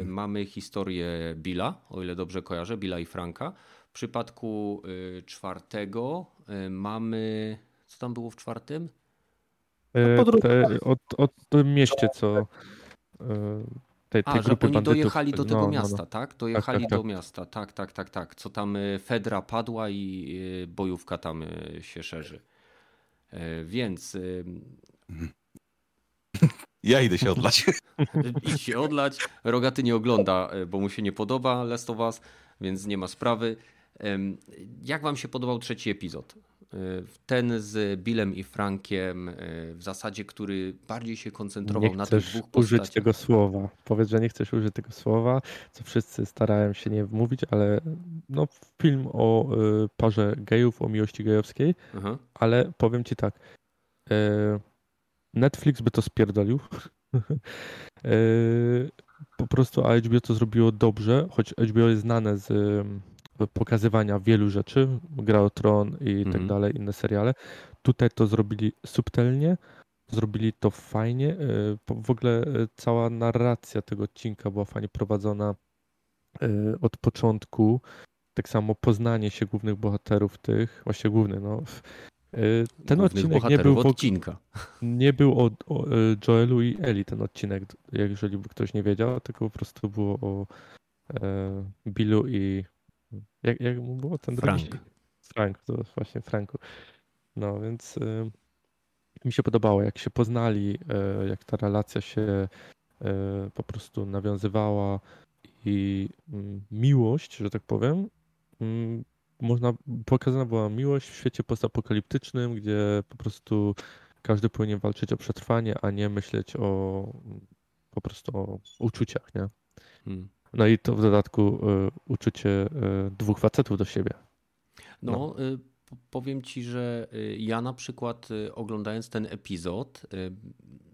e, mamy historię Billa, o ile dobrze kojarzę, Billa i Franka. W przypadku e, czwartego mamy. Co tam było w czwartym? podróż- te, od, od tym mieście, co. tej, tej A, że grupy oni bandytów. dojechali do No, tego no, no. miasta, tak? Dojechali tak, do tak. miasta, tak, tak, tak, tak. Co tam y, Fedra padła i y, bojówka tam y, się szerzy. Więc Ja idę się odlać. idź się odlać. Rogaty nie ogląda, bo mu się nie podoba Last of Us, więc nie ma sprawy. Jak wam się podobał trzeci epizod? Ten z Billem i Frankiem, y, w zasadzie, który bardziej się koncentrował Nie na tych dwóch użyć postaciach. tego słowa. Powiedz, że nie chcesz użyć tego słowa, co wszyscy starają się nie mówić, ale no, film o y, parze gejów, o miłości gejowskiej, Aha. ale powiem ci tak. e, Netflix by to spierdolił. E, po prostu a HBO to zrobiło dobrze, choć HBO jest znane z pokazywania wielu rzeczy, Gra o Tron i tak Mhm. dalej, inne seriale. Tutaj to zrobili subtelnie, zrobili to fajnie. e, W ogóle e, cała narracja tego odcinka była fajnie prowadzona e, od początku. Tak samo poznanie się głównych bohaterów tych, właściwie głównych, no. Ten Głównych odcinek nie był, odcinka. nie był o, o Joelu i Eli ten odcinek, jeżeli by ktoś nie wiedział, tylko po prostu było o e, Billu i jak, jak mu było ten drugi? Frank. Frank, to właśnie Franku. No więc e, mi się podobało, jak się poznali, e, jak ta relacja się e, po prostu nawiązywała i mm, miłość, że tak powiem, mm, można, pokazana była miłość w świecie postapokaliptycznym, gdzie po prostu każdy powinien walczyć o przetrwanie, a nie myśleć o po prostu o uczuciach, nie? Hmm. No i to w dodatku y, uczucie y, dwóch facetów do siebie. No, no. Y, powiem ci, że ja na przykład oglądając ten epizod,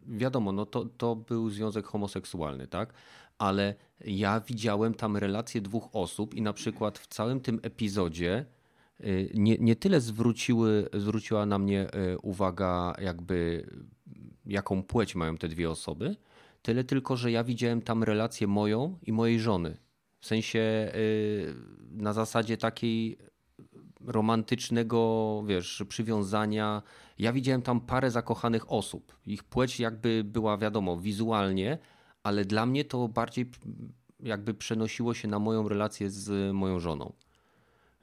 wiadomo, no to, to był związek homoseksualny, tak? Ale ja widziałem tam relacje dwóch osób i na przykład w całym tym epizodzie nie, nie tyle zwróciły, zwróciła na mnie uwaga, jakby jaką płeć mają te dwie osoby, tyle tylko, że ja widziałem tam relację moją i mojej żony. W sensie na zasadzie takiej romantycznego, wiesz, przywiązania. Ja widziałem tam parę zakochanych osób. Ich płeć jakby była, wiadomo, wizualnie, ale dla mnie to bardziej jakby przenosiło się na moją relację z moją żoną.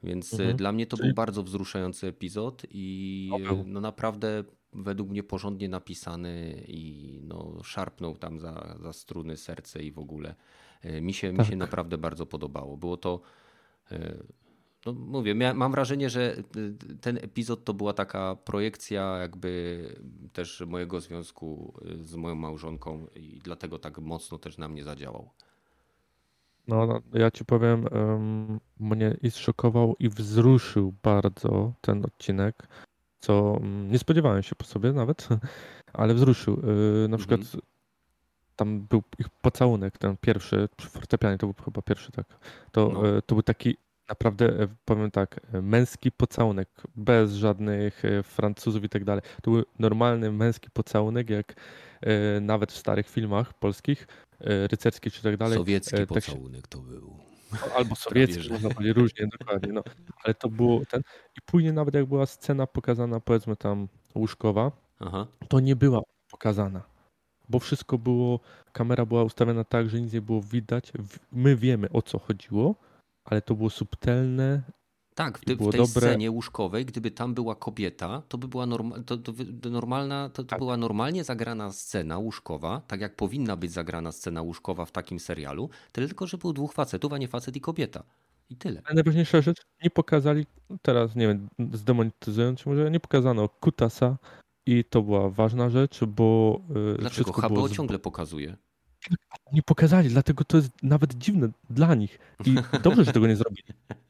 Więc e, mhm. dla mnie to Czyli... był bardzo wzruszający epizod i no, no naprawdę według mnie porządnie napisany i no szarpnął tam za, za struny serce i w ogóle. E, mi się, tak. mi się naprawdę bardzo podobało. Było to e, no mówię, mam wrażenie, że y, ten epizod to była taka projekcja jakby też mojego związku y, z moją małżonką i dlatego tak mocno też na mnie zadziałał. No, no ja ci powiem, um, mnie i zszokował i wzruszył bardzo ten odcinek, co um, nie spodziewałem się po sobie nawet, ale wzruszył. Yy, na przykład mhm. tam był ich pocałunek, ten pierwszy, przy fortepianie to był chyba pierwszy, tak. To, no. yy, to był taki naprawdę, e, powiem tak, męski pocałunek, bez żadnych e, Francuzów i tak dalej. To był normalny męski pocałunek, jak nawet w starych filmach polskich, rycerskich czy tak dalej. Sowiecki tak pocałunek to był. No, albo sowiecki, można powiedzieć, różnie, dokładnie. No. Ale to było ten. I później nawet jak była scena pokazana, powiedzmy tam łóżkowa, Aha. to nie była pokazana. Bo wszystko było, kamera była ustawiona tak, że nic nie było widać. My wiemy o co chodziło, ale to było subtelne. Tak, w, w tej dobre. scenie łóżkowej, gdyby tam była kobieta, to by była norma, to, to, to normalna, to, tak. była normalnie zagrana scena łóżkowa, tak jak powinna być zagrana scena łóżkowa w takim serialu, tyle tylko, że było dwóch facetów, a nie facet i kobieta. I tyle. Ale najważniejsza rzecz, nie pokazali, teraz nie wiem, zdemonetyzując może, nie pokazano kutasa i to była ważna rzecz, bo... Yy, Dlaczego? HBO było... ciągle pokazuje nie pokazali, dlatego to jest nawet dziwne dla nich. I dobrze, że tego nie zrobili,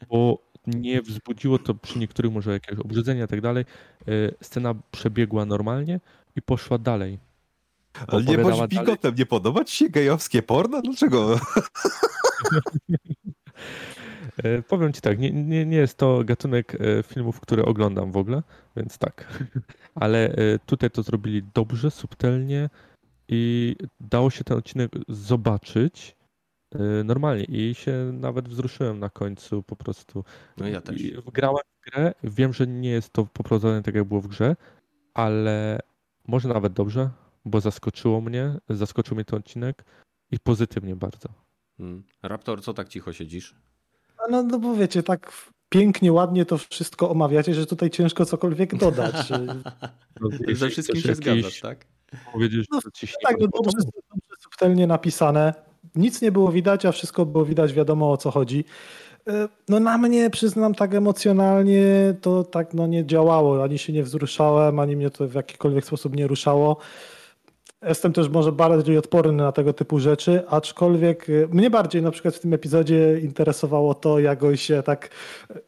bo nie wzbudziło to przy niektórych może jakieś obrzydzenia i tak dalej. E, scena przebiegła normalnie i poszła dalej. Ale nie bądź bigotem, nie podoba ci się gejowskie porno? Dlaczego? E, powiem ci tak, nie, nie, nie jest to gatunek e, filmów, które oglądam w ogóle, więc tak. Ale tutaj to zrobili dobrze, subtelnie, i dało się ten odcinek zobaczyć normalnie i się nawet wzruszyłem na końcu po prostu. No ja też. Grałem w grę, wiem, że nie jest to poprowadzone tak jak było w grze, ale może nawet dobrze, bo zaskoczyło mnie, zaskoczył mnie ten odcinek i pozytywnie bardzo. Hmm. Raptor, co tak cicho siedzisz? No, no bo wiecie, tak pięknie, ładnie to wszystko omawiacie, że tutaj ciężko cokolwiek dodać. no, Ze wszystkim się jakiś... zgadzasz, tak? powiedzieć, no, że ci się Tak, no dobrze, dobrze subtelnie napisane. Nic nie było widać, a wszystko było widać, wiadomo o co chodzi. E, no na mnie, przyznam, tak emocjonalnie to tak no nie działało. Ani się nie wzruszałem, ani mnie to w jakikolwiek sposób nie ruszało. Jestem też może bardziej odporny na tego typu rzeczy, aczkolwiek y, mnie bardziej na przykład w tym epizodzie interesowało to, jak on się tak,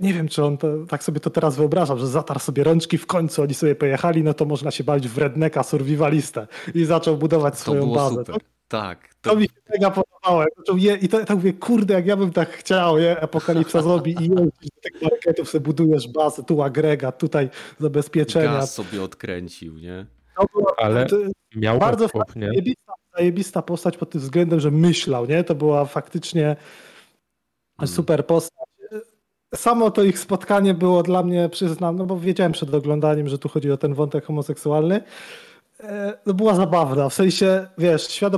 nie wiem czy on to, tak sobie to teraz wyobrażał, że zatarł sobie rączki, w końcu oni sobie pojechali, no to można się bawić w redneka survivalistę i zaczął budować to swoją bazę. Super. Tak. To... to mi się mega podobało. I to, tak mówię, kurde, jak ja bym tak chciał, nie? Apokalipsa zrobi i jeździsz do tych marketów, sobie budujesz bazę, tu agregat, tutaj zabezpieczenia. Gaz sobie odkręcił, nie? Ale miał bardzo nie? Zajebista, zajebista postać pod tym względem, że myślał, nie? To była faktycznie hmm. super postać. Samo to ich spotkanie było dla mnie, przyznam, no bo wiedziałem przed oglądaniem, że tu chodzi o ten wątek homoseksualny. E, no była zabawna, w sensie, wiesz, świat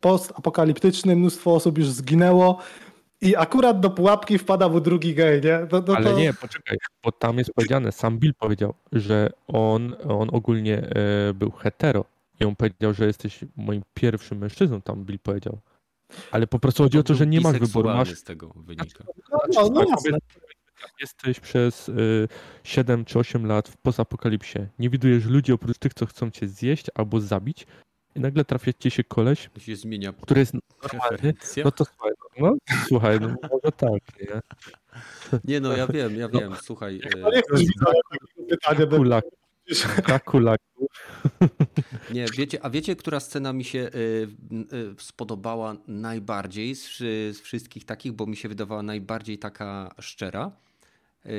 postapokaliptyczny, mnóstwo osób już zginęło, i akurat do pułapki wpada mu drugi gej, nie? To, to, Ale nie, poczekaj, bo tam jest powiedziane, sam Bill powiedział, że on, on ogólnie e, był hetero i on powiedział, że jesteś moim pierwszym mężczyzną, tam Bill powiedział. Ale po prostu chodzi o to, że nie masz wyboru. Masz... z tego wynika. No, no, no jasne. jesteś przez y, 7 czy 8 lat w pozapokalipsie, nie widujesz ludzi oprócz tych, co chcą cię zjeść albo zabić i nagle trafia ci się koleś, się zmienia który jest normalny, no to słuchaj, no, no słuchaj, no może tak, nie? Nie no, ja wiem, ja wiem, słuchaj. No nie e, chcesz pytania. Kulak. Nie, wiecie, a wiecie, która scena mi się y, y, spodobała najbardziej z, z wszystkich takich, bo mi się wydawała najbardziej taka szczera,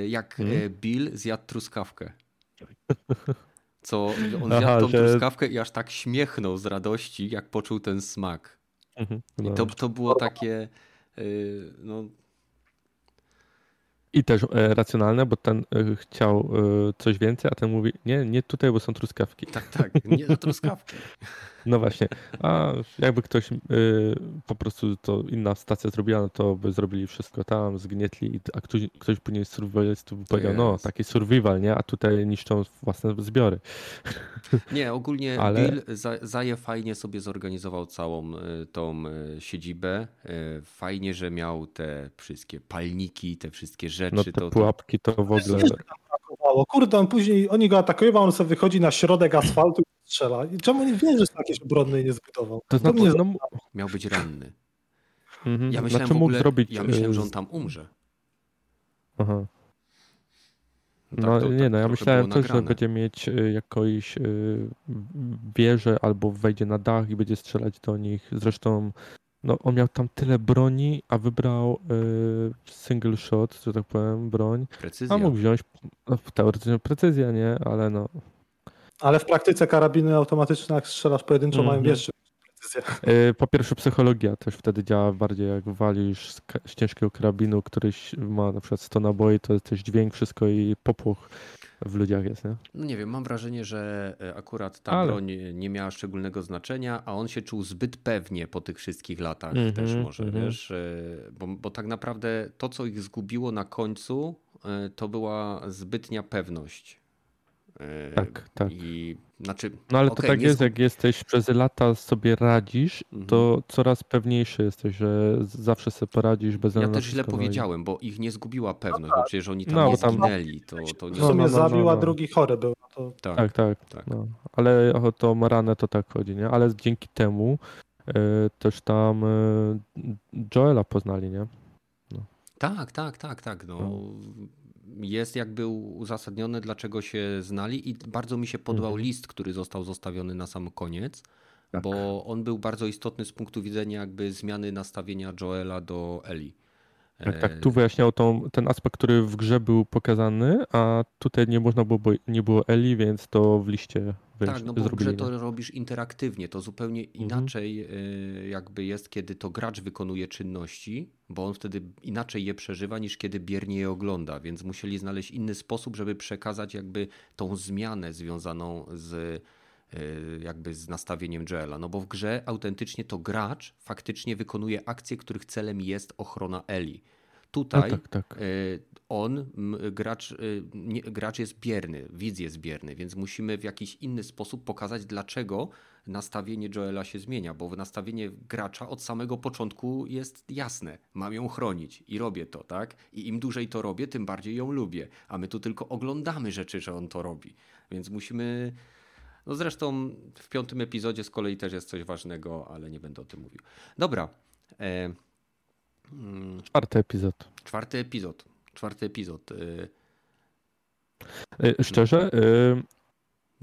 jak y, Bill zjadł truskawkę. Co on Aha, zjadł tą że- truskawkę i aż tak śmiechnął z radości, jak poczuł ten smak. Mhm, I no. to, to było takie, y, no I też e, racjonalne, bo ten e, chciał e, coś więcej, a ten mówi, nie, nie tutaj, bo są truskawki. tak, tak, nie do truskawki. No właśnie. A jakby ktoś y, po prostu to inna stacja zrobiła, no to by zrobili wszystko tam, zgnietli, i- a ktoś, ktoś później z survivalistów by powiedział, no taki survival, nie? A tutaj niszczą własne zbiory. Nie, ogólnie Ale- Bill za- Zaje fajnie sobie zorganizował całą y, tą y, siedzibę. Fajnie, że miał te wszystkie palniki, te wszystkie rzeczy. No te to, pułapki to w ogóle... brakowało. Kurde, on później oni go atakują, a on sobie wychodzi na środek asfaltu strzela. I czemu nie wie, że jakieś obronnej nie zbudował? To znaczy, mnie no, miał być ranny. mhm. Ja myślałem, znaczy w mógł ogóle, zrobić... ja myślałem, że on tam umrze. Aha. Tak No to- nie, tak no ja myślałem też, że nagrane. będzie mieć y, jakąś y, wieżę albo wejdzie na dach i będzie strzelać do nich. Zresztą no, on miał tam tyle broni, a wybrał y, single shot, że tak powiem, broń. Precyzja. A mógł wziąć no, teoretycznie precyzję, nie? Ale no. Ale w praktyce karabiny automatyczne, jak strzelasz pojedynczo, mają Mhm. większą precyzję. Y, po pierwsze psychologia też wtedy działa bardziej jak walisz z, ciężkiego karabinu, któryś ma na przykład 100 naboi, to jest też dźwięk, wszystko i popłoch w ludziach jest, nie? No nie wiem, mam wrażenie, że e, akurat ta Ale- broń nie miała szczególnego znaczenia, a on się czuł zbyt pewnie po tych wszystkich latach Mhm, też może, mhm. wiesz, e, bo, bo tak naprawdę to, co ich zgubiło na końcu, e, to była zbytnia pewność. E, Tak, tak. I znaczy, No ale okej, to tak jest, jak jesteś przez lata sobie radzisz, Mhm. to coraz pewniejszy jesteś, że zawsze sobie poradzisz bez Ja też źle no powiedziałem, bo ich nie zgubiła pewność, bo przecież oni tam No, nie tam- zginęli. To, to nie W No, sumie no, no, zabił, no, a no. drugi chory był. No to tak. Tak, tak. tak. No. Ale o to Maranę to tak chodzi, nie? Ale dzięki temu e, też tam e, Joela poznali, nie? Tak, tak, tak, tak. No, No. Jest jakby uzasadnione, dlaczego się znali, i bardzo mi się podobał Mhm. list, który został zostawiony na sam koniec, Tak. bo on był bardzo istotny z punktu widzenia jakby zmiany nastawienia Joela do Eli. Tak, tak. E, Tu wyjaśniał tą, ten aspekt, który w grze był pokazany, a tutaj nie można było, bo nie było Eli, więc to w liście wyjaś- Tak, no bo w zrobili. grze nie? to robisz interaktywnie. To zupełnie Mhm. inaczej y, jakby jest, kiedy to gracz wykonuje czynności, bo on wtedy inaczej je przeżywa niż kiedy biernie je ogląda, więc musieli znaleźć inny sposób, żeby przekazać jakby tą zmianę związaną z jakby z nastawieniem Joela. No bo w grze autentycznie to gracz faktycznie wykonuje akcje, których celem jest ochrona Eli. No Tutaj tak, tak. Y, on, gracz, y, gracz jest bierny, widz jest bierny, więc musimy w jakiś inny sposób pokazać, dlaczego nastawienie Joela się zmienia, bo nastawienie gracza od samego początku jest jasne. Mam ją chronić i robię to, tak? I im dłużej to robię, tym bardziej ją lubię. A my tu tylko oglądamy rzeczy, że on to robi. Więc musimy. No zresztą w piątym epizodzie z kolei też jest coś ważnego, ale nie będę o tym mówił. Dobra. E, mm, Czwarty epizod. Czwarty epizod. Czwarty epizod. Yy, E, Szczerze, e,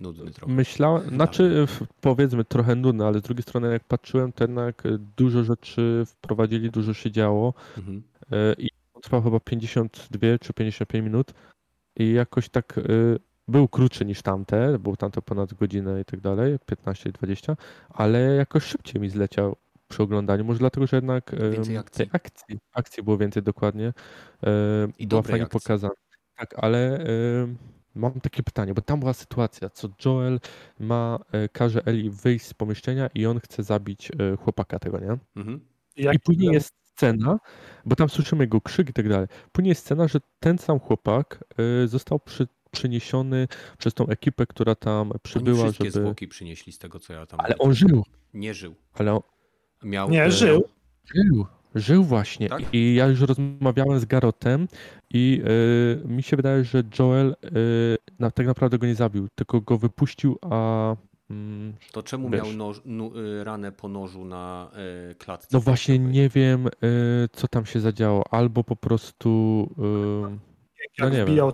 nudny trochę. Myślałem, znaczy powiedzmy trochę nudne, ale z drugiej strony jak patrzyłem, to jednak e, dużo rzeczy wprowadzili, dużo się działo Mhm. e, i trwał chyba 52 czy 55 minut i jakoś tak e, był krótszy niż tamte, był tamte ponad godzinę i tak dalej, 15-20, ale jakoś szybciej mi zleciał przy oglądaniu, może dlatego, że jednak Więcej akcji. akcji, akcji było więcej dokładnie, I była fajnie akcji. pokazana. Tak, ale mam takie pytanie, bo tam była sytuacja, co Joel ma, e, każe Eli wyjść z pomieszczenia i on chce zabić e, chłopaka tego, nie? Mhm. I później jest scena, bo tam słyszymy jego krzyk i tak dalej. Później jest scena, że ten sam chłopak e, został przy, przyniesiony przez tą ekipę, która tam Oni przybyła, wszystkie żeby... zwłoki przynieśli z tego, co ja tam Ale on żył, Nie żył. ale on Miał, Nie, e, żył. żył. Żył właśnie Tak? i ja już rozmawiałem z Garotem i y, mi się wydaje, że Joel y, na, tak naprawdę go nie zabił, tylko go wypuścił, a mm, To czemu Wiesz. miał noż, y, ranę po nożu na y, klatce? no właśnie nie wiem y, co tam się zadziało, albo po prostu y, Jak nie wiem.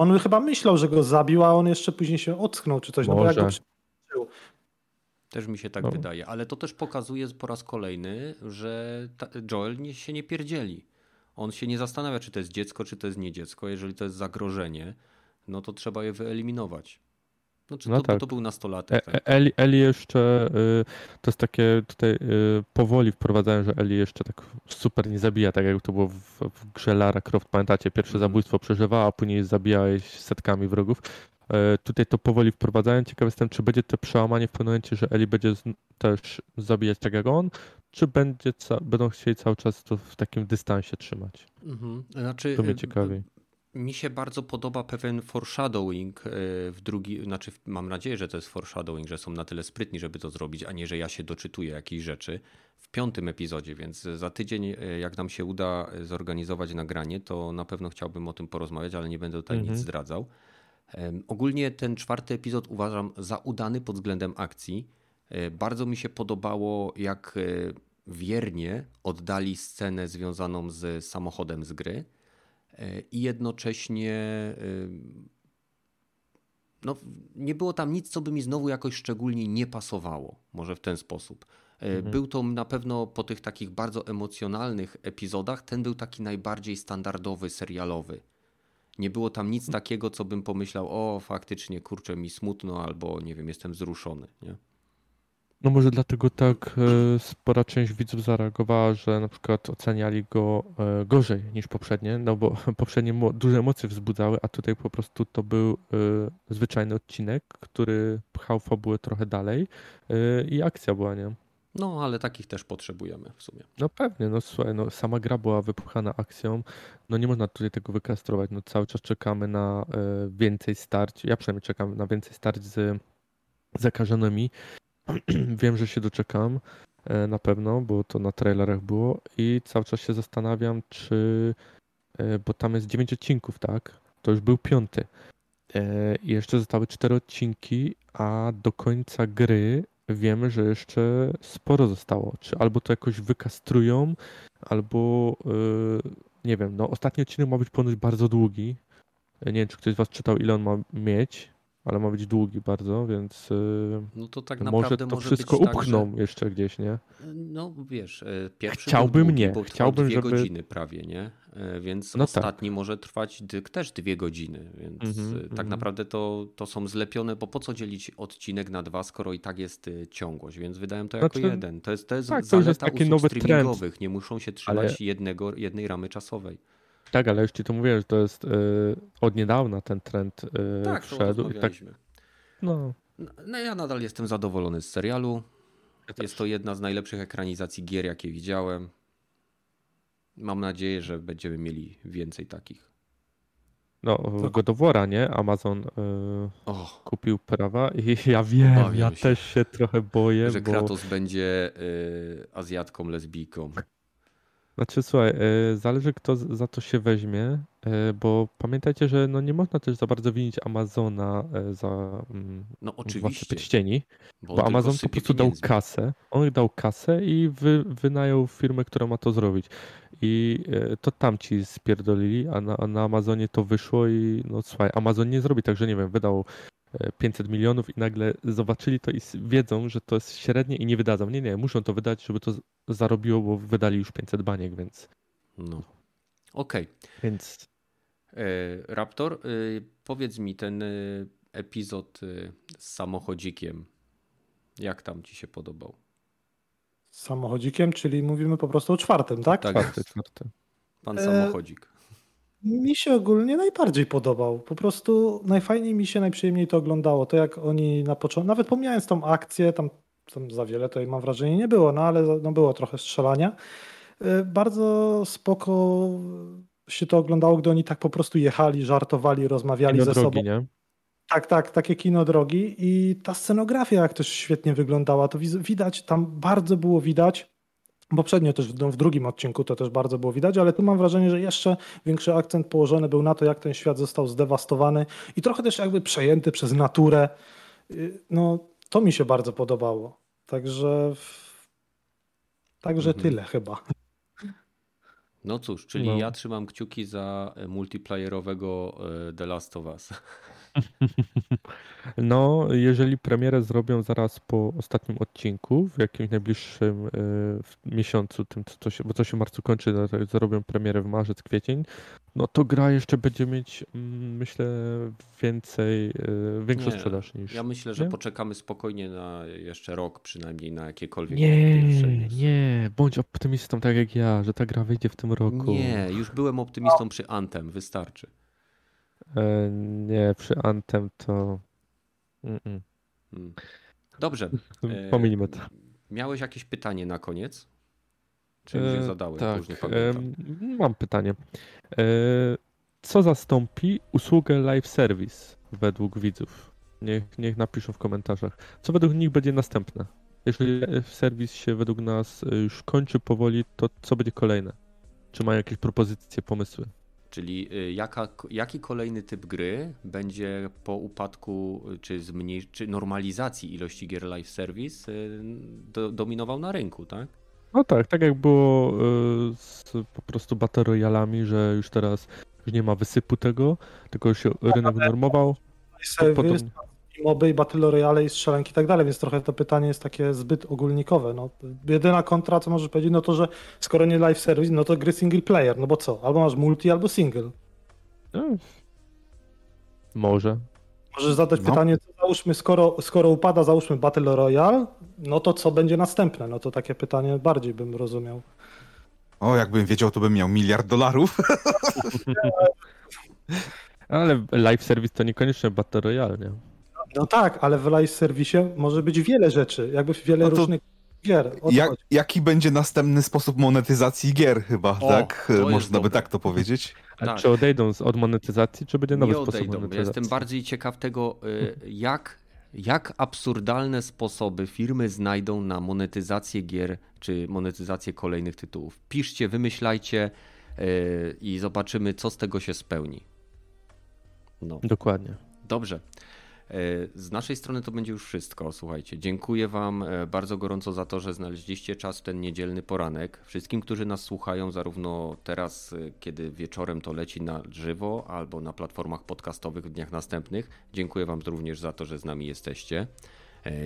On chyba myślał, że go zabił, a on jeszcze później się ocknął czy coś. No bo jak go Może. Też mi się tak No. wydaje, ale to też pokazuje po raz kolejny, że Joel nie, się nie pierdzieli. On się nie zastanawia, czy to jest dziecko, czy to jest nie dziecko. Jeżeli to jest zagrożenie, no to trzeba je wyeliminować. No, czy No to, tak. to był nastolatek. E- Tak? E- Eli, Eli jeszcze, y, to jest takie tutaj y, powoli wprowadzają, że Eli jeszcze tak super nie zabija, tak jak to było w, w grze Lara Croft, pamiętacie, pierwsze Mhm. zabójstwo przeżywała, a później zabijałeś setkami wrogów. E, Tutaj to powoli wprowadzają. Ciekaw jestem, czy będzie to przełamanie w pewnym momencie, że Eli będzie też zabijać tak jak on, czy będzie będą chcieli cały czas to w takim dystansie trzymać. Mhm. Znaczy, To mnie y, ciekawi. Mi się bardzo podoba pewien foreshadowing y, w drugi, znaczy mam nadzieję, że to jest foreshadowing, że są na tyle sprytni, żeby to zrobić, a nie, że ja się doczytuję jakichś rzeczy w piątym epizodzie, więc za tydzień, y, jak nam się uda zorganizować nagranie, to na pewno chciałbym o tym porozmawiać, ale nie będę tutaj Mhm. nic zdradzał. Ogólnie ten czwarty epizod uważam za udany pod względem akcji. E, Bardzo mi się podobało, jak e, wiernie oddali scenę związaną z samochodem z gry e, i jednocześnie e, no, nie było tam nic, co by mi znowu jakoś szczególnie nie pasowało. Może w ten sposób. E, Mhm. Był to na pewno po tych takich bardzo emocjonalnych epizodach, ten był taki najbardziej standardowy, serialowy. Nie było tam nic takiego, co bym pomyślał, o faktycznie, kurczę, mi smutno, albo nie wiem, jestem wzruszony. Nie? No może dlatego tak e, spora część widzów zareagowała, że na przykład oceniali go e, gorzej niż poprzednie, no bo poprzednie mo- duże emocje wzbudzały, a tutaj po prostu to był e, zwyczajny odcinek, który pchał fabułę trochę dalej i akcja była, nie? No, ale takich też potrzebujemy w sumie. No pewnie, no słuchaj, no sama gra była wypchana akcją, no nie można tutaj tego wykastrować, no cały czas czekamy na więcej starć, ja przynajmniej czekam na więcej starć z zakażonymi, wiem, że się doczekam e, na pewno, bo to na trailerach było i cały czas się zastanawiam, czy, e, bo tam jest 9 odcinków, tak, to już był piąty E, i jeszcze zostały cztery odcinki, a do końca gry wiemy, że jeszcze sporo zostało. Czy albo to jakoś wykastrują, albo nie wiem, no ostatni odcinek ma być ponoć bardzo długi. Nie wiem, czy ktoś z was czytał, ile on ma mieć, ale ma być długi bardzo, więc yy, No to tak może to może wszystko tak, upchną że, jeszcze gdzieś, nie? No wiesz, e, pierwszy Chciałbym długi, nie. bo Chciałbym, dwie żeby- godziny prawie, nie? E, Więc No tak. ostatni może trwać też dwie godziny, więc Mhm, e, tak mhm. naprawdę to, to są zlepione, bo po co dzielić odcinek na dwa, skoro i tak jest e, ciągłość, więc wydają to jako Znaczy, jeden. To jest, to jest tak, to już jest zaleta usług nowy trend. streamingowych, nie muszą się trzymać Ale- jednego, jednej ramy czasowej. Tak, ale już ci to mówię, że to jest yy, od niedawna ten trend yy, Tak, wszedł. I tak, rozmawialiśmy. no, No ja nadal jestem zadowolony z serialu. Ja Jest to jedna z najlepszych ekranizacji gier, jakie widziałem. Mam nadzieję, że będziemy mieli więcej takich. no God of War'a, nie? Amazon yy, O, kupił prawa i ja wiem, Obawiam ja się. też się trochę boję, że bo... Kratos będzie Azjatką, lesbijką. Znaczy, słuchaj, e, zależy kto za to się weźmie, e, bo pamiętajcie, że no nie można też za bardzo winić Amazona e, za mm, No oczywiście. Pierścieni, Bo, bo Amazon po prostu dał kasę, on dał kasę i wy, wynajął firmę, która ma to zrobić. I to tam ci spierdolili, a na, na Amazonie to wyszło i no słuchaj, Amazon nie zrobi tak, że nie wiem, wydał 500 milionów i nagle zobaczyli to i wiedzą, że to jest średnie i nie wydadzą. Nie, nie, muszą to wydać, żeby to zarobiło, bo wydali już 500 baniek, więc... No. Okej. Więc E, Raptor, y, powiedz mi ten y, epizod z samochodzikiem. Jak tam ci się podobał? Z samochodzikiem, czyli mówimy po prostu o czwartym, tak? Tak. czwarty, czwarty. Pan E, samochodzik. Mi się ogólnie najbardziej podobał. Po prostu najfajniej mi się, najprzyjemniej to oglądało. To jak oni na początku, nawet pomijając tą akcję, tam, tam za wiele to mam wrażenie nie było, no ale no było trochę strzelania. Y, Bardzo spoko się to oglądało, gdy oni tak po prostu jechali, żartowali, rozmawiali Kino ze drogi, sobą. nie? Tak, tak, takie kino drogi i ta scenografia jak też świetnie wyglądała, to widać, tam bardzo było widać, Poprzednio też w, w drugim odcinku to też bardzo było widać, ale tu mam wrażenie, że jeszcze większy akcent położony był na to, jak ten świat został zdewastowany i trochę też jakby przejęty przez naturę. Y, No, to mi się bardzo podobało. Także, także Mhm. tyle chyba. No cóż, czyli No. ja trzymam kciuki za multiplayerowego e, The Last of Us. No, jeżeli premierę zrobią zaraz po ostatnim odcinku, w jakimś najbliższym y, w miesiącu, tym, co się, bo co się w marcu kończy, no, to zrobią premierę w marzec, kwiecień, no to gra jeszcze będzie mieć, mm, myślę, więcej, y, większą Nie, sprzedaż niż... Ja myślę, że nie? poczekamy spokojnie na jeszcze rok przynajmniej na jakiekolwiek Nie, nie, bądź optymistą tak jak ja, że ta gra wyjdzie w tym roku. Nie, już byłem optymistą przy Anthem, wystarczy. E, nie, przy Anthem to... Mm-mm. Mm. Dobrze. e, Pominijmy to. Miałeś jakieś pytanie na koniec? Czy już je E, zadałeś? Tak, mam pytanie. E, Co zastąpi usługę live service według widzów? Niech, niech napiszą w komentarzach. Co według nich będzie następne? Jeżeli serwis się według nas e, już kończy powoli, to co będzie kolejne? Czy mają jakieś propozycje, pomysły? Czyli y, jaka, jaki kolejny typ gry będzie po upadku y, czy, zmniej, czy normalizacji ilości gier live service y, do, dominował na rynku, tak? No tak, tak jak było z po prostu Battle Royalami, że już teraz już nie ma wysypu tego, tylko się rynek normował. Service, potem- moby, i battle royale, i strzelanki i tak dalej, więc trochę to pytanie jest takie zbyt ogólnikowe. No, jedyna kontra, co możesz powiedzieć, no to, że skoro nie live service, no to gry single player, no bo co? Albo masz multi, albo single. No, może. Możesz zadać No. pytanie, co załóżmy, skoro, skoro upada, załóżmy Battle Royale, no to co będzie następne? No to takie pytanie bardziej bym rozumiał. O, jakbym wiedział, to bym miał miliard dolarów. Ale live service to niekoniecznie Battle Royale, nie? No tak, ale w live serwisie może być wiele rzeczy, jakby wiele No to różnych gier. Jak, jaki będzie następny sposób monetyzacji gier chyba, O, tak? Można by dobre. tak to powiedzieć. A Tak. czy odejdą od monetyzacji, czy będzie nowy Nie sposób odejdą. Monetyzacji? jestem bardziej ciekaw tego, y, jak, jak absurdalne sposoby firmy znajdą na monetyzację gier czy monetyzację kolejnych tytułów. Piszcie, wymyślajcie y, i zobaczymy, co z tego się spełni. No. Dokładnie. Dobrze. E, Z naszej strony to będzie już wszystko. Słuchajcie, dziękuję Wam e, bardzo gorąco za to, że znaleźliście czas w ten niedzielny poranek. Wszystkim, którzy nas słuchają, zarówno teraz, e, kiedy wieczorem to leci na żywo, albo na platformach podcastowych w dniach następnych, dziękuję Wam również za to, że z nami jesteście.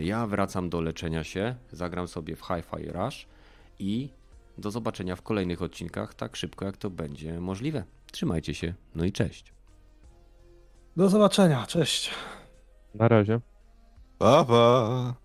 Ja wracam do leczenia się, zagram sobie w Hi-Fi Rush i do zobaczenia w kolejnych odcinkach tak szybko, jak to będzie możliwe. Trzymajcie się, no i cześć. Do zobaczenia, cześć. Na razie. Pa, pa.